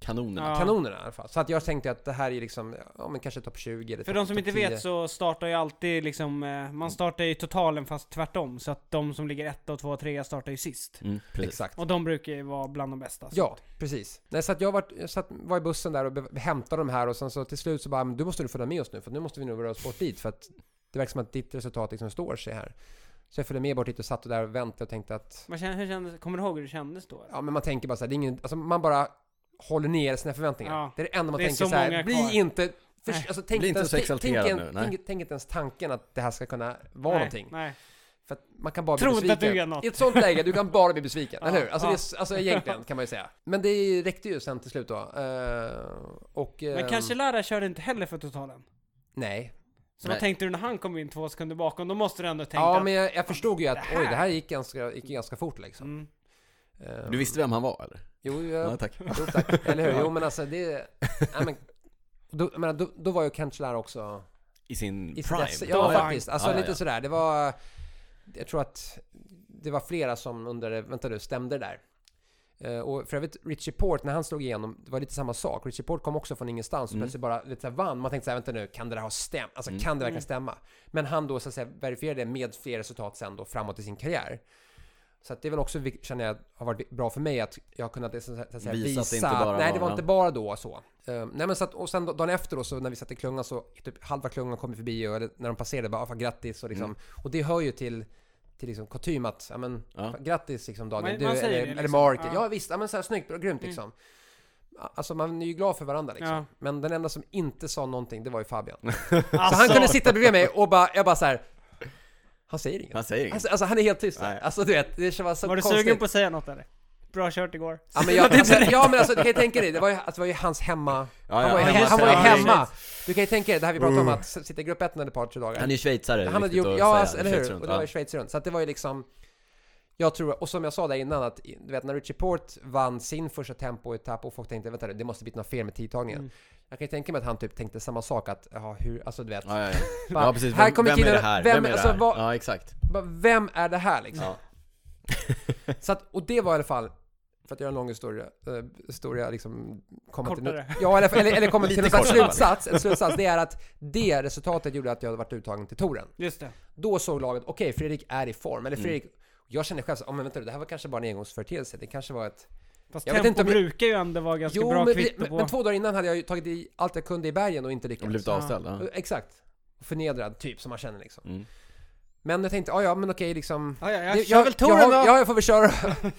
Kanonerna. Ja. kanonerna i alla fall. Så att jag tänkte att det här är liksom, ja men kanske topp 20 eller För de som inte 10. vet så startar ju alltid liksom, eh, man startar ju totalen fast tvärtom. Så att de som ligger etta och två och trea startar ju sist. Mm. Exakt. Och de brukar ju vara bland de bästa. så. Ja, precis. Nej, så att jag, var, jag satt, var i bussen där och hämtade de här och sen så till slut så bara, men du måste du följa med oss nu för nu måste vi nog röra oss bort dit för att det verkar som att ditt resultat liksom står sig här. Så jag följde med bort dit och satt där och väntade och tänkte att Men känn- hur kändes, kommer du ihåg hur det kändes då? Ja men man tänker bara så här, det är ingen, alltså man bara håller ner sina förväntningar. Ja. Det är det enda man Det tänker så så, här, bli inte, för, alltså, tänk, Bli inte ens, så exalterad tänk, nu, tänk, tänk inte ens tanken att det här ska kunna vara nej, någonting. Nej. För att man kan bara Tro bli inte att besviken. du är något. I ett sånt läge, du kan bara bli besviken, [LAUGHS] Ja, eller hur? Alltså, ja. det, är- alltså egentligen kan man ju säga. Men det räckte ju sen till slut då. Eh, och... Men ehm, kanske Lara körde inte heller för totalen. Nej. Så Nej. vad tänkte du när han kom in två sekunder bakom? Då måste du ändå tänka Ja men jag, jag förstod ju att det här- oj, det här gick ganska, gick ganska fort liksom. mm. Ehm, Du visste vem han var eller? Jo, Ja, jag, tack. jo tack. Eller hur? Jo men alltså det... Nej, men, då, menar, då, då var ju Cancellara också I sin i prime? dess, Ja faktiskt, alltså Ja, ja, lite ja. sådär. Det var... Jag tror att det var flera som under, vänta du, stämde där. Eh, och för övrigt, Richie Port, när han slog igenom, det var lite samma sak. Richie Port kom också från ingenstans och Mm. plötsligt bara lite så vann. Man tänkte såhär, vänta nu, kan det där ha stämt? Alltså Mm. kan det verkligen Mm. stämma? Men han då så att säga verifierade det med fler resultat sen då framåt i sin karriär. Så att det är väl också, känner jag, har varit bra för mig att jag har kunnat så att säga, Visa visa, att det inte bara nej det var inte bara då så. Uh, nej men så att, och sen dagen efter då så när vi satt i klungan så typ halva klungan kom förbi och eller, när de passerade bara, ah, grattis och liksom. Mm. Och det hör ju till till liksom kutym att, ja men, Ja. grattis liksom Daniel, Man- du, man eller, det eller liksom. Mark. Ja. Ja. visst, ja men så här snyggt, bra, grymt Mm. liksom. Alltså man är ju glad för varandra liksom. Ja. Men den enda som inte sa någonting, det var ju Fabian. Alltså, [LAUGHS] Så han kunde sitta bredvid mig och bara, jag bara så här. Han säger inget. Han säger inget. Alltså, alltså han är helt tyst. Nej. Alltså du vet, det var så Var du konstigt. sugen på att säga något eller? Bra kört igår. Ja men, jag, [LAUGHS] alltså, ja, men alltså, du kan ju tänka dig, det var ju, alltså, det var ju hans hemma... Ja, Han var ju ja, hemma, han var ju ja, hemma. Du kan ju tänka dig, det här vi pratade om Mm. att sitta i grupp 1 under ett par, tre dagar. Han är ju schweizare, Han hade gjort, ja alltså, eller hur? Och det var ja. ju Schweiz runt. Så att det var ju liksom... Jag tror, och som jag sa där innan att, du vet när Richie Port vann sin första tempoetapp och folk tänkte vänta det måste bli något fel med tidtagningen. Mm. Jag kan ju tänka mig att han typ tänkte samma sak att, ja hur, alltså du vet. Ja, ja, ja. bara, [LAUGHS] ja precis, här vem, kommer vem är killen- det här? vem- Vem, är det alltså, här? vad- Ja exakt bara, Vem är det här liksom? ja. [LAUGHS] Så att, och det var i alla fall, för att göra en lång historia, äh, historia liksom komma till Kortare. Ja, eller, eller, eller komma [LAUGHS] till en slutsats. En slutsats, det är att det resultatet gjorde att jag hade varit uttagen till touren. Just det. Då såg laget, okej, Fredrik är i form. Eller Mm. Jag kände själv så, oh, men vänta det här var kanske bara en engångsföreteelse. Det kanske var ett... Fast Jag vet tempo inte om jag- brukar ju ändå vara ganska Jo, bra men, kvitto men, på. men två dagar innan hade jag ju tagit i allt jag kunde i bergen och inte Och lyckats. blivit Ja. avställd? Ja. Exakt. Förnedrad, typ, som man känner liksom. Mm. Men jag tänkte, ja ja, men okej liksom... ja, ja, jag Det- kör väl touren jag, då! Ja, jag får väl köra. [LAUGHS]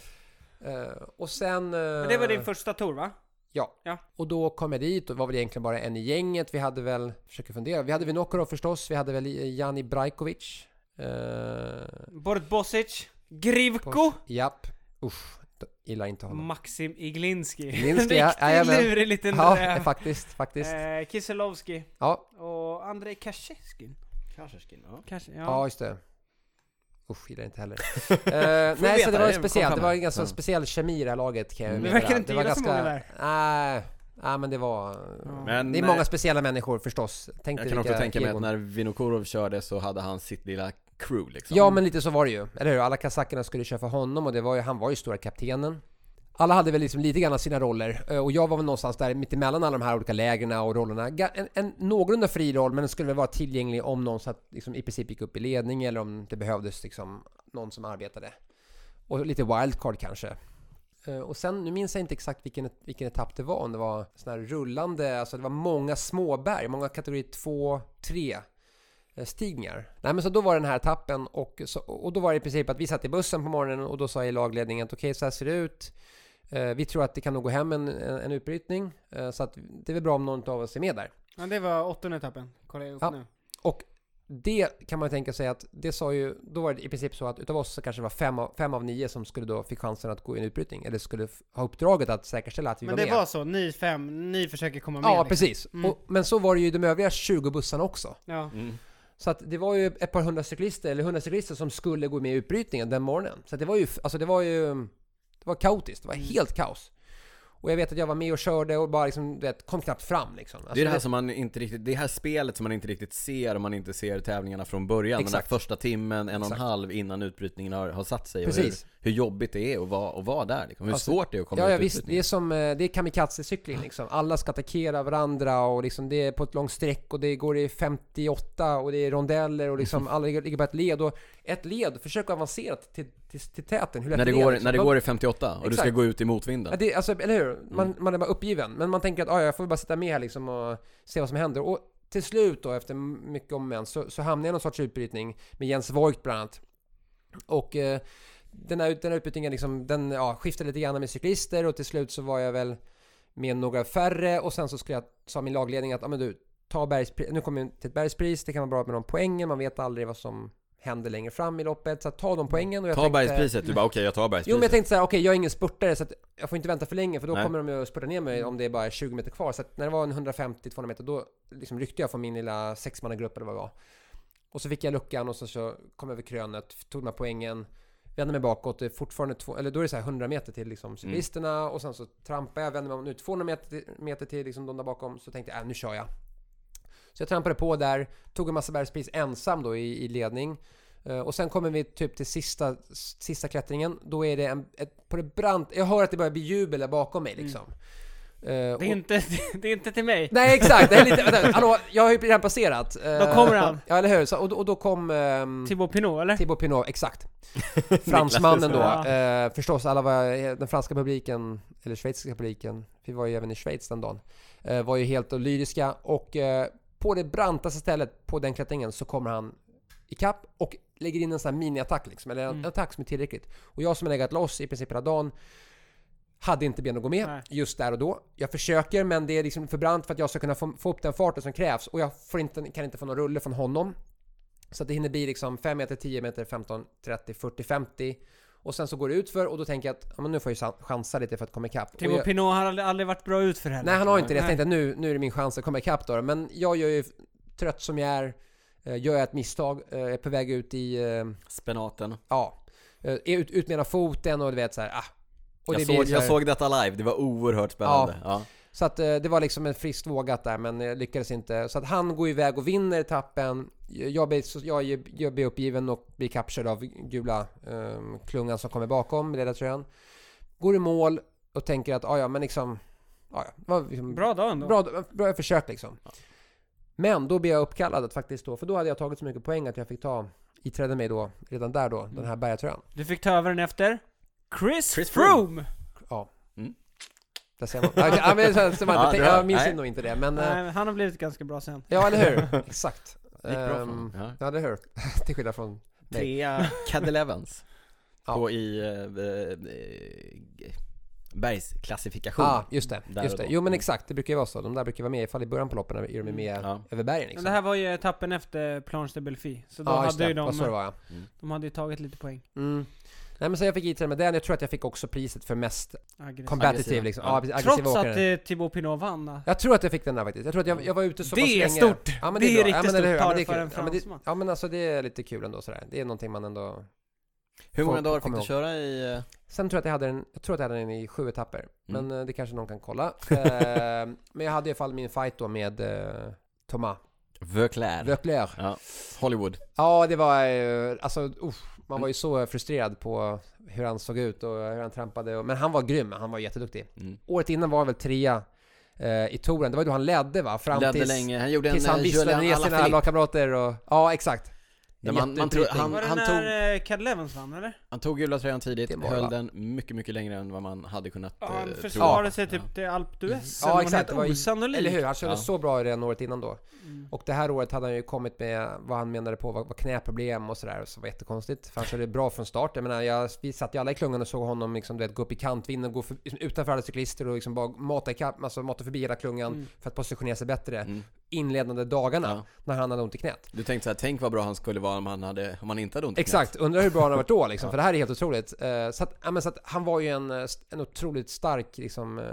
Eh, och sen... Men det var din första tour va? Ja. Ja. Och då kom jag dit och var väl egentligen bara en i gänget. Vi hade väl, försöker fundera, vi hade Vinokurov förstås, vi hade väl Jani Brajkovic. Uh, Borit Bosic, Grivko, japp. Usch, gillar inte honom. Maxim Iglinski. [LAUGHS] Iglinski, ja, riktigt lurig liten Ja, räv. faktiskt, faktiskt. Eh, Kiselovski Ja, och Andrei Kasheskin. Kanske ja. Kanske, ja. ja. just det. Usch, gillar inte heller. [LAUGHS] Eh, nej, veta så det var det, speciellt. Det var en ganska Ja. speciell kemi i det här laget kan jag Mm. Vi meddela. verkar inte Det var gilla så många där. Nej, nej, men det var... Men Det är eh, många speciella människor förstås. Tänk jag kan också tänka mig att när Vinokurov körde så hade han sitt lilla crew liksom Ja men lite så var det ju, eller hur? Alla kazackerna skulle köra för honom och det var ju, han var ju stora kaptenen. Alla hade väl liksom lite grann sina roller eh, och jag var väl någonstans där mittemellan alla de här olika lägren och rollerna. En, en någorlunda fri roll men den skulle väl vara tillgänglig om någon satt, liksom, i princip gick upp i ledning eller om det behövdes liksom någon som arbetade. Och lite wildcard kanske. Eh, och sen, nu minns jag inte exakt vilken, vilken etapp det var, om det var sån här rullande, alltså det var många småberg, många kategori 2, 3 stigningar. Nej men så då var den här etappen och, så, och då var det i princip att vi satt i bussen på morgonen och då sa i lagledningen att okej så här ser det ut. Eh, vi tror att det kan nog gå hem en, en, en utbrytning. Eh, så att det är väl bra om någon av oss är med där. ja, det var åttonde etappen. Kollar jag upp Ja. nu. Det kan man tänka sig att det sa ju, då var det i princip så att utav oss så kanske det var fem av, fem av nio som skulle då fick chansen att gå i en utbrytning. Eller skulle ha uppdraget att säkerställa att vi Men var det med. var så, ni fem, ni försöker komma med ja, liksom. precis. Mm. Och, men så var det ju i de övriga 20 bussarna också. Ja. mm. Så att det var ju ett par hundra cyklister, eller hundra cyklister som skulle gå med i utbrytningen den morgonen. Så det var ju, alltså det var ju, det var kaotiskt. Det var Mm. helt kaos. Och jag vet att jag var med och körde och bara liksom, du vet, kom knappt fram liksom. Alltså, Det är det här som man inte riktigt, det här spelet som man inte riktigt ser om man inte ser tävlingarna från början Exakt. Den där första timmen, en och en halv innan utbrytningen har, har satt sig Precis. och hur, hur jobbigt det är att vara, att vara där liksom. Hur Alltså, svårt det är att komma Ja, ja ut visst. Det är som, eh, det är kamikaze-cykling liksom. Alla ska attackera varandra och liksom det är på ett långt streck och det går i 58 och det är rondeller och liksom [LAUGHS] alla ligger på ett led och ett led, försök att avancera till, till, till täten. När det, går, liksom. när det De- går i 58 och du ska Exakt. gå ut i motvinden Ja, det, alltså, eller hur? Man, Mm. man är bara uppgiven. Men man tänker att ah, jag får bara sitta med här liksom och se vad som händer. Och till slut då, efter mycket om men, så, så hamnade jag i någon sorts utbrytning med Jens Voigt bland annat. Och eh, den här, den här utbrytningen liksom, den ja, skiftade lite grann med cyklister och till slut så var jag väl med några färre och sen så skulle jag, sa min lagledning att ah, men du, ta bergspris, nu kommer jag till ett bergspris, det kan vara bra med de poängen, man vet aldrig vad som händer längre fram i loppet, så att ta de poängen och jag Ta tänkte, bergspriset, du bara okej jag tar Jo bergspriset men jag tänkte såhär, okej jag är ingen spurtare så att jag får inte vänta för länge för då Nej. kommer de ju att spurta ner mig om det är bara 20 meter kvar. Så att när det var en 150-200 meter då liksom ryckte jag från min lilla sexmannagrupp eller vad det var. Och så fick jag luckan och så, så kom jag över krönet, tog den här poängen, vände mig bakåt, det är fortfarande två, eller då är det så här 100 meter till liksom cyklisterna och sen så trampar jag, vänder mig om nu 200 meter, till- meter till liksom de där bakom, så tänkte jag äh, nu kör jag. Så jag trampade på där, tog en massa bergspris ensam då i, i ledning. Eh, och sen kommer vi typ till sista, sista klättringen. Då är det en, ett, på det brant... Jag hör att det börjar bli jubel där bakom mig liksom. Eh, Det är, och- inte, [LAUGHS] det är inte till mig. Nej exakt, det är lite, vänta, [LAUGHS] hallå, jag har ju redan passerat. Eh, Då kommer han. Ja eller hur, så, och, då- och då kom... Um, Thibaut Pinot, eller? Thibaut Pinot, exakt. [LAUGHS] Fransmannen då, Ja. eh, förstås alla var, den franska publiken, eller schweiziska publiken, vi var ju även i Schweiz den dagen, eh, var ju helt lyriska och eh, på det brantaste stället på den klättringen så kommer han ikapp och lägger in en sån här mini-attack liksom, eller en Mm. attack som är tillräckligt. Och jag som har legat loss i princip hela dagen hade inte ben att gå med Nej. just där och då. Jag försöker men det är liksom för brant för att jag ska kunna få, få upp den farten som krävs och jag får inte, kan inte få någon rulle från honom. Så att det hinner bli liksom 5 meter, 10 meter, 15, 30, 40, 50 och sen så går det ut för och då tänker jag att ja, men nu får jag chansa lite för att komma ikapp. Thibaut jag, Pinot har aldrig, aldrig varit bra ut för heller. nej han har inte det, jag tänkte att nu, nu är det min chans att komma ikapp då. Men jag gör ju, trött som jag är, eh, gör jag ett misstag, eh, är på väg ut i, eh, Spenaten. ja, är ut, ut med ena foten och du vet så här, ah. Och jag, det såg, så jag såg detta live, det var oerhört spännande. Ja. Så att eh, det var liksom en friskt vågat där men jag lyckades inte. Så att han går iväg och vinner etappen. Jag blir, jag, jag blir uppgiven och blir kapkörd av gula um, klungan som kommer bakom ledartröjan. Går i mål och tänker att "Ah, ja men liksom... ah, ja, liksom Bra dag ändå. bra, bra försök liksom. Men då blir jag uppkallad att faktiskt då, för då hade jag tagit så mycket poäng att jag fick ta, iträdde mig då, redan där då, den här bergatröjan. Du fick ta över den efter Chris, Chris Froome! Ja. Mm. Där ser man. Ja, men, så, så man, Ja, jag, minns nej. nog inte det men... eh, Nej, men han har blivit ganska bra sen. Ja, eller hur? [LAUGHS] Exakt. Gick bra för honom. Ja. ja, eller hur? [LAUGHS] Till skillnad från... Nej. Trea [LAUGHS] Cadel Evans. Ja. På i eh, eh, bergsklassifikation. Ja, ah, just det. Just det. Jo men Mm. exakt, det brukar ju vara så. De där brukar vara med ifall i början på loppen är de med Ja. över bergen Men liksom. det här var ju etappen efter Planche de Belfi. Så då just hade ju de, Vad så det var ja. de hade ju tagit lite poäng. Mm. Nej men så jag fick iträda med den. Jag tror att jag fick också priset för mest Aggressiv. competitive liksom. Ja. Ja, precis. Aggressiv Trots åkare. att eh, Thibaut Pinot vann. då. Jag tror att jag fick den där faktiskt. Jag tror att jag, jag var ute så Det pass är länge. stort. Ja, men Det är bra. riktigt ja, men, stort. Ja, men det för är en kul. ja, men, det, ja men alltså det är lite kul ändå sådär. Det är någonting man ändå... Hur många dagar fick du köra i... eh, Sen tror jag att jag hade den, jag tror att jag hade den i sju etapper. Mm. Men eh, det kanske någon kan kolla. [LAUGHS] Eh, men jag hade i alla fall min fight då med Thomas Veuclair? Veuclair. Ja. Hollywood. Ja, det var alltså uff, man var ju så frustrerad på hur han såg ut och hur han trampade. och- Men han var grym, han var jätteduktig. Mm. Året innan var han väl trea eh, i touren. Det var ju då han ledde va? Fram Ledde tills, länge, han gjorde en tills han eh, visslade ner sina lagkamrater och... Ja, exakt. Man- man tror- Jätteuppryckning. han- Var det han när tog... Cadel Evans vann eller? Han tog gula tröjan tidigt, höll va? den mycket, mycket längre än vad man hade kunnat Ja, eh, han tro. försvarade sig Ja. typ till Alp d'Huez. Ja, exakt. det var Osannolikt. Eller hur? Han körde Ja. så bra redan året innan då. Mm. Och det här året hade han ju kommit med vad han menade på var, var knäproblem och sådär, så det var jättekonstigt. För han körde bra från start. Jag menar, jag, vi satt ju alla i klungan och såg honom liksom, du vet, gå upp i kantvinden, gå för, utanför alla cyklister och liksom bara mata, ikapp, alltså, mata förbi hela klungan Mm. för att positionera sig bättre. Mm. Inledande dagarna, Ja. när han hade ont i knät. Du tänkte såhär, tänk vad bra han skulle vara om han, hade, om han inte hade ont i knät. Exakt, undrar hur bra han har varit då liksom, [LAUGHS] Ja. för det här är helt otroligt. Eh, så, att, ja, men så att han var ju en, eh, en otroligt stark liksom, eh,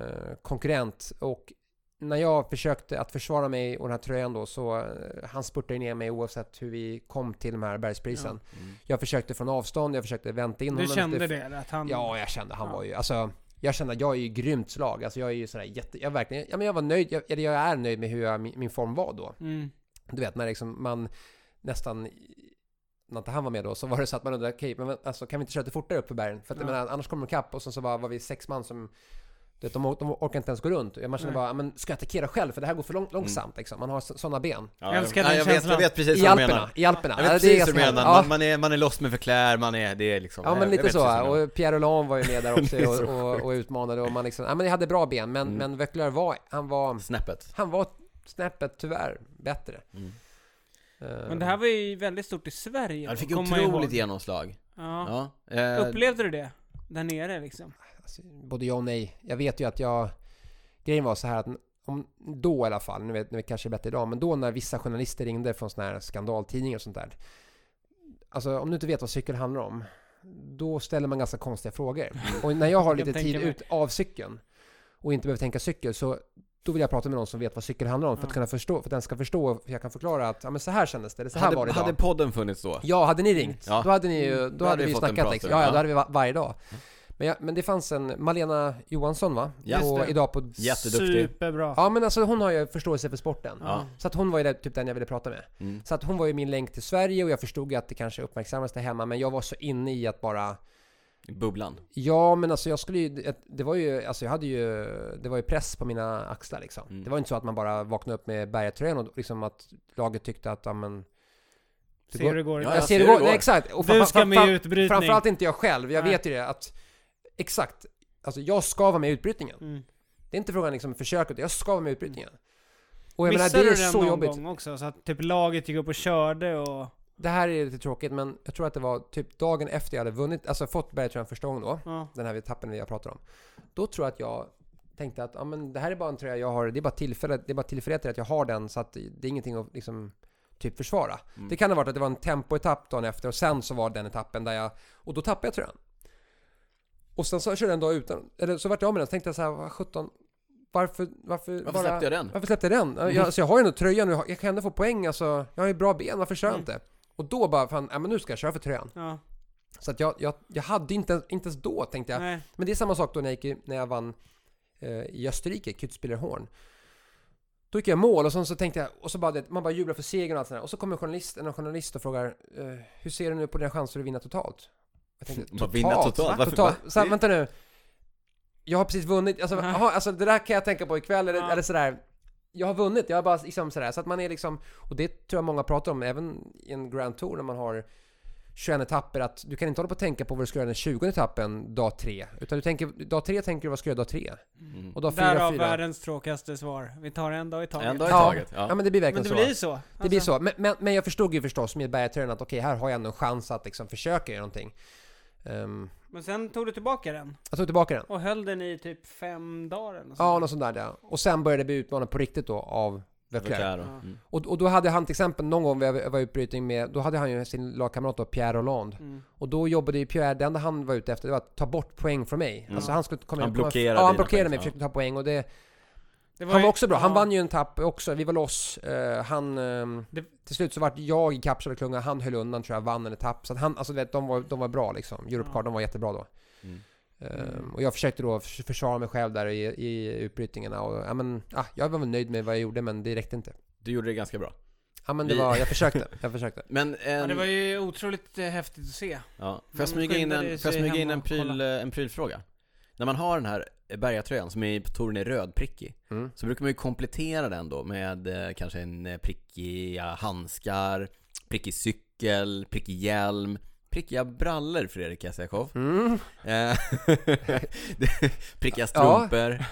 konkurrent och när jag försökte att försvara mig och den här tröjan då så han spurtade ner mig oavsett hur vi kom till de här bergsprisen. Mm. Jag försökte från avstånd, jag försökte vänta in Du honom. kände efter- det? Att han... Ja, jag kände han Ja. var ju, alltså jag kände att jag är ju grymt slag. Alltså jag är ju sådär jätte, jag verkligen, ja men jag var nöjd, jag, eller jag är nöjd med hur jag, min, min form var då. Mm. Du vet när liksom man nästan när inte han var med då, så var det så att man undrade, okej, men alltså kan vi inte köra lite fortare upp för bergen? För att jag Ja. menar, annars kommer de ikapp och sen så var, var vi sex man som vet, de, de orkar inte ens gå runt. Man känner Nej. bara, men ska jag attackera själv? För det här går för lång, långsamt liksom. Man har sådana ben. Ja, Älskar jag, den jag, vet, jag vet precis I vad du Alperna, menar. i Alperna. Jag vet Ja, det är precis vad du menar, Ja. man, man, är, man är loss med förklär, man är, det är liksom Ja men lite så, precis och Pierre Roland var ju med där också [LAUGHS] och, och, och utmanade och man liksom, ja men jag hade bra ben men, Mm. men Vöckler var, han var, Snäppet. han var snäppet tyvärr bättre. Mm. Eh, Men det här var ju väldigt stort i Sverige. Ja, det fick otroligt genomslag. Ja. Ja. eh, Upplevde du det? Där nere liksom? Alltså, både ja och nej. Jag vet ju att jag... Grejen var så här att om, då i alla fall, nu vet nu kanske det är bättre idag, men då när vissa journalister ringde från såna här skandaltidningar och sånt där. Alltså om du inte vet vad cykel handlar om, då ställer man ganska konstiga frågor. Och när jag har [LAUGHS] Jag lite kan tid ut av cykeln och inte behöver tänka cykel, så då vill jag prata med någon som vet vad cykel handlar om för att kunna förstå, för att den ska förstå, för jag kan förklara att ja, men så här kändes det, eller så här var det hade, idag. hade podden funnits då? Ja, hade ni ringt, Ja. då hade ni ju, då, Då hade hade vi vi ju fått en snackat liksom. ja. Ja, då hade vi va- varje dag. Men, jag, men det fanns en Malena Johansson va? Just På, det. idag på... Jätteduktig. Superbra. Ja men alltså hon har ju förståelse för sporten. Ja. Så att hon var ju det, typ den jag ville prata med. Mm. Så att hon var ju min länk till Sverige och jag förstod ju att det kanske uppmärksammades där hemma men jag var så inne i att bara bubblan. Ja men alltså jag skulle ju, det var ju, alltså jag hade ju, det var ju press på mina axlar liksom. Mm. Det var inte så att man bara vaknade upp med bergatröjan och liksom att laget tyckte att, ja men... Ser hur det går. Ja, jag ser ser det hur går, nej, exakt! Och du ska med utbrytning. Framförallt inte jag själv, jag Nej. vet ju det att Exakt! Alltså jag ska vara med i utbrytningen. Mm. Det är inte frågan liksom försöket, jag ska vara med i utbrytningen. Och jag menar Missade det är du den så någon jobbigt. gång också? Så att typ laget gick upp och körde och... Det här är lite tråkigt men jag tror att det var typ dagen efter jag hade vunnit, alltså fått bergtröjan första gången då. Ja. den här etappen jag pratar om. Då tror jag att jag tänkte att ja, men det här är bara en tröja jag har, det är bara tillfället, det är bara tillfällighet att jag har den så att det är ingenting att liksom typ försvara. Mm. Det kan ha varit att det var en tempoetapp dagen efter och sen så var den etappen där jag, och då tappade jag tröjan. Och sen så körde jag en dag utan, eller så vart jag av med den så tänkte jag så här, vad 17 varför, varför, Varför släppte jag den? Varför släppte jag den? Jag, alltså jag har ju ändå tröjan nu, jag kan ändå få poäng alltså, jag har ju bra ben, varför kör jag Mm. inte? Och då bara, fan, ja men nu ska jag köra för tröjan. ja. Så att jag, jag, jag hade inte, inte ens då tänkte jag, Nej. men det är samma sak då när jag, gick, i- när jag vann eh, i Österrike, Kitzbühler-Horn. Då gick jag i mål och sen så tänkte jag, och så bara det, man bara jublar för segern och allt sånt där. Och så kommer en journalist, en journalist och frågar eh, Hur ser du nu på dina chanser att vinna totalt? Jag tänkte, Bara vinna totalt? Va? Varför- totalt? Så här, Det- vänta nu. Jag har precis vunnit, alltså, Ja. aha, alltså det där kan jag tänka på ikväll eller, Ja. eller sådär. Jag har vunnit, jag har bara liksom sådär. Så att man är liksom, och det tror jag många pratar om även i en Grand Tour när man har 21 etapper att du kan inte hålla på och tänka på vad du ska göra den 20 etappen dag 3. Utan du tänker, dag 3 tänker du vad ska du göra dag 3? Mm. Och dag 4, Därav 4. världens tråkigaste svar. Vi tar en dag i taget. En dag i Ja. taget. Ja Ja. men det blir Men verkligen det så. blir så. Det blir Alltså, så. Men, men, men jag förstod ju förstås med bergtröjan att okej, här har jag ändå en chans att liksom försöka göra någonting. Ehm, Men sen tog du tillbaka den. jag tog tillbaka den. Och höll den i typ fem dagar eller något Ja, något sånt där ja. Och sen började jag bli utmanad på riktigt då av Leclerc. Leclerc då. Ja. Mm. Och, och då hade han till exempel någon gång vi var i utbrytning med, då hade han ju sin lagkamrat då, Pierre Hollande. Mm. Och då jobbade ju Pierre, det enda han var ute efter det var att ta bort poäng från mig. Mm. Alltså han skulle komma Han komma- blockerade Ja, han blockerade poäng, mig, ja. försökte ta poäng och det... Det Han var ju- också bra, han ja. vann ju en tapp också, vi var loss. Eh, han... ehm, Det- till slut så vart jag i kapsel och klunga, han höll undan tror jag, vann en etapp. Så att han, alltså vet, de var, de var bra liksom. Europcar, Ja. de var jättebra då. Mm. Ehm, och jag försökte då förs- försvara mig själv där i, i utbrytningarna och ja men, ah, jag var väl nöjd med vad jag gjorde men det räckte inte. Du gjorde det ganska bra. Ja men det Vi- var, jag [LAUGHS] försökte, jag försökte. Men en... Ja, det var ju otroligt eh, häftigt att se. Ja. Får jag smyga in en, får jag sig smyga hem in en, pryl, en prylfråga? När man har den här bergatröjan som är på touren är rödprickig Mm. Så brukar man ju komplettera den då med eh, kanske en eh, prickiga handskar, prickig cykel, prickig hjälm, prickiga brallor Fredrik Jessakov Mm. eh, [LAUGHS] Prickiga strumpor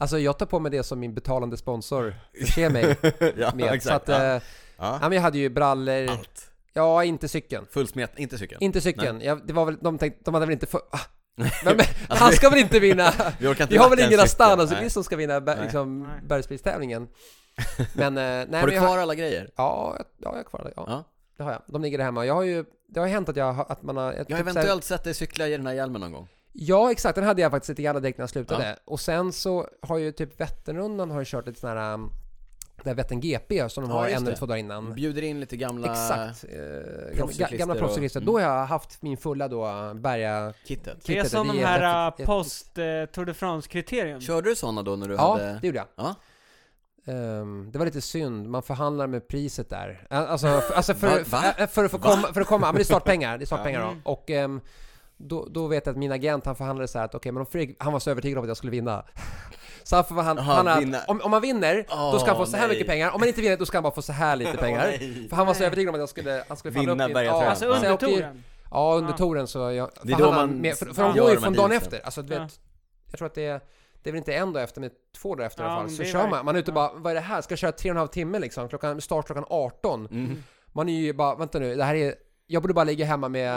Alltså jag tar på mig det som min betalande sponsor förser mig [LAUGHS] ja, med. Så exakt, att, ja. eh, ja. ja men jag hade ju brallor, Allt, ja inte cykeln. fullsmet, inte cykeln Inte cykeln, jag, det var väl, de tänkte, de hade väl inte för, ah, men, men, [LAUGHS] Alltså, han ska väl inte vinna? [LAUGHS] Vi inte Vi har väl ingen cykel. Astana, så Nej. vi som ska vinna Nej. liksom, bergspristävlingen. [LAUGHS] Men, eh, nej, Har du kvar alla grejer? Ja, jag- ja, jag har kvar det. Ja, Ja. det har jag. De ligger där hemma. Jag har ju, det har ju hänt att jag har, att man har... Jag, Jag har typ så här- eventuellt sett dig cykla i den här hjälmen någon gång Ja, exakt. Den hade jag faktiskt lite grann direkt när jag slutade. Och sen så har ju typ Vätternrundan har ju kört lite sån här... um, Det här Vättern GP som de Ja, har en eller två dagar innan. Bjuder in lite gamla Exakt. Eh, gamla, proffscyklister gamla och- proffscyklister. mm. Då har jag haft min fulla då berga... kittet Det är som de är här jätte- uh, post uh, Tour de France-kriterium. Körde du sådana då när du Ja, hade... det gjorde jag. Ja. Ehm, det var lite synd, man förhandlar med priset där. Eh, Alltså, för, alltså för, Va? Va? för, för att få komma, för att komma, ja, men det är startpengar, det är startpengar Mm. då. Och ehm, då, då vet jag att min agent han förhandlade så här att okej men om Fredrik, han var så övertygad om att jag skulle vinna. Så han förhandlade, Jaha, förhandlade vinna. att om, om man vinner, då ska han få så här Åh, mycket nej. pengar. Om man inte vinner, då ska han bara få så här lite [LAUGHS] pengar. nej. För han var så Nej. övertygad om att jag skulle, han skulle Vinna upp i... bergatröjan. Alltså Ja. så jag under touren. Ja, under touren så jag... Det är för då han- man med, för, för de går ju från dagen efter. Alltså du Ja. vet, jag tror att det är... Det är väl inte en dag efter, men två dagar efter i Ja, alla fall. Så kör man, man är ute och bara, vad är det här? Ska jag köra tre och en halv timme liksom? Klockan, start klockan 18. Mm. Man är ju bara, vänta nu, det här är... Jag borde bara ligga hemma med,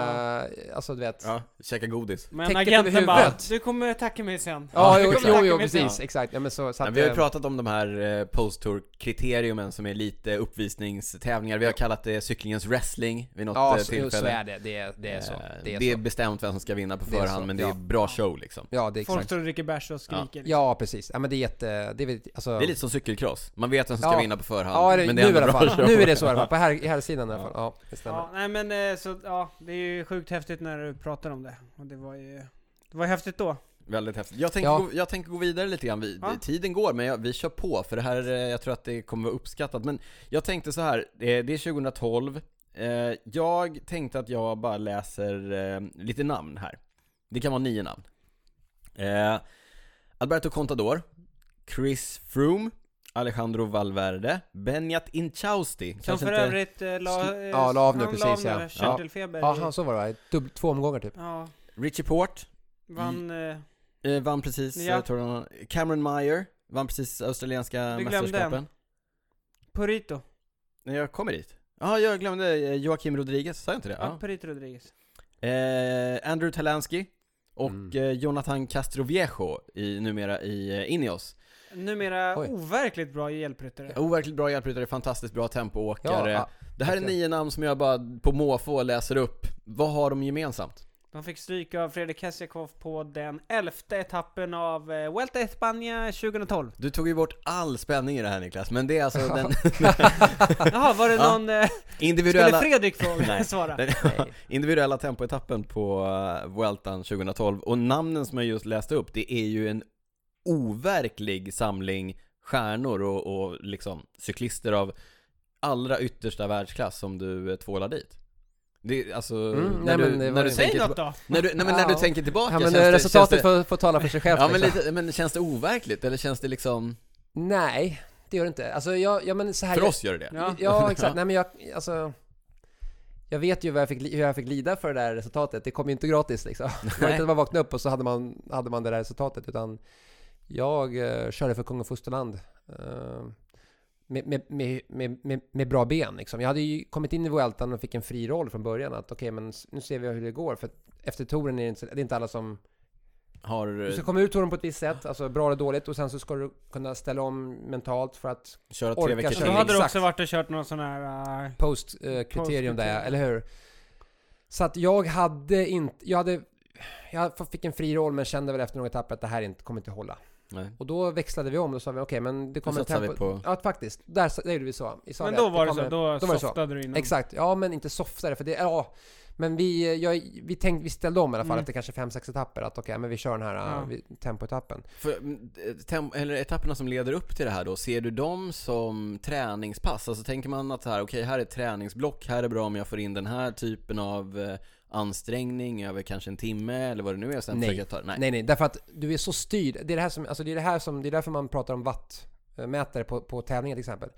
alltså du vet. Ja, Ja, käka godis Men Täcket agenten bara, du kommer tacka mig sen. Ja, jo, [LAUGHS] jo, jo, mig sen. precis, exakt. Ja, men så, så Ja, att, vi har ju eh, pratat om de här eh, post-tour-kriteriumen som är lite uppvisningstävlingar Vi har kallat det cyklingens wrestling vid något Ja, eh, tillfälle så är det. Det är, det är så. Det är, det är så. bestämt vem som ska vinna på förhand men det är ja. bra show liksom Ja, det är Folk exakt. står och dricker bärs och skriker. liksom. Ja, precis. Ja, men det är jätte... Det är, alltså, Det är lite som cykelcross, man vet vem som ska Ja. vinna på förhand Ja, det, men nu det är i ändå alla bra fall. show Nu är det så i alla fall. På här, i här sidan i alla Ja. fall. Ja, det stämmer. Ja, nej men så, ja, det är ju sjukt häftigt när du pratar om det. Och det var ju... Det var häftigt då. Väldigt häftigt. Jag tänker, Ja. gå, jag tänker gå vidare lite grann. Vi, Ja. Tiden går, men jag, vi kör på för det här, eh, jag tror att det kommer vara uppskattat. Men jag tänkte så här, eh, det är 2012. Eh, Jag tänkte att jag bara läser eh, lite namn här. Det kan vara nio namn. Eh, Alberto Contador, Chris Froome, Alejandro Valverde, Benjat Inchausti. Som för inte- övrigt eh, la, eh, Ja, la av nu han precis, la av ja. med Ja. Ja, han så var det va? Dubb, två omgångar typ. Ja, Richie Port, vann... Eh, eh, vann precis, Ja. jag tror han, Cameron Meyer, vann precis australienska glömde mästerskapen. en. Purito. Nej, jag kommer dit. Ja, jag glömde eh, Joakim Rodriguez, sa jag inte det? Ja, Ja. Purito Rodriguez. Eh, Andrew Talansky och Mm. eh, Jonathan Castroviejo, i, numera i eh, Ineos. Numera Oj. overkligt bra hjälpryttare. Overkligt bra hjälpryttare, fantastiskt bra tempoåkare. Ja, det här är nio namn som jag bara på måfå läser upp. Vad har de gemensamt? De fick stryk av Fredrik Hesjakov på den elfte etappen av eh, Vuelta a España 2012. Du tog ju bort all spänning i det här Niklas, men det är alltså [LAUGHS] den [LAUGHS] Jaha, var det Ja. någon... Eh, skulle individuella, Fredrik få [LAUGHS] Nej. svara? den individuella tempoetappen på uh, Vueltan 2012. Och namnen som jag just läste upp, det är ju en overklig samling stjärnor och, och liksom cyklister av allra yttersta världsklass som du eh, tvålar dit. Det, är alltså, Mm, när, nej, du, det när, du tänker något tillba- då! när, du, nej, men när du Ja. tänker tillbaka, Ja, men känns, det, resultatet känns det, får, får tala för sig självt Ja men, liksom. lite, men känns det overkligt, eller känns det liksom, Nej, det gör det inte. Alltså jag, ja men så här... för oss gör det det? Ja. Ja, [LAUGHS] exakt. Nej men jag, alltså... Jag vet ju vad jag fick, hur jag fick lida för det där resultatet. Det kom ju inte gratis liksom. [LAUGHS] Det var inte att man vaknade upp och så hade man, hade man det där resultatet. Utan jag eh, körde för kung och fosterland. Eh, med, med, med, med, bra ben liksom. Jag hade ju kommit in i Vueltan och fick en fri roll från början. Att okej, men s- nu ser vi hur det går. För efter touren är det inte, det är inte alla som... Har, Du ska komma ur touren på ett visst sätt, alltså bra eller dåligt. Och sen så ska du kunna ställa om mentalt för att köra tre veckor Så köra då hade du också varit och kört någon sån här... eh, post-kriterium där, Post-kriterium. eller hur? Så att jag hade inte, jag hade, jag fick en fri roll men kände väl efter några etapper att det här inte, kommer inte hålla. Nej. Och då växlade vi om, då sa vi okej men det kommer vi tempo- på- Ja faktiskt, där, där gjorde vi så. Sa men då var det så, då, då var softade du innan. Exakt, ja men inte softare för det, ja. Men vi, jag, vi, tänkte, vi ställde om i alla fall Mm. efter kanske 5-6 etapper att okej men vi kör den här Ja. vi, tempoetappen. För, mm, tem- eller etapperna som leder upp till det här då, ser du dem som träningspass? Alltså tänker man att så här, okej här är ett träningsblock, här är bra om jag får in den här typen av eh, ansträngning över kanske en timme eller vad det nu är, sen Nej. ta Nej. Nej nej, därför att du är så styrd. Det är det här som, alltså det är det här som, det är därför man pratar om wattmätare på, på tävlingar till exempel.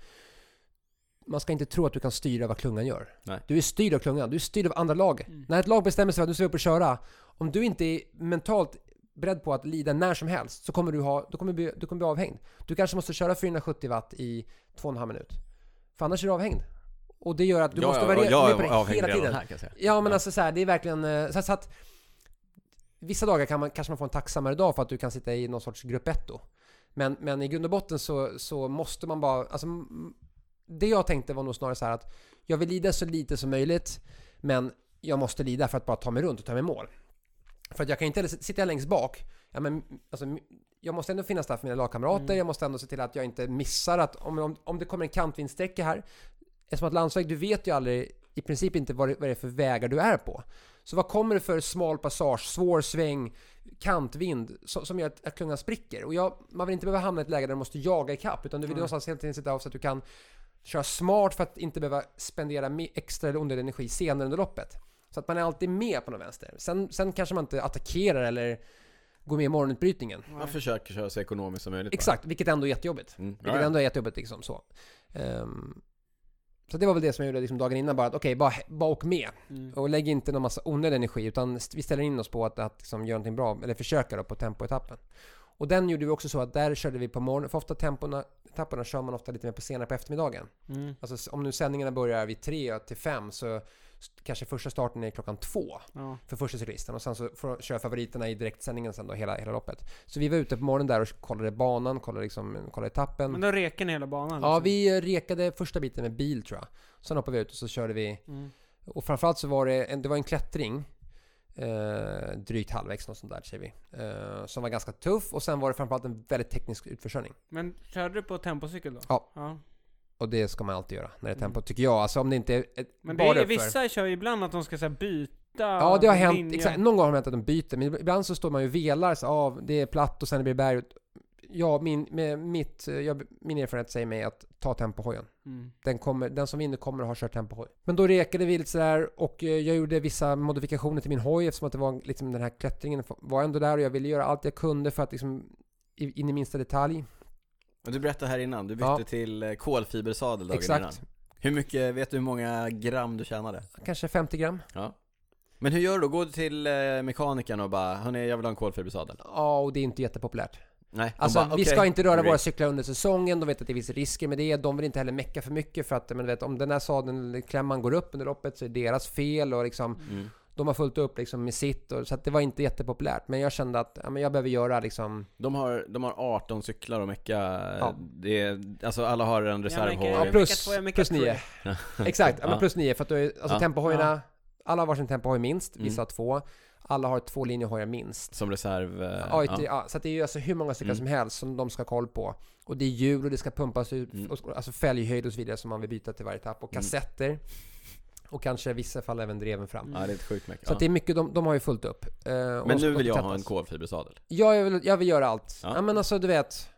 Man ska inte tro att du kan styra vad klungan gör. Nej. Du är styrd av klungan, du är styrd av andra lag. Mm. När ett lag bestämmer sig för att du ska upp och köra, om du inte är mentalt beredd på att lida när som helst, så kommer du, ha, då kommer du, bli, du kommer bli avhängd. Du kanske måste köra 470 watt i 2,5 minut. För annars är du avhängd. Och det gör att du jag, måste vara jag med på det hela tiden. här. Ja men Ja. alltså så här, det är verkligen eh, så, så att Vissa dagar kan man, kanske man får en tacksammare dag för att du kan sitta i någon sorts grupp 1 då. Men, men i grund och botten så, så måste man bara, alltså Det jag tänkte var nog snarare så här att Jag vill lida så lite som möjligt Men jag måste lida för att bara ta mig runt och ta mig mål. För att jag kan inte sitta jag längst bak Ja men alltså jag måste ändå finnas där för mina lagkamrater, Mm. jag måste ändå se till att jag inte missar att om, om, om det kommer en kantvindsträcka här Eftersom att landsväg, du vet ju aldrig i princip inte vad det, vad det är för vägar du är på. Så vad kommer det för smal passage, svår sväng, kantvind som, som gör att, att klungan spricker? Och jag, man vill inte behöva hamna i ett läge där du måste jaga ikapp utan du vill Mm. någonstans hela tiden sitta av så att du kan köra smart för att inte behöva spendera extra eller onödig energi senare under loppet. Så att man är alltid med på någon vänster. Sen, sen kanske man inte attackerar eller går med i morgonutbrytningen. Man försöker köra så ekonomiskt som möjligt bara. Exakt, vilket ändå är jättejobbigt. Mm. Vilket Ja, ja. ändå är jättejobbigt liksom så. Ehm, så det var väl det som jag gjorde liksom dagen innan bara att okej, bara, bara åk med. Mm. Och lägg inte någon massa onödig energi utan vi ställer in oss på att, att liksom göra någonting bra, eller försöka då på tempoetappen. Och den gjorde vi också så att där körde vi på morgonen, för ofta tempona, etapperna kör man ofta lite mer på senare på eftermiddagen. Mm. Alltså om nu sändningarna börjar vid tre till fem så kanske första starten är klockan två Ja. för första cyklisten och sen så får köra favoriterna i direktsändningen sen då hela, hela loppet. Så vi var ute på morgonen där och kollade banan, kollade liksom, kollade etappen. Men då reker ni hela banan? Ja, liksom. vi eh, rekade första biten med bil tror jag. Sen hoppade vi ut och så körde vi Mm. och framförallt så var det en, det var en klättring eh, Drygt halvvägs något sånt där säger vi eh, Som var ganska tuff och sen var det framförallt en väldigt teknisk utförsäljning Men körde du på tempocykel då? Ja. ja. Och det ska man alltid göra när det är Mm. tempo tycker jag Alltså om det inte är Men det är, uppför. vissa kör ju ibland att de ska här, byta Ja, det har hänt. linjer. Exakt, någon gång har det hänt att de byter, men ibland så står man ju och velar, så av det är platt och sen blir det berg. Ja, min, med mitt, jag, min erfarenhet säger mig att ta tempohojen. Mm. Den, kommer, den som vinner kommer att ha kört tempohoj. Men då rekade vi lite sådär och eh, jag gjorde vissa modifikationer till min hoj eftersom att det var liksom den här klättringen var ändå där och jag ville göra allt jag kunde för att liksom in i minsta detalj. Du berättade här innan, du bytte Ja. till eh, kolfibersadel dagen Exakt. innan. Hur mycket, vet du hur många gram du tjänade? Kanske 50 gram. Ja. Men hur gör du då? Går du till eh, mekanikern och bara Hörni, jag vill ha en kolfibersadel? Ja, och det är inte jättepopulärt. Nej, Alltså bara, vi "Okej, ska inte röra agree." våra cyklar under säsongen, de vet att det finns risker med det, de vill inte heller mecka för mycket för att men vet, om den här sadeln klämman går upp under loppet så är det deras fel och liksom Mm. De har fullt upp liksom med sitt och, så att det var inte jättepopulärt. Men jag kände att ja, men jag behöver göra liksom De har, de har 18 cyklar att mecka, Ja. det är, alltså alla har en reservhoj Ja, plus, plus tre. nio. [LAUGHS] Exakt, ja. men plus nio för att du, alltså Ja. tempohojarna, alla har varsin tempohoj minst, Mm. vissa har två. Alla har två linjehojar minst. Som reserv, eh, Ja, ja. ja. så att det är ju alltså hur många cyklar Mm. som helst som de ska ha koll på. Och det är hjul och det ska pumpas ut, Mm. och, alltså fälghöjd och så vidare som man vill byta till varje etapp. Och Mm. kassetter. Och kanske i vissa fall även dreven fram. ja, det är ett sjukt meck. Så att det är mycket, de, de har ju fullt upp. Eh, Men nu vill jag ha en kolfibersadel. Ja, jag vill, jag vill göra allt. Ja. Ja. men alltså du vet.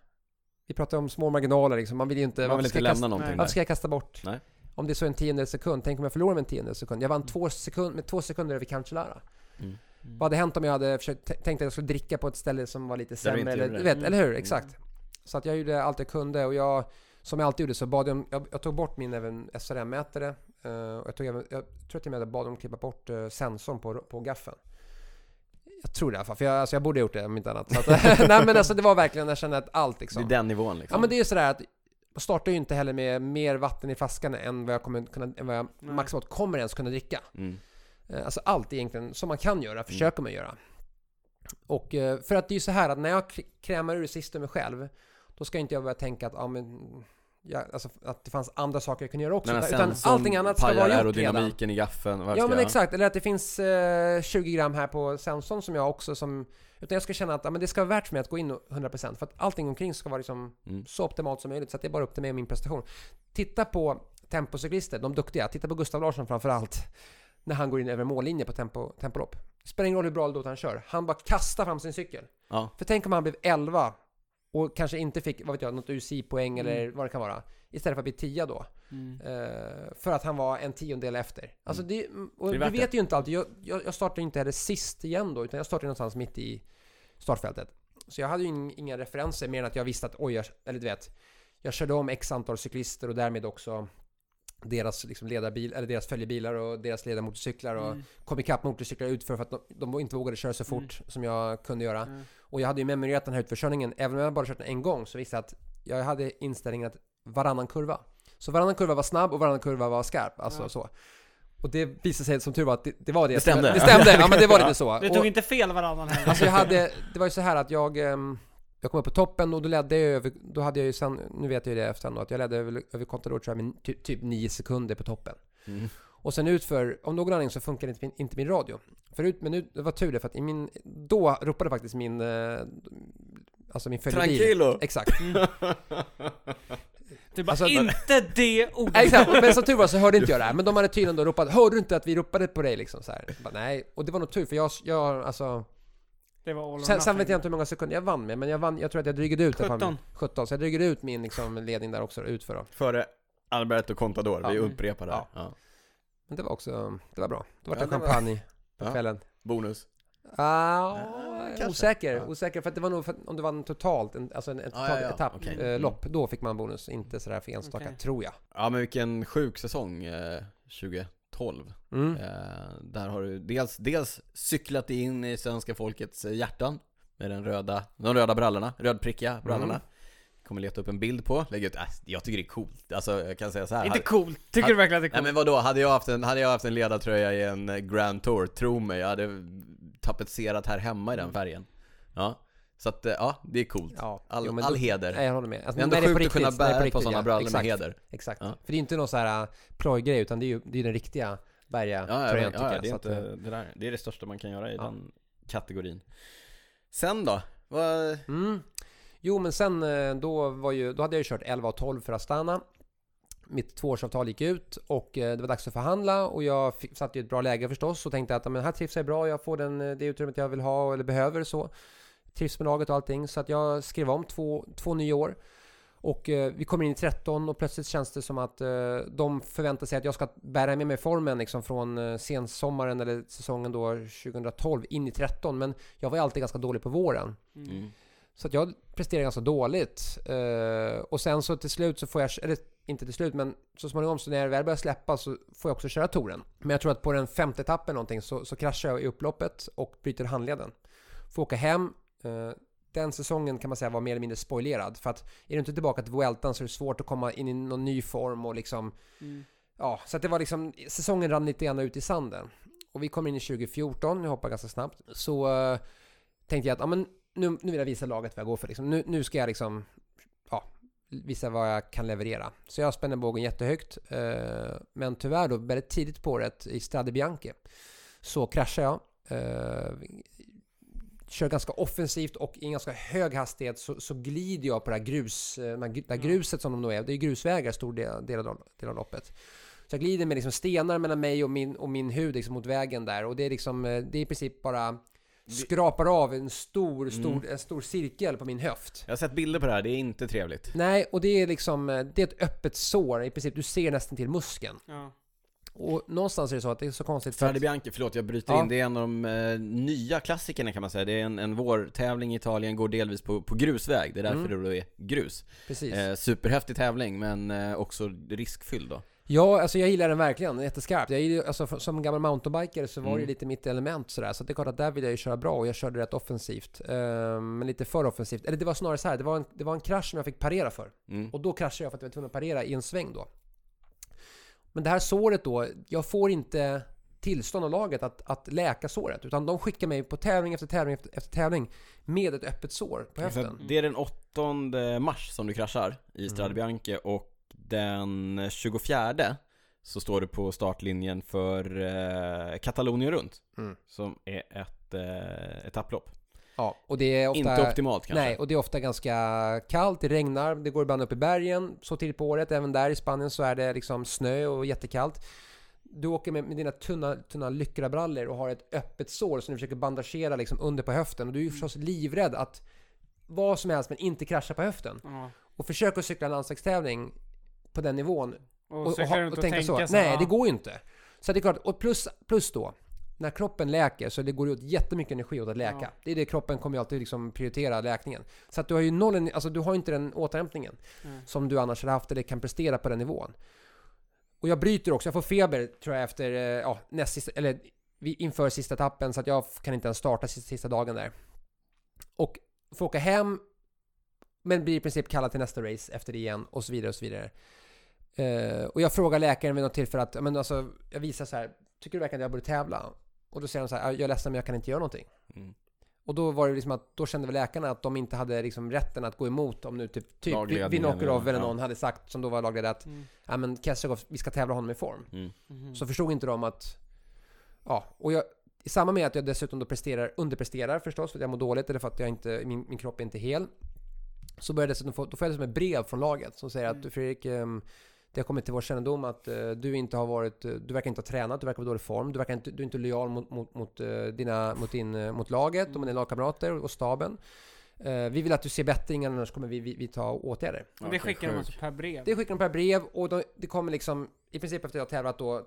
Vi pratar om små marginaler liksom. Man vill ju inte... Man vill inte lämna kasta, någonting. Varför där. ska jag kasta bort? Nej. Om det är så en tiondels sekund. Tänk om jag förlorar med en tiondels sekund. Jag vann två sekund, med två sekunder över Cancellara. Mm. Vad hade hänt om jag hade försökt, tänkt att jag skulle dricka på ett ställe som var lite sämre? Eller, du vet, eller hur? Mm. Exakt. Så att jag gjorde allt jag kunde och jag, som jag alltid gjorde, så bad jag jag, jag tog bort min SRM-mätare. Eh, jag, tog även, jag tror till och med att jag bad dem klippa bort uh, sensorn på, på gaffeln. Jag tror det i alla fall, för jag, alltså jag borde ha gjort det om inte annat. Så att, [LAUGHS] [LAUGHS] nej men alltså det var verkligen, jag kände att allt Det liksom. är den nivån liksom. Ja men det är ju sådär att jag startar ju inte heller med mer vatten i flaskan än vad jag kommer kunna, än vad jag Nej. maximalt kommer ens kunna dricka. Mm. Eh, Alltså allt egentligen som man kan göra, försöker man göra. Och eh, för att det är ju så här att när jag krämar ur det ur mig själv, då ska inte jag börja tänka att, ja men, ja, alltså, att det fanns andra saker jag kunde göra också. Men utan allting annat ska vara gjort redan. i gaffeln. Ja men jag- exakt, eller att det finns eh, 20 gram här på sensorn som jag också som... Utan jag ska känna att ja, men det ska vara värt för mig att gå in och 100% för att allting omkring ska vara liksom Mm. så optimalt som möjligt. Så att det är bara upp till mig och min prestation. Titta på tempocyklister, de duktiga. Titta på Gustav Larsson framför allt. När han går in över mållinje på tempo, tempolopp. Spelar ingen roll hur bra eller han kör. Han bara kastar fram sin cykel. Ja. För tänk om han blev 11 och kanske inte fick, vad vet jag, något UCI-poäng Mm. eller vad det kan vara. Istället för att bli 10 då. Mm. Eh, för att han var en tiondel efter. Alltså det, och Det du vet ju inte alltid. Jag, jag, jag startar ju inte heller sist igen då, utan jag startar ju någonstans mitt i startfältet. Så jag hade ju ing- inga referenser mer än att jag visste att oj, jag, eller du vet, jag körde om x antal cyklister och därmed också deras liksom ledarbil, eller deras följebilar och deras ledarmotorcyklar och Mm. kom ikapp motorcyklar utför för att de, de inte vågade köra så fort som jag kunde göra. Mm. Och jag hade ju memorerat den här utförskörningen, även om jag bara kört den en gång så visste jag att jag hade inställningen att varannan kurva. Så varannan kurva var snabb och varannan kurva var skarp, alltså Ja. så. Och det visade sig som tur var att det, det var det. Det stämde. Det stämde, ja men det var [LAUGHS] lite så. Du Och- tog inte fel varannan heller. Alltså jag hade, det var ju så här att jag, ehm, jag kom upp på toppen och då ledde jag över, då hade jag ju sen, nu vet jag ju det efter då, att jag ledde över, över Contador tror jag med ty, typ 9 sekunder på toppen. Mm. Och sen utför, om någon anledning så funkar inte min, inte min radio. Förut, men nu, det var tur det för att i min, då ropade faktiskt min, eh, alltså min följebil. Tranquilo! Exakt. [LAUGHS] Du bara, Alltså- inte det ordet! Exakt, men som tur var så hörde inte jag det här. Men de hade tydligen då ropat, hörde du inte att vi ropade på dig liksom så Bara, Nej, och det var nog tur för jag, jag alltså Det var all Sen, sen vet jag inte hur många sekunder jag vann med, men jag vann, jag tror att jag drygade ut i alla fall 17. 17, så jag drygade ut min liksom, ledning där också, utför då. Före Alberto Contador, vi Ja. upprepar det här. Ja. Ja. Men det var också, det var bra. Det var Ja, det var- champagne på Ja. kvällen. Bonus. Ah, kanske. osäker, Ja. osäker. För att det var nog för, om det var en totalt, en, alltså en, totalt ja, ja. etapp, Okej. eh, Mm. lopp, då fick man bonus. Inte sådär för enstaka, Okej. tror jag. Ja men vilken sjuk säsong eh, 2012. Mm. Eh, där har du dels, dels cyklat in i svenska folkets hjärtan med den röda, de röda brallorna, rödprickiga brallorna. Mm. Kommer leta upp en bild på, lägga ut, äh, jag tycker det är coolt. Alltså jag kan säga så här. Inte coolt. Tycker du verkligen att det är Nej coolt? men vadå, hade jag haft en, hade jag haft en ledartröja i en Grand Tour, tro mig, jag hade tapetserat här hemma i den färgen. Ja, så att eh, ja, det är coolt. Ja, All, jo, men all heder. Nej, jag håller med. Alltså, det är ändå sjukt på att kunna bära på riktigt, sådana ja. brallor med heder. Exakt. Ja. För det är inte någon så här äh, plojgrej, utan det är ju det är den riktiga Ja, ja, Berga-tröjan ja, ja, jag. det, är Så att, inte, eh, det, där, det är det största man kan göra i Ja. den kategorin. Sen då? Vad, Mm. Jo, men sen eh, då var ju, då hade jag ju kört 11 och 12 för Astana. Mitt tvåårsavtal gick ut och det var dags att förhandla och jag satt i ett bra läge förstås och tänkte att men här trivs jag bra, jag får den, det utrymmet jag vill ha eller behöver så. Trivs med laget och allting så att jag skrev om två, två nya år. Och eh, vi kommer in i 13 och plötsligt känns det som att eh, de förväntar sig att jag ska bära med mig formen liksom från eh, sensommaren eller säsongen då 2012 in i 13. Men jag var ju alltid ganska dålig på våren. Mm. Så att jag presterade ganska dåligt. Eh, och sen så till slut så får jag, eller inte till slut men så småningom så när jag väl börjar släppa så får jag också köra touren. Men jag tror att på den femte etappen någonting så, så kraschar jag i upploppet och bryter handleden. Får åka hem. Eh, den säsongen kan man säga var mer eller mindre spoilerad. För att är du inte tillbaka till Vueltan så är det svårt att komma in i någon ny form och liksom... Mm. Ja, så att det var liksom... Säsongen rann lite grann ut i sanden. Och vi kom in i 2014, jag hoppar ganska snabbt. Så uh, tänkte jag att ja, men nu, nu vill jag visa laget vad jag går för. Liksom. Nu, nu ska jag liksom... Ja, visa vad jag kan leverera. Så jag spänner bågen jättehögt. Uh, men tyvärr då, väldigt tidigt på året i Strade Bianche så kraschar jag. Uh, kör ganska offensivt och i en ganska hög hastighet så, så glider jag på det här, grus, det här gruset som de då är. Det är grusvägar stor del, del, av, del av loppet. Så jag glider med liksom stenar mellan mig och min, och min hud liksom mot vägen där. Och det är liksom, det är i princip bara skrapar av en stor, stor, mm. en stor cirkel på min höft. Jag har sett bilder på det här, det är inte trevligt. Nej, och det är liksom, det är ett öppet sår i princip. Du ser nästan till muskeln. Ja. Och någonstans är det så att det är så konstigt Strade Bianchi, förlåt jag bryter ja. in, det är en av de eh, nya klassikerna kan man säga. Det är en, en vårtävling i Italien, går delvis på, på grusväg, det är därför mm. det då är grus. Precis. Eh, superhäftig tävling, men eh, också riskfylld då. Ja, alltså jag gillar den verkligen, jätteskarpt. Jag gillar, alltså, som gammal mountainbiker så var Mm. det lite mitt element sådär. Så det är klart att där vill jag ju köra bra och jag körde rätt offensivt. Eh, men lite för offensivt. Eller det var snarare så här, det var en, det var en krasch som jag fick parera för. Mm. Och då kraschade jag för att jag var tvungen att parera i en sväng då. Men det här såret då, jag får inte tillstånd av laget att, att läka såret. Utan de skickar mig på tävling efter tävling efter, efter tävling med ett öppet sår på höften. Det är den 8 mars som du kraschar i Strade Mm. Bianche och den 24 så står du på startlinjen för eh, Katalonien runt. Mm. Som är ett eh, etapplopp. Ja, och det är ofta... Inte optimalt kanske. Nej, och det är ofta ganska kallt, det regnar, det går ibland upp i bergen. Så tidigt på året, även där i Spanien så är det liksom snö och jättekallt. Du åker med, med dina tunna, tunna lyckrabrallor och har ett öppet sår som du försöker bandagera liksom under på höften. Och du är ju förstås livrädd att vad som helst men inte krascha på höften. Ja. Och försök att cykla en landsvägstävling på den nivån Och, och, så och, inte och tänka så. tänka Nej, ja. det går ju inte. Så det är klart, och plus, plus då, när kroppen läker så det går åt jättemycket energi åt att läka. Ja. Det är det kroppen kommer alltid liksom prioritera läkningen. Så att du har ju noll, alltså du har inte den återhämtningen Mm. som du annars hade haft eller kan prestera på den nivån. Och jag bryter också, jag får feber tror jag efter, eh, ja, näst sista, eller inför sista etappen så att jag kan inte ens starta sista, sista dagen där. Och får åka hem, men blir i princip kallad till nästa race efter det igen och så vidare och så vidare. Eh, och jag frågar läkaren vid något tillfälle att, men alltså, jag visar så här, tycker du verkligen att jag borde tävla? Och då säger de så här, jag är ledsen men jag kan inte göra någonting. Mm. Och då var det liksom att, då kände väl läkarna att de inte hade liksom rätten att gå emot om nu typ, typ Vinokurov eller ja. någon hade sagt, som då var lagledare, att Mm. ja men Kesselov, vi ska tävla honom i form. Mm. Mhm. Så förstod inte de att, ja, och jag, i samband med att jag dessutom då presterar, underpresterar förstås, för att jag mår dåligt eller för att jag inte, min, min kropp är inte hel. Så börjar jag dessutom få, då får jag dessutom ett brev från laget som säger Mm. att Fredrik, ehm, det har kommit till vår kännedom att eh, du inte har varit, eh, du verkar inte ha tränat, du verkar vara i dålig form, du verkar inte, du är inte lojal mot, mot, mot, eh, dina, mot, din, eh, mot laget och Mm. med dina lagkamrater och staben. Eh, vi vill att du ser bättring, annars kommer vi vidta åtgärder. Och det skickar de alltså per brev? Det skickar de per brev och då, det kommer liksom i princip efter att jag tävlat då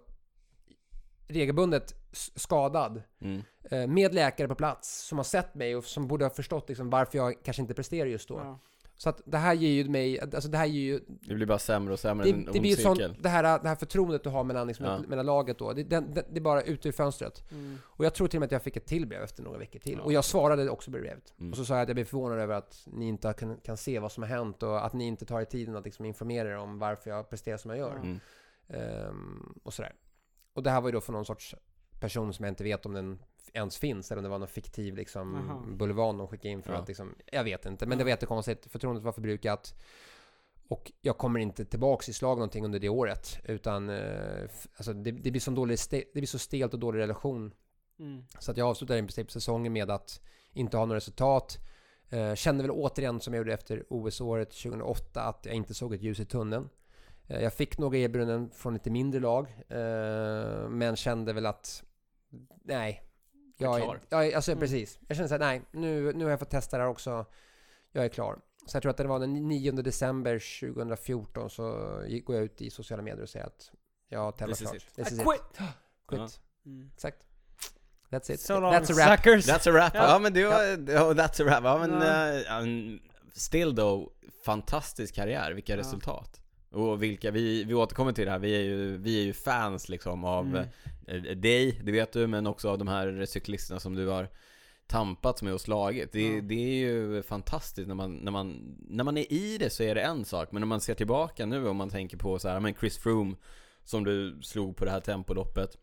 regelbundet skadad Mm. eh, med läkare på plats som har sett mig och som borde ha förstått liksom varför jag kanske inte presterar just då. Ja. Så att det här ger ju mig, alltså det här ger ju Det blir bara sämre och sämre, det, en det blir cirkel. det här, det här förtroendet du har mellan, liksom, Ja. mellan laget då. Det, det, det, det är bara ut ur fönstret. Mm. Och jag tror till och med att jag fick ett till brev efter några veckor till. Ja. Och jag svarade också på brevet. Mm. Och så sa jag att jag blev förvånad över att ni inte kan, kan se vad som har hänt och att ni inte tar er tiden att liksom informera er om varför jag presterar som jag gör. Mm. Ehm, och sådär. Och det här var ju då för någon sorts person som jag inte vet om den ens finns eller om det var någon fiktiv liksom Aha. bulvan de skickade in för Ja. att liksom, jag vet inte. Men Ja. det var jättekonstigt. Förtroendet var förbrukat. Och jag kommer inte tillbaks i slag någonting under det året. Utan eh, alltså det, det, blir så dålig, det blir så stelt och dålig relation. Mm. Så att jag avslutade i princip säsongen med att inte ha några resultat. Eh, kände väl återigen som jag gjorde efter OS-året 2008 att jag inte såg ett ljus i tunneln. Eh, Jag fick några erbjudanden från lite mindre lag, eh, men kände väl att nej. Jag är klar. jag, alltså Mm. precis. Jag kände såhär, nej, nu, nu har jag fått testa det här också. Jag är klar. Så jag tror att det var den 9 december 2014 så gick- går jag ut i sociala medier och säger att jag tävlar This is klart. it. This I is it. quit! Quit. Mm. Exakt. That's it. So long That's a wrap. suckers! That's a wrap. Ja, Ja. men det var, ja. that's a wrap. Ja men, um, still though, fantastisk karriär, vilka Ja. resultat. Och vilka, vi, vi återkommer till det här, vi är ju, vi är ju fans liksom av Mm. eh, dig, det vet du, men också av de här cyklisterna som du har tampats med och slagit. Det, Ja. det är ju fantastiskt när man, när, man, när man är i det så är det en sak, men när man ser tillbaka nu om man tänker på så här, men Chris Froome som du slog på det här tempoloppet.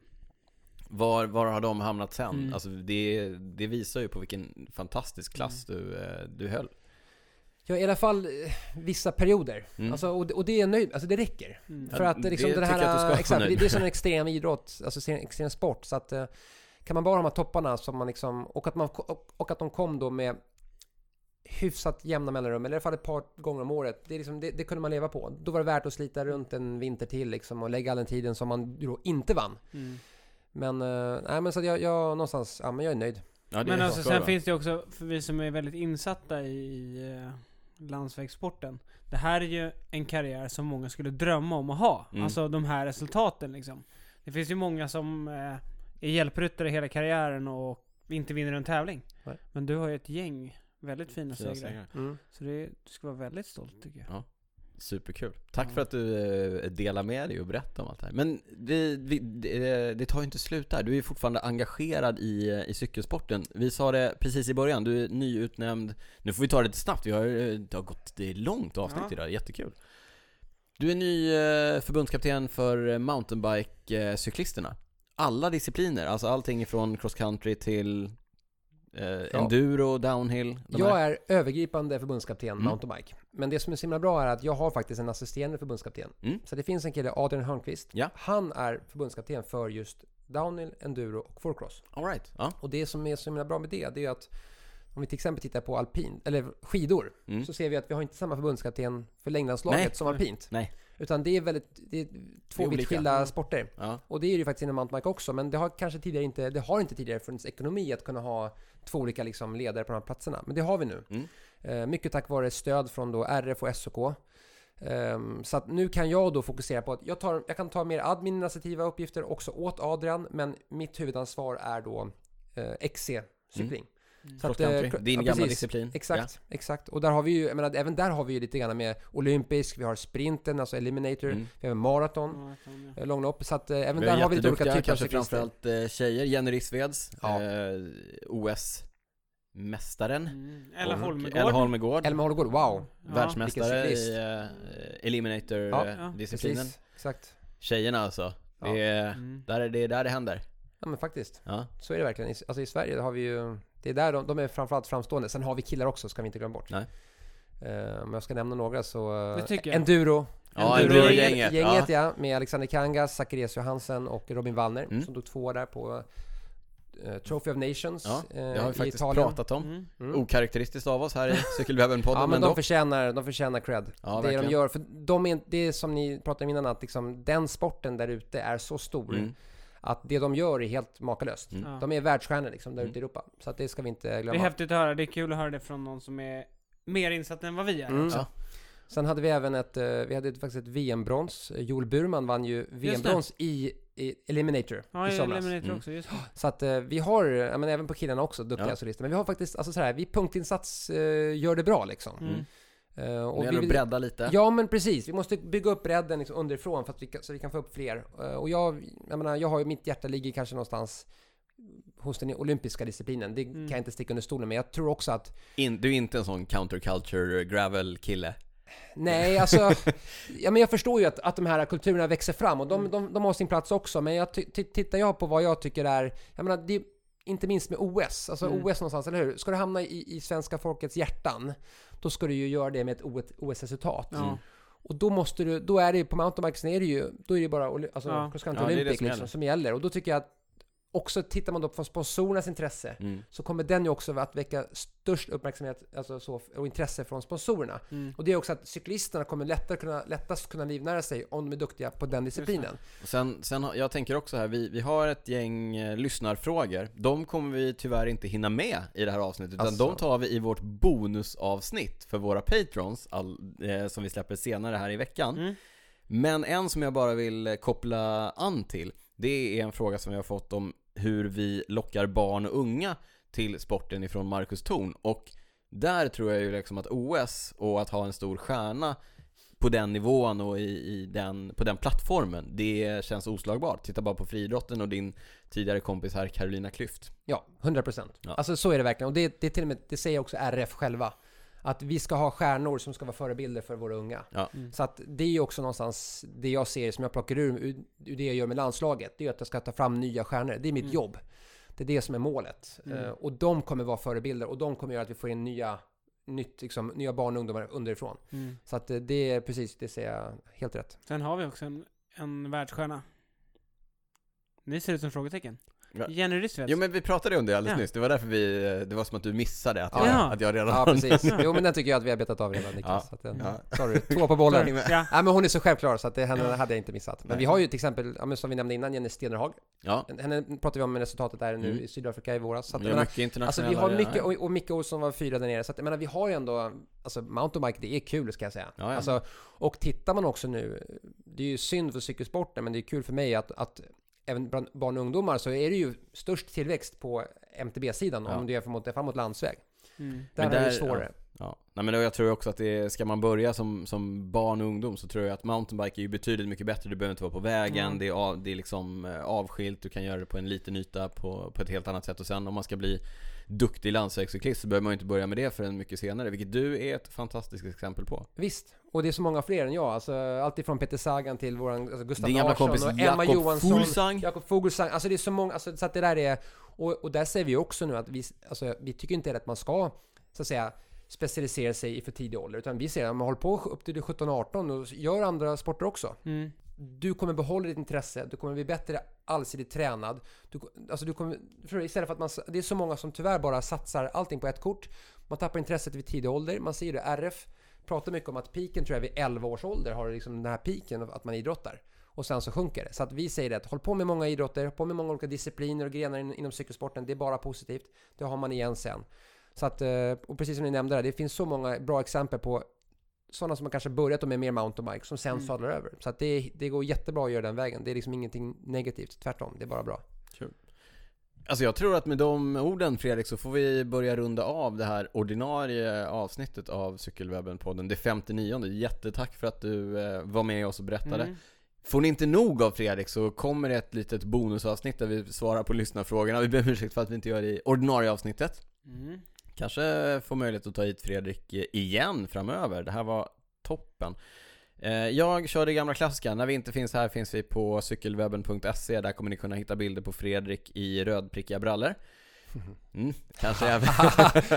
Var, var har de hamnat sen? Mm. Alltså det, det visar ju på vilken fantastisk klass Mm. du, eh, du höll. Ja, i alla fall eh, vissa perioder. Mm. Alltså, och, och det är jag nöjd alltså det räcker. Mm. För att det, liksom, det den här, exakt, det, det är en extrem idrott, alltså en extrem sport. Så att eh, kan man bara ha de här topparna som man liksom, och att, man, och, och att de kom då med hyfsat jämna mellanrum, eller i alla fall ett par gånger om året. Det, är liksom, det, det kunde man leva på. Då var det värt att slita runt en vinter till liksom, och lägga all den tiden som man då inte vann. Mm. Men, eh, nej men så att jag, jag någonstans, ja men jag är nöjd. Ja, Men alltså sen finns det också, för vi som är väldigt insatta i landsvägssporten. Det här är ju en karriär som många skulle drömma om att ha. Mm. Alltså de här resultaten liksom. Det finns ju många som eh, är hjälpryttare hela karriären och inte vinner en tävling. Nej. Men du har ju ett gäng väldigt fina segrar. Mm. Så det, du ska vara väldigt stolt tycker jag. Superkul. Tack för att du eh, delar med dig och berättar om allt det här. Men vi, vi, det, det tar ju inte slut där. Du är fortfarande engagerad i, eh, i cykelsporten. Vi sa det precis i början, du är nyutnämnd. Nu får vi ta det lite snabbt, vi har, eh, det har gått, det är långt avsnitt Ja. idag, jättekul. Du är ny förbundskapten för mountainbike-cyklisterna. Alla discipliner, alltså allting ifrån cross country till eh, enduro, downhill. Jag här. är övergripande förbundskapten Mm. mountainbike. Men det som är så himla bra är att jag har faktiskt en assisterande förbundskapten. Mm. Så det finns en kille, Adrian Hörnqvist. Ja. Han är förbundskapten för just downhill, enduro och fourcross. All right. ja. Och det som är så himla bra med det, det är att om vi till exempel tittar på alpin, eller skidor, Mm. så ser vi att vi har inte samma förbundskapten för längdlandslaget som alpint. Nej. Utan det är väldigt, det är två Det är vitt skilda Mm. sporter. Ja. Och det är det ju faktiskt inom mountainbike också, men det har kanske tidigare inte, det har inte tidigare funnits ekonomi att kunna ha två olika liksom ledare på de här platserna. Men det har vi nu. Mm. Eh, mycket tack vare stöd från då RF och SOK. Ehm, så att nu kan jag då fokusera på att jag, tar, jag kan ta mer administrativa uppgifter också åt Adrian, men mitt huvudansvar är då eh, XC-cykling. Mm. Så Cross att, eh, country, din ja, gamla precis. disciplin. Exakt, exakt. Och där har vi ju, jag menar, även där har vi ju lite grann med olympisk, vi har sprinten, alltså eliminator, Ja. Mm. vi har maraton, Ja, tror det. eh, långlopp. Så att eh, även Vi där har vi lite olika typer av kanske cyklister. framförallt eh, tjejer. Jenny Rissveds, Ja. eh, OS-mästaren. Mm. Ella Holmegård. Ella Holmegård. Elma Holmgård, wow! Ja. Världsmästare i eh, Ja, Eliminator-disciplinen. Precis, exakt. Tjejerna alltså. Ja. Det, är, Mm. där är, det är där det händer. Ja men faktiskt, Ja. så är det verkligen. Alltså i Sverige har vi ju, det är där de, de är framförallt framstående. Sen har vi killar också, ska vi inte glömma bort. Nej. Eh, om jag ska nämna några så... eh, Det jag. Enduro. Ja, Enduro- Enduro-gänget. Gänget Ja. ja, med Alexander Kangas, Zacharias Johansen och Robin Wallner Mm. som tog två där på eh, Trophy of Nations Ja, eh, Det har vi faktiskt Italien. pratat om. Mm. Mm. Okaraktäristiskt av oss här i Cykelwebben-podden, Ja men men de dock. förtjänar, de förtjänar cred. Ja, det verkligen. de gör, för de är, det är som ni pratade om innan att liksom, den sporten där ute är så stor Mm. Att det de gör är helt makalöst. Mm. De är världsstjärnor liksom där Mm. ute i Europa. Så att det ska vi inte Det är glömma. häftigt att höra, det är kul att höra det från någon som är mer insatt än vad vi är Mm. Ja. Sen hade vi även ett, eh, vi hade faktiskt ett VM-brons. Joel Burman vann ju VM-brons i, i Eliminator Ja, i somras. Eliminator Mm. också, just det. Så att eh, vi har, men även på killarna också, duktiga Ja. solister. Men vi har faktiskt, alltså så här, vi punktinsats eh, gör det bra liksom. Eh, och Det vi att vill- bredda lite. Ja men precis, vi måste bygga upp bredden liksom underifrån för att vi kan, så vi kan få upp fler. Eh, och jag, jag menar, jag har ju, mitt hjärta ligger kanske någonstans hos den olympiska disciplinen. Det Mm. kan jag inte sticka under stolen med. Jag tror också att, In, du är inte en sån counterculture gravel-kille. nej alltså, [LAUGHS] ja men jag förstår ju att, att de här kulturerna växer fram och de, Mm. de, de har sin plats också. Men jag tittar jag på vad jag tycker är, jag menar, det, inte minst med OS, alltså Mm. OS någonstans, eller hur? Ska du hamna i, i svenska folkets hjärtan, då ska du ju göra det med ett OS-resultat. Ja. Och då måste du, då är det ju på mountainbikesen är det ju, då är det ju bara alltså Ja. cross country Ja, olympic som liksom, gäller. som gäller. Och då tycker jag att också tittar man då på sponsorernas intresse Mm. så kommer den ju också att väcka störst uppmärksamhet alltså så, och intresse från sponsorerna. Mm. Och det är också att cyklisterna kommer lättare kunna, lättast kunna livnära sig om de är duktiga på den disciplinen. Och sen, sen, jag tänker också här, vi, vi har ett gäng eh, lyssnarfrågor. De kommer vi tyvärr inte hinna med i det här avsnittet, utan Alltså. de tar vi i vårt bonusavsnitt för våra patrons, all, eh, som vi släpper senare här i veckan. Mm. Men en som jag bara vill eh, koppla an till, det är en fråga som vi har fått om hur vi lockar barn och unga till sporten ifrån Marcus Thorn. Och där tror jag ju liksom att OS och att ha en stor stjärna på den nivån och i, i den, på den plattformen, det känns oslagbart. Titta bara på friidrotten och din tidigare kompis här Carolina Klüft. Ja, 100%. Ja. Alltså så är det verkligen. Och det, det till och med, det säger också RF själva. Att vi ska ha stjärnor som ska vara förebilder för våra unga. Ja. Mm. Så att det är ju också någonstans det jag ser som jag plockar ur, ur det jag gör med landslaget. Det är att jag ska ta fram nya stjärnor. Det är mitt Mm. jobb. Det är det som är målet. Mm. Eh, och de kommer vara förebilder och de kommer göra att vi får in nya, nytt, liksom, nya barn och ungdomar underifrån. Mm. Så att eh, det är precis, det säger jag helt rätt. Sen har vi också en, en världsstjärna. Ni ser ut som frågetecken. Ja. Jenny Rissveds. Jo men vi pratade om det alldeles Ja. nyss, det var därför vi, det var som att du missade att, Ja. jag, att jag redan Ja, precis. Jo, men den tycker jag att vi har betat av redan, Niklas. Ja. Så att den, Ja. Sorry, två på bollen. Sorry. Ja. Nej men hon är så självklar så att det, henne hade jag inte missat. Men Nej. vi har ju till exempel, ja, men som vi nämnde innan, Jenny Stenerhag. Ja, Henne pratade vi om med resultatet där nu Mm. i Sydafrika i våras. Så att, vi har mycket alltså vi internationella har mycket, ja. och, och Micke Olsson var fyra där nere. Så att, jag menar, vi har ju ändå, alltså mountainbike det är kul ska jag säga. Ja, ja. Alltså, och tittar man också nu, det är ju synd för cykelsporten men det är kul för mig att, att även bland barn och ungdomar så är det ju störst tillväxt på MTB-sidan Ja. om du jämför mot, mot landsväg. Mm. Där Men är det där- svårare. Ja, nej men jag tror också att det, ska man börja som, som barn och ungdom så tror jag att mountainbike är ju betydligt mycket bättre, du behöver inte vara på vägen, Mm. det, är av, det är liksom eh, avskilt, du kan göra det på en liten yta på, på ett helt annat sätt och sen om man ska bli duktig landsvägscyklist så behöver man ju inte börja med det förrän mycket senare, vilket du är ett fantastiskt exempel på. Visst, och det är så många fler än jag. Alltså, allt ifrån Peter Sagan till våran alltså Gustav Din gamla Larsson kompis och Emma Jakob Johansson. Fuglsang. Jakob Fuglsang. Alltså det är så många, alltså, så att det där är... Och, och där säger vi också nu att vi, alltså, vi tycker inte att man ska, så att säga, specialisera sig i för tidig ålder. Utan vi säger att man håller på upp till 17-18 och gör andra sporter också. Mm. Du kommer behålla ditt intresse, du kommer bli bättre allsidigt tränad. Du, alltså du kommer, för istället för att man, det är så många som tyvärr bara satsar allting på ett kort. Man tappar intresset vid tidig ålder. Man ser det, RF pratar mycket om att piken tror jag vid 11 års ålder har liksom den här piken att man idrottar. Och sen så sjunker det. Så att vi säger det att håll på med många idrotter, håll på med många olika discipliner och grenar in, inom cykelsporten. Det är bara positivt. Det har man igen sen. Så att, eh, och precis som ni nämnde där, det finns så många bra exempel på sådana som har kanske börjat med mer mountainbike som sen Mm. sadlar över. Så att det, det går jättebra att göra den vägen. Det är liksom ingenting negativt, tvärtom. Det är bara bra. Alltså jag tror att med de orden Fredrik så får vi börja runda av det här ordinarie avsnittet av Cykelwebben-podden, det 59 Jättetack för att du eh, var med oss och berättade. Mm. Får ni inte nog av Fredrik så kommer det ett litet bonusavsnitt där vi svarar på lyssnarfrågorna. Vi ber om ursäkt för att vi inte gör det i ordinarie avsnittet. Mm. Kanske får möjlighet att ta hit Fredrik eh, igen framöver. Det här var toppen. Eh, Jag kör det gamla klassiska. När vi inte finns här finns vi på cykelwebben.se. Där kommer ni kunna hitta bilder på Fredrik i rödprickiga brallor. Mm, kanske [LAUGHS] även...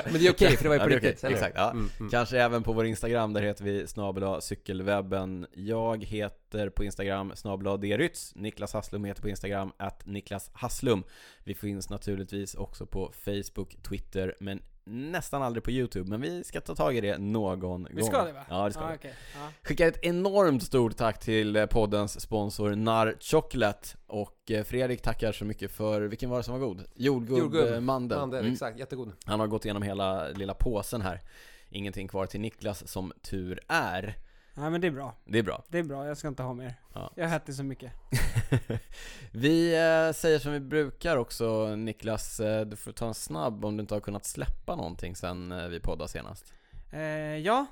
Men det är okej, för det var ju Ja, på okej. riktigt. hur? Exakt, ja. Mm, mm. Kanske även på vår Instagram, där heter vi snabel cykelwebben. Jag heter på Instagram snabel Derytz. Niklas Hasslum heter på Instagram, att Niklas Hasslum. Vi finns naturligtvis också på Facebook, Twitter, men nästan aldrig på YouTube. Men vi ska ta tag i det någon gång. Vi ska det va? Ja, det ska ah, vi. okej. ja. Skickar ett enormt stort tack till eh, poddens sponsor Nar Chocolate Och eh, Fredrik tackar så mycket för, vilken var det som var god? Jordgubb, Jordgubb. mandel. Mandel, Mm. exakt. Jättegod. Han har gått igenom hela lilla påsen här Ingenting kvar till Niklas som tur är Nej men det är bra. Det är bra Det är bra, jag ska inte ha mer. Ja. Jag har ätit så mycket. [LAUGHS] Vi eh, säger som vi brukar också Niklas, eh, du får ta en snabb om du inte har kunnat släppa någonting sen eh, vi poddade senast ja,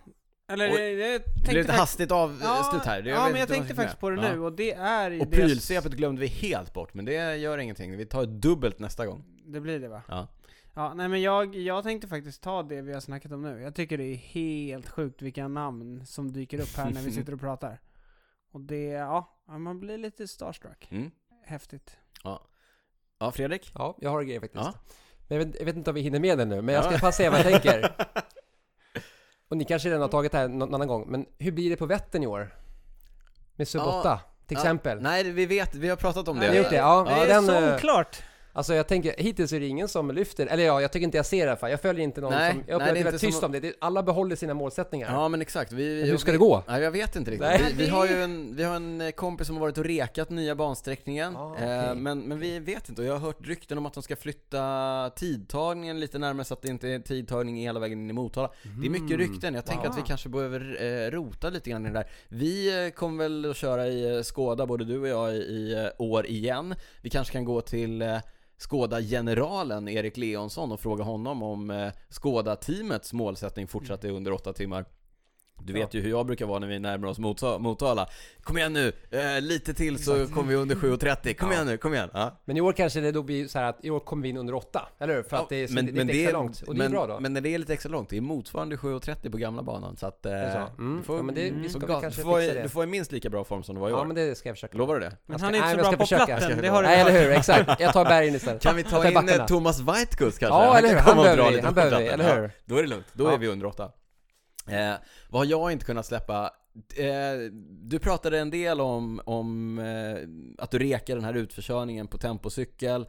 eller Oj. det, det Det tänkte blev lite fakt- hastigt av Ja, slut här Det- ja men jag tänkte faktiskt på det nu och det är Ja. Och det- prylsvepet glömde vi helt bort, men det gör ingenting Vi tar ett dubbelt nästa gång Det blir det va? Ja, Ja, nej men jag, jag tänkte faktiskt ta det vi har snackat om nu. Jag tycker det är helt sjukt vilka namn som dyker upp här när vi [LAUGHS] sitter och pratar. Och det, ja, ja, man blir lite starstruck. mm. Häftigt. Ja Fredrik? Ja, jag har grejer faktiskt. Ja. Men jag vet, jag vet inte om vi hinner med den nu, men jag ska Ja. fast säga vad jag tänker. [LAUGHS] Och ni kanske redan har tagit det här någon annan gång, men hur blir det på Vättern i år? Med sub Ja. 8, till Ja, exempel. Nej, vi vet, vi har pratat om det Ni har gjort det? Ja, det ja, är den, eh, oklart. Alltså jag tänker, hittills är det ingen som lyfter, eller ja, jag tycker inte jag ser det i alla fall. Jag följer inte någon Nej, som, jag upplever det det är inte tyst som- om det. det. Alla behåller sina målsättningar. Ja men exakt, vi, Men hur ska det vet- gå? Nej jag vet inte riktigt. Vi, vi har ju en, vi har en eh, kompis som har varit och rekat nya bansträckningen, Ah, eh, okej. men, men vi vet inte. Och jag har hört rykten om att de ska flytta tidtagningen lite närmare så att det inte är tidtagning hela vägen in i Motala. Det är mycket rykten, jag tänker Wow. att vi kanske behöver eh, rota lite grann i det där. Vi eh, kommer väl att köra i eh, Skåda, både du och jag, i, i eh, år igen. Vi kanske kan gå till eh, Skåda-generalen Erik Leonsson och fråga honom om eh, Skåda-teamets målsättning fortsatt är under åtta timmar. Du vet ju hur jag brukar vara när vi närmar oss Mota- Motala. Kom igen nu, eh, lite till så kommer vi under 7.30. Kom Ja. igen nu, kom igen. Ja. Men i år kanske det då blir så att i år kommer vi in under åtta, eller hur? För att det är, men, är men lite extra långt. Och det är men, bra då. Men när det är lite extra långt, det är motsvarande 7.30 på gamla banan så att... Eh, så? Mm. du får, Ja, men det- vi ska så väl ga- kanske du, får, fixa i- det. du får i minst lika bra form som du var i år. Ja men det ska jag försöka. Lovar du det? Men han är inte så bra på försöka. platten, det har du Nej eller hur, exakt. Jag tar bergen istället. Kan vi ta in eh, Thomas Weitkus kanske? Ja, eller hur? Han behöver vi, lite eller hur? Ja, då är det lugnt, då Ja. är vi under åtta. Eh, vad har jag inte kunnat släppa? Eh, du pratade en del om, om eh, att du rekar den här utförkörningen på tempocykel.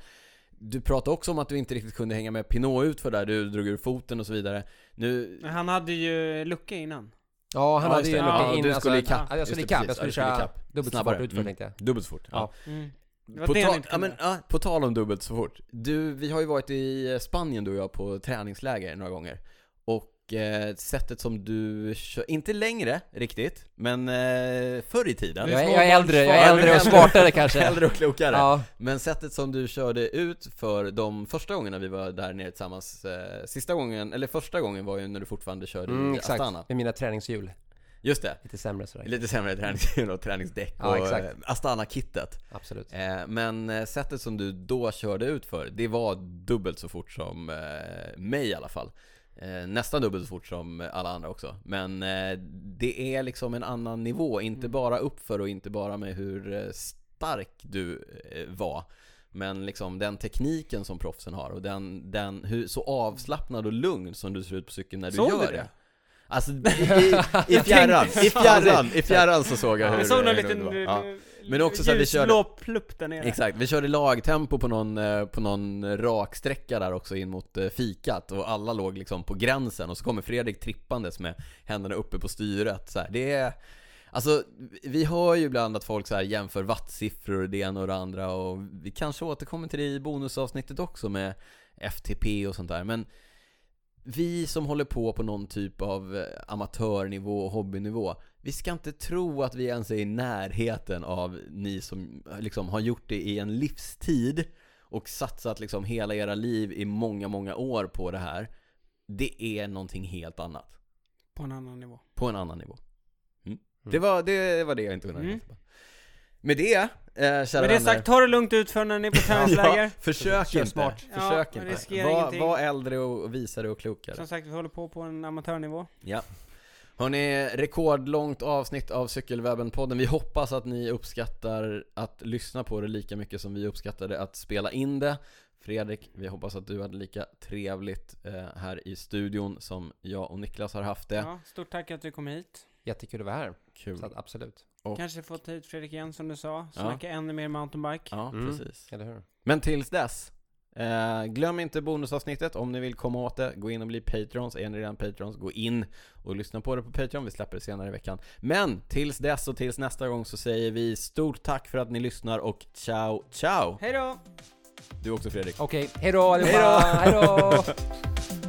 Du pratade också om att du inte riktigt kunde hänga med Pinot ut för där du drog ur foten och så vidare. Nu, Men han hade ju lucka innan. Ja, han Ja, hade ju en Ja, lucka och in. du alltså, skulle ikapp. Ja, jag skulle ikapp. Jag skulle Ja, köra dubbelt så fort utför Mm. tänkte jag. dubbelt så fort. Ja. Mm. På, ta- ja, men, ja, på tal om dubbelt så fort. Du, vi har ju varit i Spanien du och jag på träningsläger några gånger. Eh, sättet som du kör, inte längre riktigt, men eh, förr i tiden. Jag är, jag är äldre, jag är äldre och smartare kanske. [LAUGHS] Äldre och klokare. Ja, Men sättet som du körde ut för de första gångerna vi var där nere tillsammans, eh, sista gången, eller första gången var ju när du fortfarande körde mm, i exakt. Astana. Med mina träningshjul. Just det. Lite sämre sådär. Lite sämre träningshjul och träningsdäck Ja, och Astana-kittet. Absolut. Men sättet som du då körde ut för, det var dubbelt så fort som mig i alla fall. Eh, nästan dubbelt så fort som alla andra också. Men eh, det är liksom en annan nivå, inte Mm. bara uppför och inte bara med hur eh, stark du eh, var. Men liksom den tekniken som proffsen har och den, den hur, så avslappnad och lugn som du ser ut på cykeln när du Såg gör du det. det? Alltså [LAUGHS] i, i, i fjärran, i fjärran, i fjärran så såg jag hur Jag såg någon hur liten det var. Ja. eh, Men också så här, vi körde- plupp där nere. Exakt, vi körde lagtempo på någon, eh, på någon raksträcka där också in mot eh, fikat och alla låg liksom på gränsen och så kommer Fredrik trippandes med händerna uppe på styret så här. Det är Alltså, vi hör ju ibland att folk så här jämför wattsiffror och det ena och det andra och vi kanske återkommer till det i bonusavsnittet också med FTP och sånt där men vi som håller på på någon typ av eh, amatörnivå och hobbynivå Vi ska inte tro att vi ens är i närheten av ni som eh, liksom har gjort det i en livstid och satsat liksom hela era liv i många, många år på det här Det är någonting helt annat På en annan nivå. På en annan nivå mm. Det, var, det var det jag inte kunde Mm. Med det, eh, kära Med det sagt, ta det lugnt ut för när ni är på träningsläger. [LAUGHS] ja, försök inte, smart. försök Ja, inte Var, var äldre och visare och klokare Som sagt, vi håller på på en amatörnivå. Ja. Hörni, rekordlångt avsnitt av Cykelwebben-podden. Vi hoppas att ni uppskattar att lyssna på det lika mycket som vi uppskattade att spela in det. Fredrik, vi hoppas att du hade lika trevligt eh, här i studion som jag och Niklas har haft det. Ja, stort tack att du kom hit. Jättekul att vara här. Kul. Så absolut. Och- Kanske få ta hit Fredrik igen som du sa. Ja. Snacka ännu mer mountainbike. Ja, Mm. precis. Eller hur? Men tills dess, eh, glöm inte bonusavsnittet om ni vill komma åt det. Gå in och bli patrons. Är ni redan patrons, gå in och lyssna på det på Patreon. Vi släpper det senare i veckan. Men tills dess och tills nästa gång så säger vi stort tack för att ni lyssnar och ciao, ciao! Hej då! Du också Fredrik. Okej, hejdå allihopa! Hejdå! [LAUGHS]